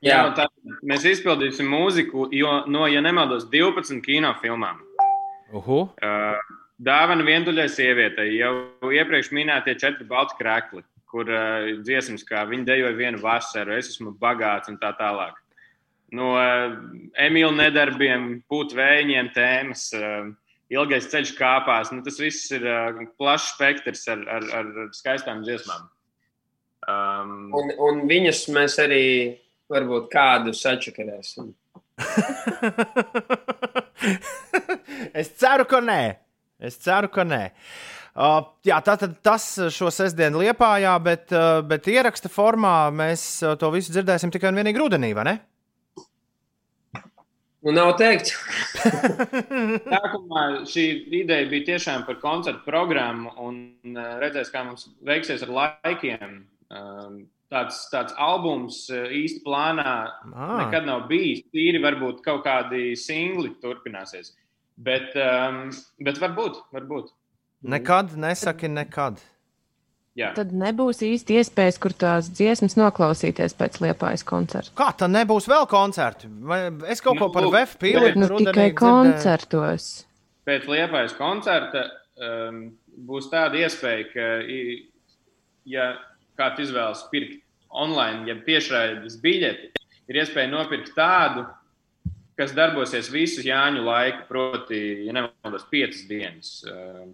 Jā, jā. Tā, mēs izpildīsim mūziku jo, no, ja nemaldos, 12 kinofilmām. Uhu. Uh, Dāvana vientuļai sievietei jau iepriekš minētie četri balti krēkli, kur uh, dziesmas, kā viņi dejoja vienu vasaru, es esmu bagāts un tā tālāk. No uh, Emīļa nedarbiem, pūtvējiem tēmas, uh, ilgais ceļš kāpās. Nu, tas viss ir uh, plašs spektrs ar, ar, ar skaistām dziesmām. Um, Un, un viņas mēs arī varbūt kādu sačakarēsim. es ceru, ka nē. Es ceru, ka nē. Uh, jā, tātad tas šo sestdienu liepājā, bet, uh, bet ieraksta formā mēs to visu dzirdēsim tikai un vienīgi rudenī, vai ne? Nu, nav teikt. Sākumā šī ideja bija tiešām par koncertu programmu, un uh, redzēs, kā mums veiksies ar laikiem. Um, Tāds, tāds albums uh, īsti plānā Ah. nekad nav bijis. Tīri varbūt kaut kādi singli turpināsies. Bet, um, bet varbūt, varbūt. Nekad nesaki nekad. Jā. Tad nebūs īsti iespējas, kur tās dziesmas noklausīties pēc liepājas koncerta. Kā tā nebūs vēl koncerti? Vai es kaut ko par VF pīlīti Nu, tikai koncertos. Pēc liepājas koncerta um, būs tāda iespēja, ka, i- ja kāds izvēlas pirkt online, ja tiešraides biļeti, ir iespēja nopirkt tādu, kas darbosies visu Jāņu laiku, proti, ja nemaldos, piecas dienas. Um,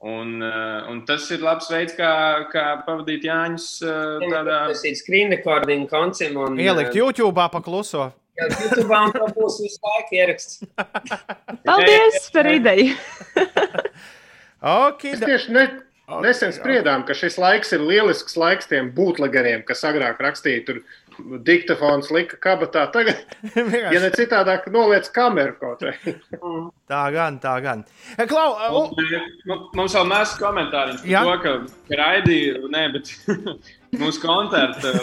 Un, uh, un tas ir labs veids, kā, kā pavadīt Jāņus uh, tādā Tas ir screen recording koncim un Ielikt YouTube pa kluso. Jā, YouTube un tā būs visu laiku ieraksts. Paldies par ideju! Okay, Mēs tieši ne, nesen spriedām, ka šis laiks ir lielisks laiks tiem būtlegariem, kas agrāk rakstīja tur diktafons, lika kabatā. Tagad, ja ne citādāk, noliec kameru kaut vai. Tā gan, tā gan. Klau, Mums- Mums vēl mazs komentārs Jā. par to, ka, raidīja, nē, bet mūsu koncerta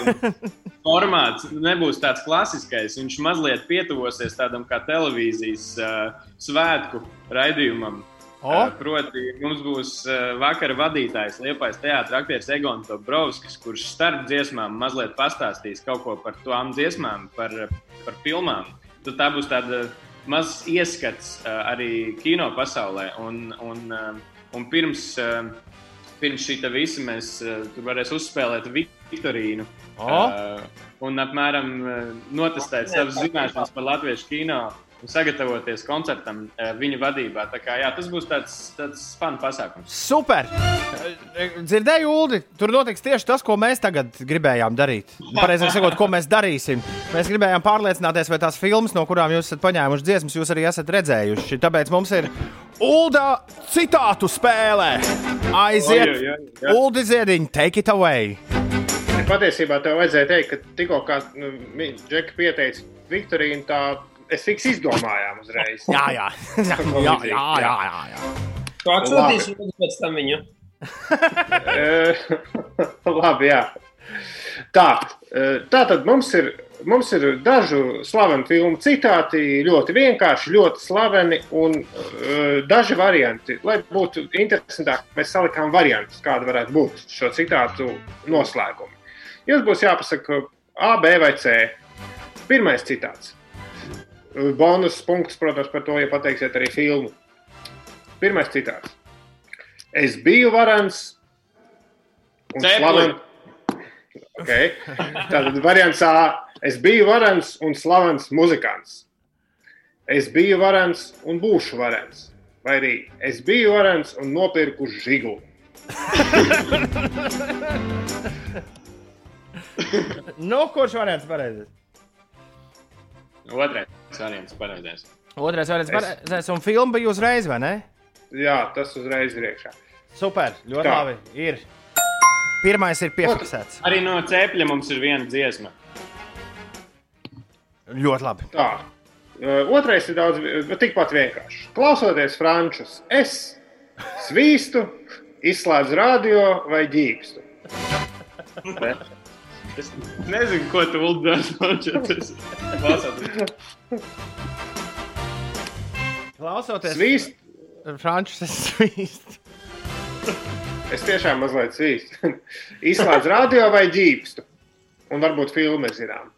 formāts nebūs tāds klasiskais. Viņš mazliet pietuvosies tādam kā televīzijas uh, svētku raidījumam. O? Uh, proti, mums būs vakara vadītājs, Liepais teātris, aktieris Egons Dobrovskis, kurš starp dziesmām mazliet pastāstīs kaut ko par tām dziesmām, par, par filmām. Tad tā būs tāda mazs ieskats arī kino pasaulē. Un, un, un pirms, pirms šī visa mēs tur varēs uzspēlēt Viktorīnu. O! Uh, un apmēram notestēt savas zināšanas par latviešu kino un sagatavoties koncertam uh, viņa vadībā. Tā kā, jā, tas būs tāds, tāds fanu pasākums. Super! Dzirdēju, Ulu, tur notiks tieši tas, ko mēs tagad gribējām darīt. Pareizāk sakot, ko mēs darīsim. Mēs gribējām pārliecināties, vai tās filmas, no kurām jūs esat paņēmuši dziesmas, jūs arī esat redzējuši. Tāpēc mums ir Ulda citātu spēlē. Aiziet! Uldi Ziediņš, take it away! Patiesībā tev vajadzēja teikt, ka tikko kā nu, Džeki pieteica Viktorīnu, tā es fiks izdomājām uzreiz. Jā, jā, jā, jā, jā, jā, jā, jā. Tu atsūtīsi mums pēc tam viņu. Eh, Labi, jā. Tā, eh, tā tad mums ir mums ir dažu slavenu filmu citāti, ļoti vienkārši, ļoti slaveni un uh, daži varianti. Lai būtu interesantāk, mēs salikām variantus, kāda varētu būt šo citātu noslēgumi. Jums būs jāpasaka A, B vai C. Pirmais citāts. Bonus punkts, protams, par to, ja pateiksiet arī filmu. Pirmais citāts. Es biju varans un slavens. Okay. Tātad variants A. Es biju varans un slavens muzikants. Es biju varans un būšu varans. Vai arī es biju varans un nopirku žiguli. nu, kurš variants pareizais? Otrais variants pareizais. Otrais variants Es- pareizais, un filma bija uzreiz, vai ne? Jā, tas uzreiz ir iekšā. Super, ļoti Tā. labi. Ir. Pirmais ir piefiksēts. Arī no cepļa mums ir viena dziesma. Ļoti labi. Tā. Uh, Otrais ir daudz, bet tikpat vienkārši. Klausoties frančus, es svīstu, izslēdzu radio vai ģīpstu. Es nezinu, ko tu dari. Klausoties, Svīst. Frančs, es svīstu. Es tiešām mazliet svīstu. Izslēdzu radio vai ģīpstu. Un varbūt filmu zinām.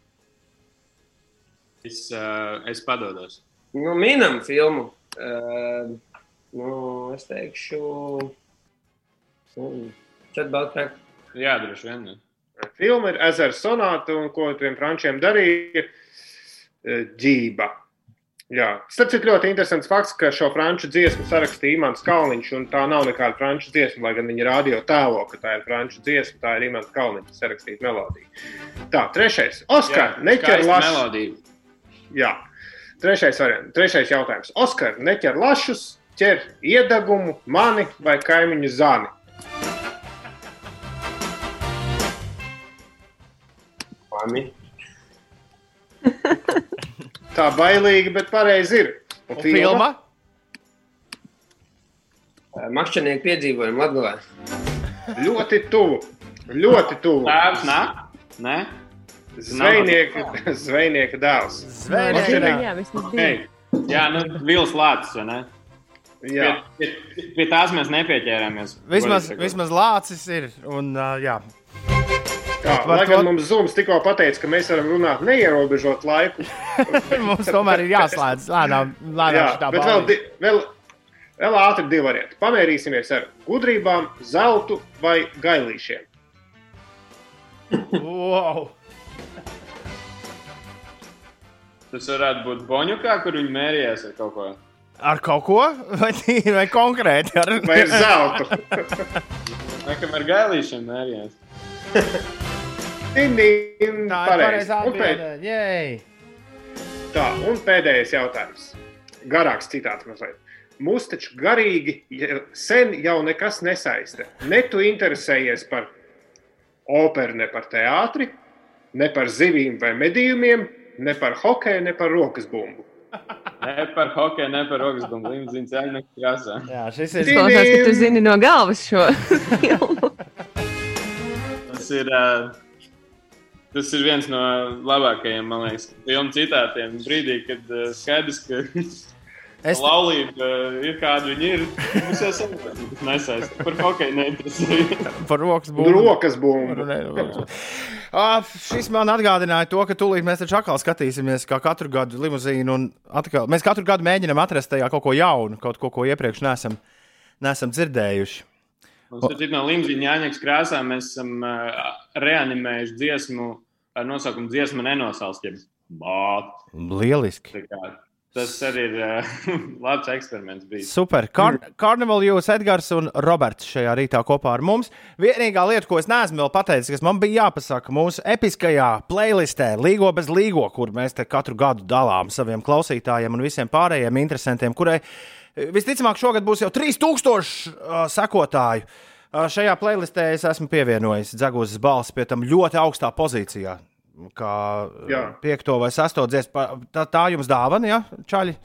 Es, uh, es padodos. Nu, minam filmu. Uh, nu, es teikšu, Četbaltāk. Jā, droši vien. ne. Filma ir Ezera sonāta, un ko tiem frančiem darīja eh, ģība. Jā, starp citu, ļoti interesants fakts, ka šo franču dziesmu sarakstīja Imants Kalniņš, un tā nav nekāda franču dziesma, lai gan viņi rādio tēlo, ka tā ir franču dziesma, tā ir Imants Kalniņš sarakstīta melodija. Tā, trešais. Oskar, neķer lašus. melodija. Jā, trešais, variants, trešais jautājums. Oskar, neķer lašus, ķer iedegumu, mani vai kaimiņu zani. Mani. Tā bailīgi, bet pareizi ir. Un filma? Makšķernieku piedzīvojumu Latgalē. Ļoti tuvu. Ļoti tuvu. Tēvs nāk? Nē? Zvejnieka, zvejnieka dēls. Zvejnieka dēls. Jā. Jā, nu, Vils Lācis, vai ne? Jā. Pie, pie, pie tās mēs nepieķērāmies. Vismaz, vismaz lācis ir. Un, uh, jā. Tā, Par lai to- gan mums Zooms tikko pateica, ka mēs varam runāt neierobežot laiku. Mums tomēr ir jāslēdz lēnām, lēnām Jā, šitā bet vēl, di, vēl, vēl ātri divi varianti. Pamērīsimies ar gudrībām, zeltu vai gailīšiem. Wow. Tas varētu būt Boņukā, kur viņi mērījās ar kaut ko. Ar kaut ko? Vai, vai konkrēti? Ar... Vai ar zeltu? Vai kam ar gailīšiem mērījās? Din, din, Tā ir pareizā Un pēd-! Tā, un pēdējais jautājums. Garāks citāts mazliet. Mūs taču garīgi sen jau nekas nesaista. Ne tu interesējies par operu, ne par teātri, ne par zivīm vai medījumiem, ne par hokeju, ne par rokas bumbu. Ne par hokeju, ne par rokas bumbu. Jāņem krāsā. Jā, šis Izklausās, ka tu zini no galvas šo filmu. Tas ir, tas ir viens no labākajiem, man liekas, filmu citātiem. Brīdī, kad uh, skaidrs, ka Es- laulība ir kāda viņa ir. Mums jau saprotam, ka tas nesaista. Par hokeju neinteresē. Par rokas bumbu. rokas rokas. Ah, šis man atgādināja to, ka tūlīt mēs taču atkal skatīsimies, kā katru gadu limuzīnu. un Atkal, mēs katru gadu mēģinām atrast tajā kaut ko jaunu, kaut ko, ko iepriekš neesam, neesam dzirdējuši. Mums ir no Limzīņa Jāņekas krāsā. Mēs esam uh, reanimējuši dziesmu ar nosaukumu Dziesma nenosalstiem. Bāt. Lieliski! Tas arī ir uh, labs eksperiments. Bijis. Super. Kar Karnevāla jūs, Edgars un Roberts šajā rītā kopā ar mums. Vienīgā lieta, ko es neesmu vēl pateicis, kas man bija jāpasaka mūsu episkajā playlistē, Līgo bez Līgo, kur mēs te katru gadu dalām saviem klausītājiem un visiem pārējiem interesantiem, kurai eh, visticamāk šogad būs jau 3000 uh, sekotāju. Uh, šajā playlistē es esmu pievienojis Dzegūzes balsi pie tam ļoti augstā pozīcijā. Kā Jā. piekto vai sesto dziesmu. Tā, tā jums dāvana, ja, Čaļi?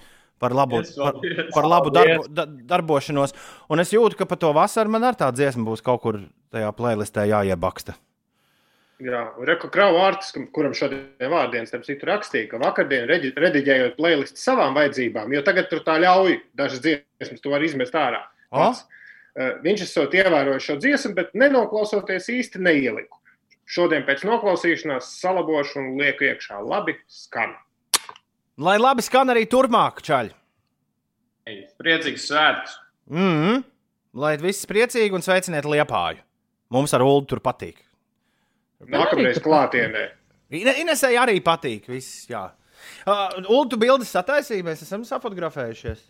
Par labu, Yes, par, paldies. par labu darbu, da, darbošanos. Un es jūtu, ka par to vasaru man ar tā dziesma būs kaut kur tajā playlistē jāiebaksta. Jā, Reku Krauvārds, kuram šodien vārdienas, starp citu, rakstīja, ka vakardien rediģējot playlistu savām vajadzībām, jo tagad tur tā ļauj dažas dziesmas, to var izmest ārā. pats. Eh, Viņš esot ievērojis šo dziesmu, bet nenoklausoties īsti neieliku. Šodien pēc noklausīšanās salabošu un lieku iekšā. Labi, skan. Lai labi skan arī turpmāk, čaļi. Priecīgs svētks. Mm -hmm. Lai viss priecīgi un sveiciniet liepāju. Mums ar Ulu tur patīk. Nākamreiz klātienē. Ine- Inesai arī patīk. Viss, jā. uh, Ulu, tu bildes sataisīji, mēs esam safotografējušies.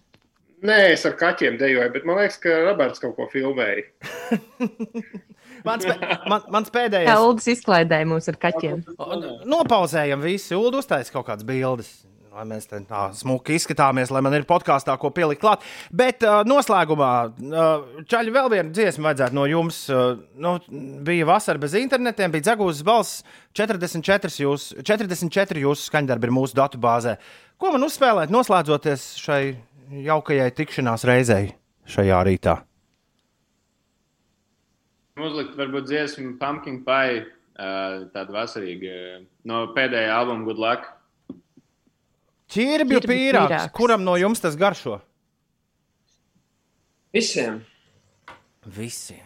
Nē, es ar kaķiem dejoju, bet man liekas, ka Roberts kaut ko filmēja. Mans, man, mans pēdējais. Elvis izklaidēja mūs ar kaķiem. Nopauzējam visi. Ulu uztaisīs kaut kādas bildes. Lai mēs te tā smuki izskatāmies, lai man ir podkāstā, ko pielikt klāt. Bet uh, noslēgumā, uh, čaļi, vēl viena dziesma vajadzētu no jums. Uh, nu, bija vasara bez internetiem, bija dzegūzes balss. 44 jūs, 44 jūsu skaņdarbi ir mūsu datubāzē. Ko man uzspēlēt, noslēdzoties šai jaukajai tikšanās reizei šajā rītā? Uzlikt varbūt dziesmu Pumpkin Pie, uh, tādu vasarīgu, uh, no pēdējā albuma Good Luck. Čirbju pīrāgs. pīrāgs. Kuram no jums tas garšo? Visiem. Visiem.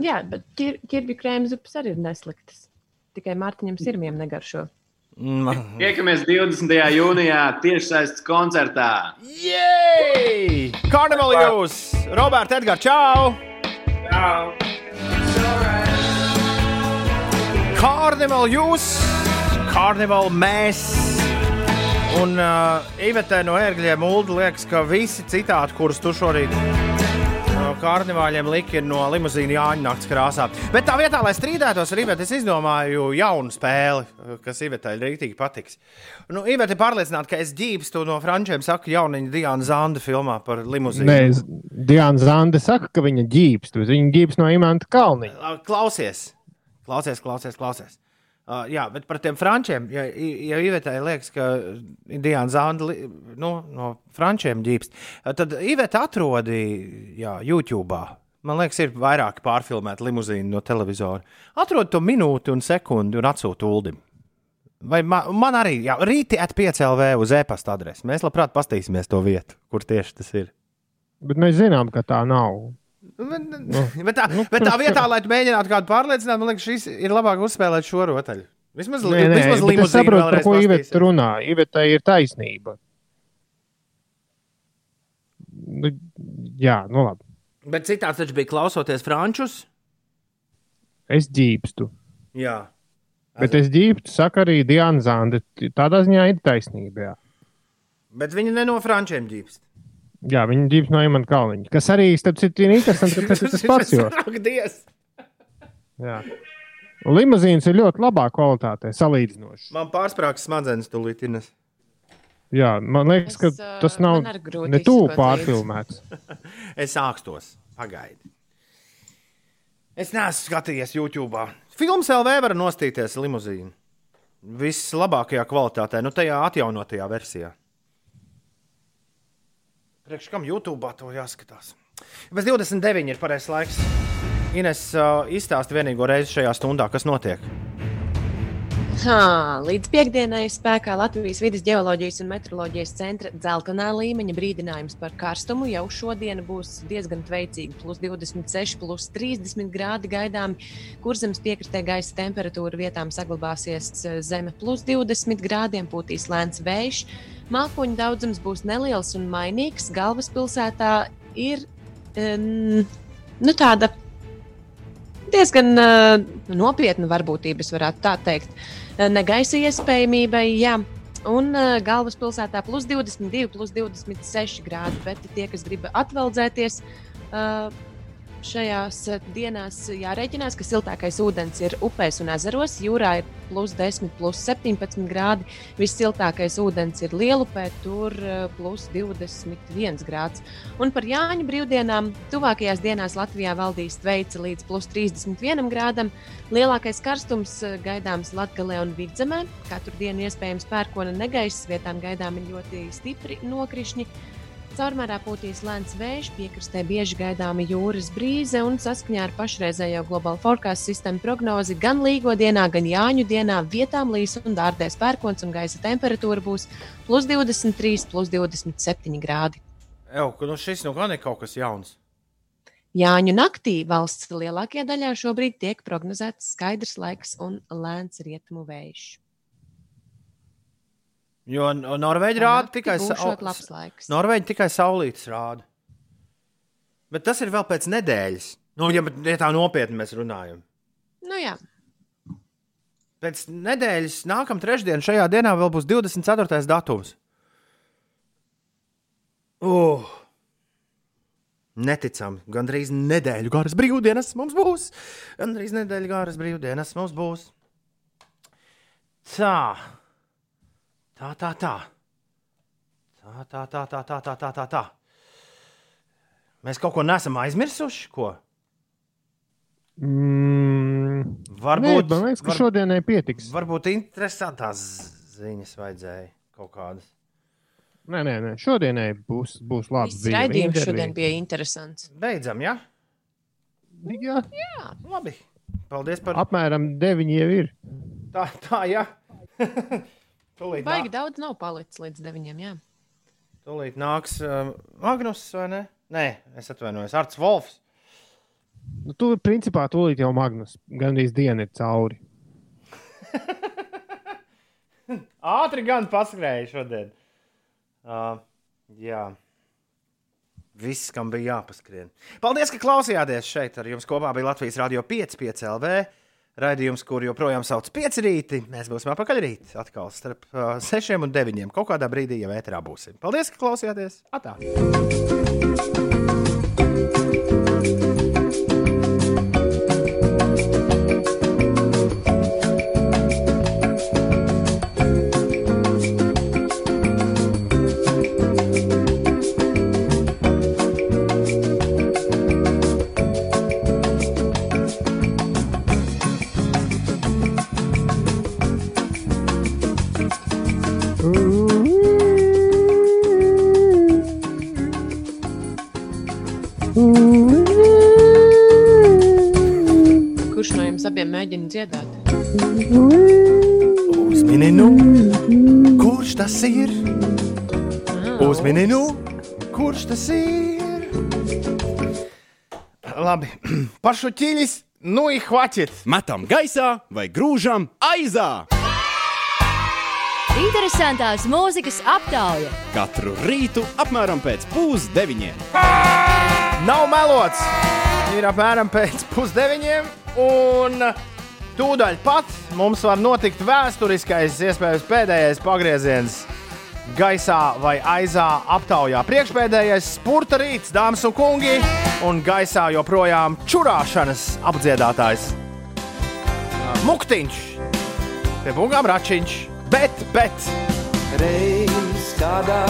Jā, bet ķir, ķirbju krēma zupas arī ir nesliktas. Tikai Mārtiņam sirmiem negaršo. Mm. Tiekamies 20. jūnijā tiešsaistes koncertā. Jej! Karnevāli jūs! Roberts, Edgars, čau! Čau! Karnevāli jūs! Karnevāli mēs! Un uh, Ivetē no ērgļiem Ulu liekas, ka visi citāti, kurus tu šorīt no karnevāļiem liki, ir no limuzīna Jāņa nakts krāsā. Bet tā vietā, lai strīdētos ar Ivetu, es izdomāju jaunu spēli, kas Ivetai rītīgi patiks. Nu, Iveta ir pārliecināta, ka es ģībstu no frančiem, saku jauniņa Diana Zanda filmā par limuzīnu. Nē, Z- Diana Zande saka, ka viņa ģībst. Viņa ģībst no Imanta Kalniņa. Klausies, klausies, klausies. klausies. Uh, jā, bet par tiem frančiem, ja, ja Ivetai liekas, ka Diana Zanda nu, no frančiem ģīpst, uh, tad Iveta atrodīja YouTube. Man liekas, ir vairāki pārfilmēti limuzīni no televizora. Atrod to minūti un sekundi un atsūta uldim. Vai man, man arī, jā, rīti at 5 LV uz e-pasta adresi. Mēs labprāt pastīsimies to vietu, kur tieši tas ir. Bet mēs zinām, ka tā nav. Bet, bet, tā, bet tā vietā, lai tu mēģinātu kādu pārliecināt, man liekas, šis ir labāk uzspēlēt šo rotaļu. Vismaz, vismaz bet es saprotu, par ko. Iveta runā. Iveta ir taisnība. Nu, jā, nu labi. Bet citāds taču bija klausoties frančus. Es ģībstu. Jā. Bet es ģībstu, saka arī Diana Zande. Tādā ziņā ir taisnība. Jā, Bet viņi ne no frančiem ģīpst. Jā viņa ģībst no Imanta Kalniņa. Kas arī, starp citu, ir interesanti, ka tas ir tas pats. Jo. Jā. Limuzīns ir ļoti labā kvalitātē, salīdzinoši. Man pārsprāgs smadzenes tūlīt ir. Jā, man liekas, ka Es, tas nav ne tuvu pārfilmēts. es sākstos. Pagaidi. Es neesmu skatījies YouTube. Filmas LV var nostīties limuzīnu. Vislabākajā kvalitātē, nu tajā atjaunotajā versijā. Priekš kam YouTube to jāskatās? Bez 29 ir pareizais laiks. Ines uh, izstāsta vienīgo reizi šajā stundā, kas notiek. Ha, līdz piekdienai spēkā Latvijas vidas geoloģijas un meteoroloģijas centra dzeltenā līmeņa brīdinājums par karstumu jau šodien būs diezgan veicīgi. Plus 26, plus 30 grādi gaidām, kur zemes piekritē gaisa temperatūra vietām saglabāsies eh, zeme plus 20 grādiem, pūtīs lēns vējš. Mākoņu daudzums būs neliels un mainīgs. Galvaspilsētā ir um, nu, tāda diezgan uh, nopietna varbūtība, es varētu tā teikt. Uh, Negaisa iespējamībai, jā. Un uh, galvaspilsētā plus 22, plus 26 grādi. Bet tie, kas grib atveldzēties, uh, šajās uh, dienās jārēķinās, ka siltākais ūdens ir upēs un ezeros. Jūrā ir plus 10, plus 17 grādi. Vissiltākais ūdens ir lielupē, tur uh, plus 21 grāds. Un par Jāņa brīvdienām tuvākajās dienās Latvijā valdīs tveica līdz plus 31 grādam. Lielākais karstums eh, gaidāms Latvijā un Vidzemē. Katru dienu iespējams pērkona negaiss, vietām gaidāmi ļoti stipri nokrišņi. Caurmērā pūtīs lēns vējš, piekrastē bieži gaidāma jūras brīze un saskaņā ar pašreizējo globālo forecast sistēmu prognozi gan Līgo dienā, gan Jāņu dienā vietām līs un dārdēs pērkons un gaisa temperatūra būs plus 23, plus 27 grādi. Ew, nu šis nu gan ir kaut kas jauns. Jāņu naktī valsts lielākajā daļā šobrīd tiek prognozēts skaidrs laiks un lēns rietumu vējš. Jo Norvēģi rāda tikai laiks. Norvēģi tikai saulītas rāda. Bet tas ir vēl pēc nedēļas. Nu, ja, ja tā nopietni mēs runājam. Nu jā, Pēc nedēļas, nākamā trešdiena, šajā dienā vēl būs 24. datums. Uh, neticami. Gan drīz nedēļu garas brīvdienas mums būs. Gan drīz nedēļu garas brīvdienas mums būs. Tā. Tā, tā, tā. Tā, tā, tā, tā, tā, tā, tā, tā, tā. Mēs kaut ko nesam aizmirsuši. Ko? Mm, Varbūt, Nē, man liekas, ka šodienai pietiks. Varbūt interesantās ziņas vajadzēja kaut kādas. Nē, nē, nē. šodienai būs, būs labi. viss raidījums šodien bija interesants. Beidzam, jā? Jā, Jā, Labi. Paldies par apmēram deviņi jau ir. tā, tā jā. Tūlīt, baigi nā, daudz nav palicis līdz deviņiem. Jā. tūlīt nāks uh, Magnus, vai ne? Nē, es atvainojos. Arts Volfs. Nu, tu, principā, tūlīt jau Magnus. Gan arī diena ir cauri. Ātri gan paskrēja šodien. Uh, jā. Viss, kam bija jāpaskrien. Paldies, ka klausījāties šeit. Ar jums kopā bija Latvijas Rādio 5, 5 LV. Raidījums, kur joprojām sauc piecrīti. Mēs būsim apakaļ rīt. Atkal starp uh, 6 un 9. Kaut kādā brīdī jau ēterā būsim. Paldies, ka klausījāties! Atā! Pašu ķīlis, nu, ir hvaķit. Metam gaisā vai grūžam aizā. Interesantās mūzikas aptauja. Katru rītu apmēram pēc pusdeviņiem. Nav melots! Ir apmēram pēc pusdeviņiem, un tūdaļ pat mums var notikt vēsturiskais, iespējams, pēdējais pagrieziens gaisā vai aizā aptaujā. Priekšpēdējais spurta rīts, dāmas un kungi, un gaisā joprojām čurāšanas apdziedātājs. Muktiņš, pie bungām račiņš, bet, bet. Reiz kādā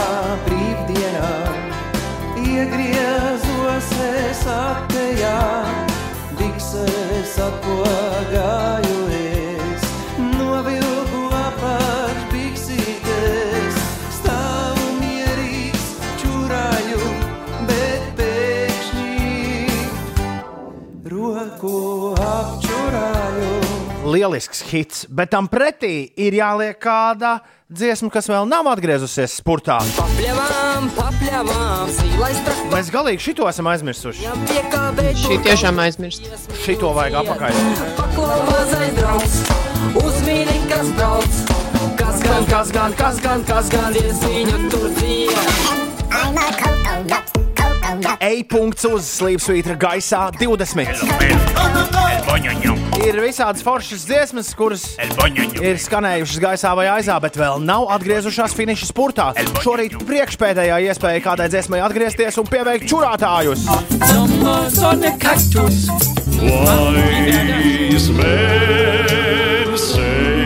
brīvdienā iegriezos es atejā, bikses atpogāju es, roku apčurāju. Lielisks hits, bet tam pretī ir jāliek kāda dziesma, kas vēl nav atgriezusies spurtā. Papļavām, papļavām. Mēs galīgi šito esam aizmirsuši. Šī tiešām aizmirst. Šito vajag apakaļ. Paklau mazais draugs, uzmini, kas brauc. Kas gan, kas gan, kas gan, kas gan, diez viņu tur dzied. E-punkts uz slīpsvītra gaisā 20. Ir visādas foršas dziesmas, kuras ir skanējušas gaisā vai aizā, bet vēl nav atgriezušās finiša spurtā. Šorīt priekšpēdējā iespēja kādai dziesmai atgriezties un pieveikt čurātājus. Wise men say.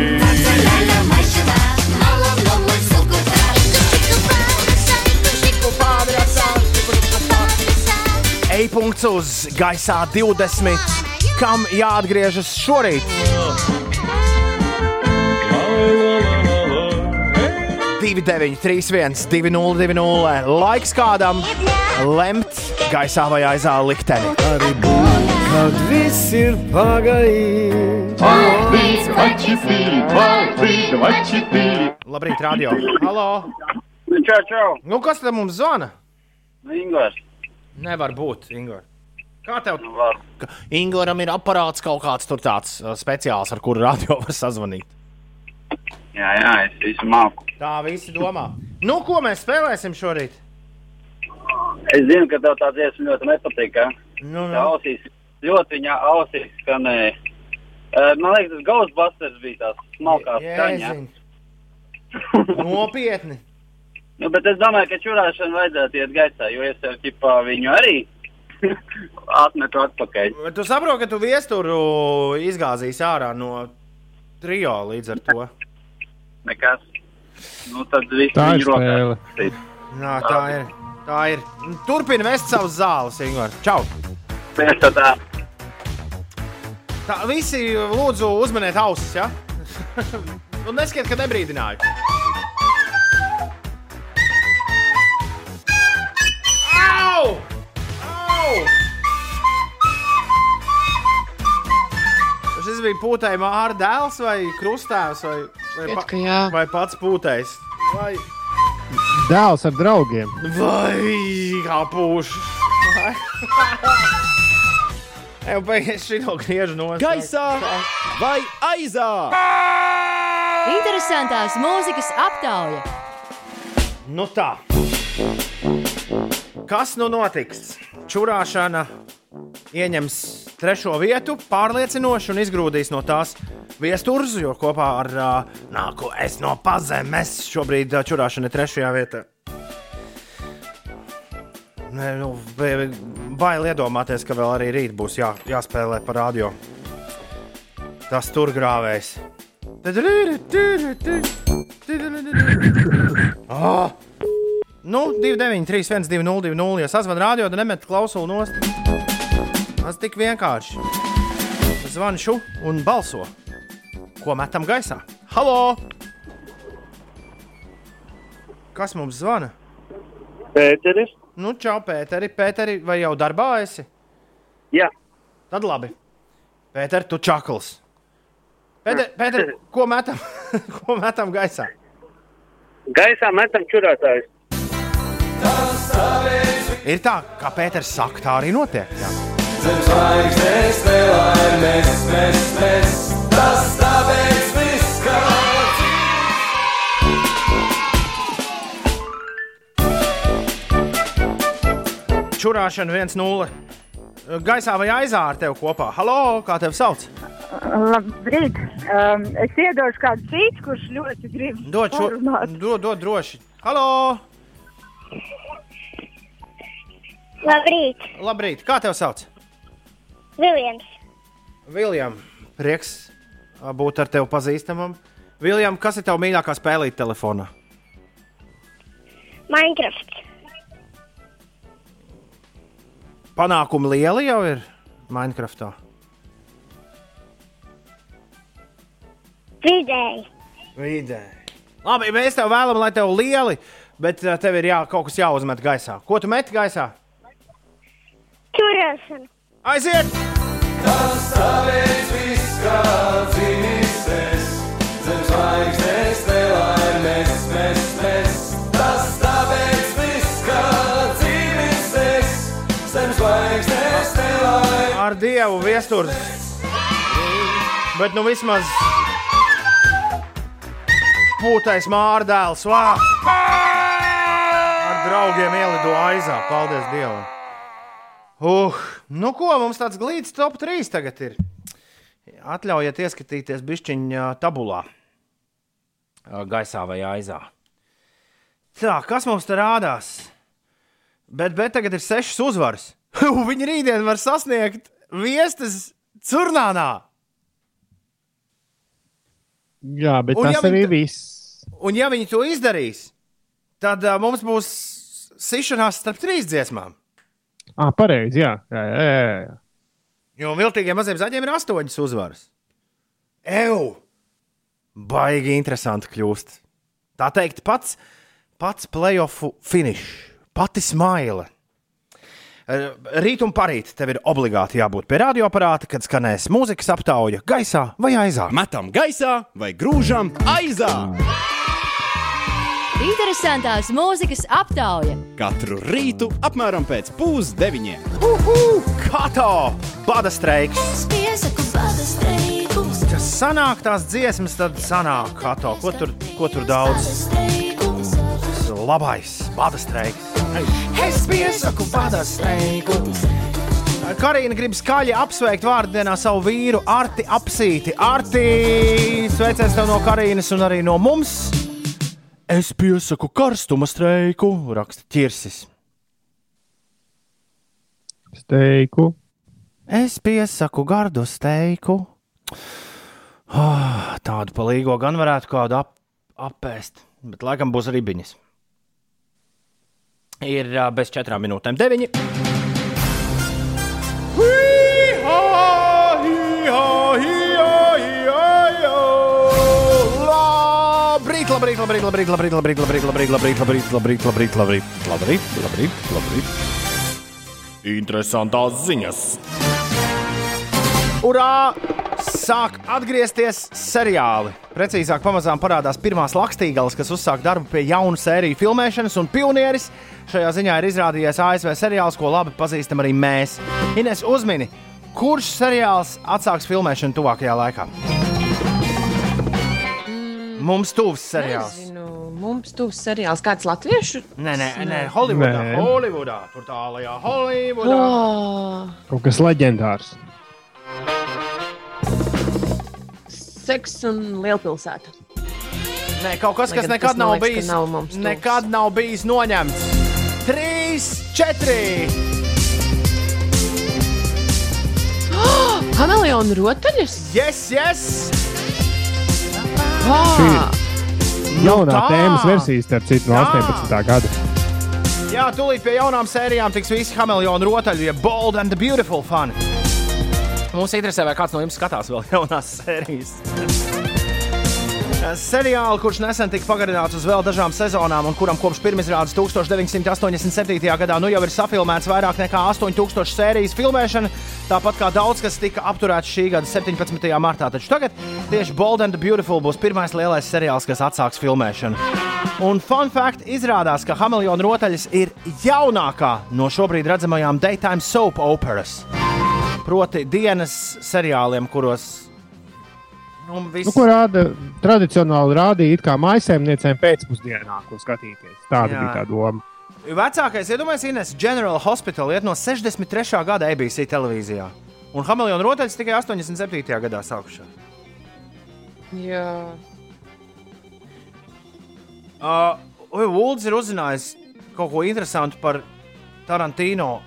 E-punkts uz gaisā 20. Kam jāatgriežas šorīt? 2931, 202, laiks kādam lemt gaisā vai aizā likteni. Arī būs, kad viss ir pagājis. Labrīt, radio. Halo! Čau, čau! Nu, kas tam mums zvana? Ingūns. Nevar būt, Ingūns. Kā tev? Var. Ingūram ir aparāts kaut kāds tur tāds speciāls, ar kuru radio var sazvanīt. Jā, jā, es visu māku. Tā visi domā. Nu, ko mēs spēlēsim šorīt? Es zinu, ka tev tā dziesma ļoti nepatīk. Nu, Tā ausīs, ļoti viņa ausīs skanēja. Man liekas, tas Ghostbusters bija tās smalkās skaņas. Nopietni. Nu, bet es domāju, ka čurāšana vajadzētu iet gaisā, jo es jau ķipā viņu arī atmetu atpakaļ. Bet tu saproti, ka tu viesturu izgāzīsi ārā no trijo līdz ar to. Nekas. Nu, tad viss Tā ir spēle. Jā, tā ir. Tā ir. Turpini vest savus zāles, Ingūns. Čau! Mēs tā tā. Tā, visi lūdzu uzmaniet ausis, ja? Un neskiet, ka nebrīdināju. Au! Au! Šis bija pūtējs māra dēls vai krustēvs vai, vai, ka jā. vai pats pūtējs. Vai, Dēls ar draugiem. vai kā pūš. Jau beigās šī no griežu no Gaisā vai aizā? Interesantās mūzikas aptauja. Nu tā. Kas nu notiks? Čurāšana ieņems trešo vietu, pārliecinoši un izgrūdīs no tās viesturzu, jo kopā ar uh, nāko es no pazemes šobrīd uh, čurāšana ir trešajā vietā. Nē, nu, ba- bail iedomāties, ka vēl arī rīt būs jā, jāspēlē par radio. Tas tur grāvējs. Oh! Nu, 293, 120, 200. Ja sazvanīt radio, tad nemet klausuli nost. Tas tik vienkārši. Zvanšu un balso. Ko metam gaisā? Halo! Kas mums zvana? Pēteris. Nu, čau, Pēteri. Pēteri, vai jau darbā esi? Jā. Tad labi. Pēter, tu čakls. Pēter, Pēter ko metam? ko metam gaisā? Gaisā metam čurātājus. Ir tā, kā Pēters saka, tā arī notiek. Jā. Zem zvaigznes nelaimes, mēs, mēs, mēs, tas tāpēc viss kā Čurāšana 1-0. Gaisā vai aizā ar tevi kopā? Halo, kā tevi sauc? Labrīt! Um, es iedošu kādu cīņu, kurš ļoti grib Dod, šo, dod, dod droši. Halo! Labrīt, Labrīt, kā tevi sauc? Viljams. Viljam, prieks būt ar tevi pazīstamam. Viljam, kas ir tavs mīļākā spēlīt telefonā? Minecraft. Panākumi lieli jau ir Minecraftā. Vidēji. Vidē. Labi, mēs tev vēlamies, lai tev lieli, bet ā, tev ir jā, kaut kas jāuzmet gaisā. Ko tu meti gaisā? Turēšana. Aiziet! Tas tāpēc viss kā dzīvis es, zem zvaigznes nelaimes, mēs, mēs, tas tāpēc viss kā dzīvis es, zem zvaigznes nelaimes. Ar dievu viesturs. Bet nu vismaz pūtais mārdēls. Vā! Ar draugiem ielido aizā. Paldies Dievam! Uh, nu ko, mums tāds glīts top 3 tagad ir. Atļaujiet ieskatīties bišķiņā tabulā. Gaisā vai aizā. Tā, kas mums te rādās? Bet, bet tagad ir sešas uzvaras. Viņi rītdien var sasniegt viestas curnānā. Jā, bet Un tas ja arī viss. Un ja viņi to izdarīs, tad uh, mums būs sišanās starp trīs dziesmām. Ah, pareizi, jā. Jā, jā, jā, jā. Jo viltīgiem maziem zaļiem ir astoņas uzvaras. Eju! Baigi interesanti kļūst. Tā teikt, pats, pats playoff finish, pati smaila. Rīt un parīt tev ir obligāti jābūt pie radioaparāta, kad skanēs mūzikas aptauja gaisā vai aizā. Metam gaisā vai grūžam aizā! Interesantās mūzikas aptauja Katru rītu apmēram pēc pusdeviņiem. Uhu! Kato! Bada streiks! Piesaku bada streikus. Tas sanāk tās dziesmas, tad sanāk kato. Ko tur, ko tur daudz? Labais, bada streiks. Es piesaku bada streiku. Karina grib skaļi apsveikt vārdienā savu vīru Arti Apsīti. Arti! Sveiciens tev no Karīnas un arī no mums! Es piesaku karstuma streiku, raksta ķirsis. Steiku. Es piesaku gardu steiku. Oh, tādu palīgo gan varētu kādu ap, apēst, bet laikam būs ribiņas. Ir bez četrām minūtēm deviņi. Labrīt, labrīt, labrīt, labrīt, labrīt, labrīt, labrīt, labrīt, labrīt, labrīt, labrīt, labrīt, labrīt, labrīt, labrīt. Interesantās ziņas. Urā! Sāk atgriezties seriāli. Precīzāk, pamazām parādās pirmās lakstīgales, kas uzsāk darbu pie jaunu sēriju filmēšanas, un pionieris šajā ziņā ir izrādījies ASV seriāls, ko labi pazīstam arī mēs. Ines uzmini, kurš seriāls atsāks filmēšanu tuvākajā laikā? Mums tuvs seriāls. Nezinu, mums tuvs seriāls. Kāds latviešu? Nē, nē, nē Holivudā. Nē. Holivudā. Tur tālākajā Holivudā. Oh, Kaut kas leģendārs. seks un lielpilsēta. Nē, kaut kas, Lai kas nekad tas nav liekas, ka bijis. nav nekad nav bijis noņemts. Trīs, četri. Kameleona rotaļas? Yes, yes! Ah, Jaunā tā. tēmas versija, starp citu, no Tā. 18. gada. Jā, tūlīt pie jaunām sērijām tiks visi Hameleona rotaļu, ja Bold and Beautiful fani. Mums interesē, vai kāds no jums skatās vēl jaunās sērijas. Seriāli, kurš nesen tika pagarināts uz vēl dažām sezonām, un kuram kopš pirmizrādes 1987. gadā nu jau ir safilmēts vairāk nekā 8000 sērijas filmēšana, tāpat kā daudz kas tika apturēts šī gada 17. martā. Taču tagad tieši Bold and Beautiful būs pirmais lielais seriāls, kas atsāks filmēšanu. Un fun fact izrādās, ka Hameleona rotaļas ir jaunākā no šobrīd redzamajām daytime soap operas. Proti, dienas seriāliem, kuros nu, Nu, ko rāda tradicionāli rādīja, it kā maisaimniecēm pēcpusdienā, ko skatīties. Tāda Jā. bija tā doma. Vecākais, iedomājieties, Ines General Hospital iet no 63. gada ABC televīzijā. Un Hameleona rotaļas tikai 87. gadā sākušās. jā. Uh, Ulds ir uzzinājis kaut ko interesantu par Tarantino,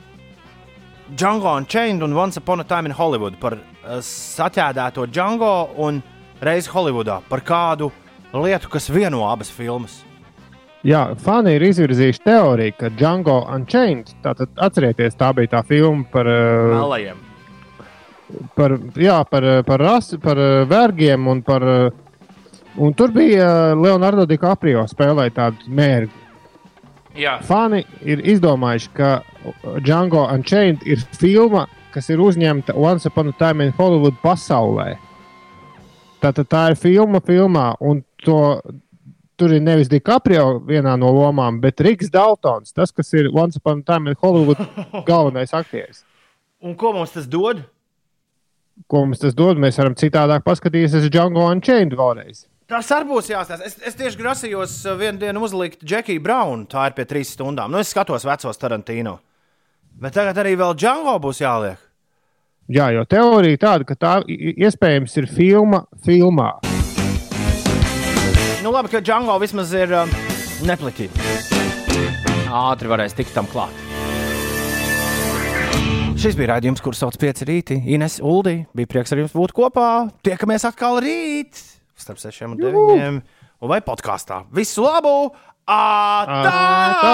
Django Unchained un Once Upon a Time in Hollywood. Par saķēdēto Django un reizi Holivudā. Par kādu lietu, kas vieno abas filmas. Jā, fani ir izvirzījuši teoriju, ka Django Unchained, tātad atcerieties, tā bija tā filma par, uh, Melajiem. par, jā, par, uh, par, rasi, par uh, vergiem un par. Un tur bija Leonardo DiCaprio spēlēja tādu mērķi. Jā. Fani ir izdomājuši, ka Django Unchained ir filma, kas ir uzņemta Once Upon a Time in Hollywood pasaulē. Tātad tā ir filma, filmā, un to, tur ir nevis DiCaprio vienā no lomām, bet Riks Daltons, tas, kas ir Once Upon a Time in Hollywood galvenais aktieris. Un ko mums tas dod? Ko mums tas dod? Mēs varam citādāk paskatīties uz Django Unchained vēlreiz. Tas arī būs jāstāsta. Es, es tieši grasījos uh, vienu dienu uzlikt Džekiju Braunu. Tā ir pie trīs stundām. Nu, es skatos vecos Tarantino. Bet tagad arī vēl Django būs jāliek. Jā, jo teorija tāda, ka tā iespējams ir filma filmā. Nu, labi, ka Django vismaz ir um, nepliķīgi. Ātri varēs tikt tam klāt. Šis bija raidījums, kurš sauc pieci rīti. Ines Uldī bija prieks ar jums būt kopā. Tiekamies atkal rīt starp sešiem un deviņiem. Vai podkāstā. Visu labu! Ātrāk!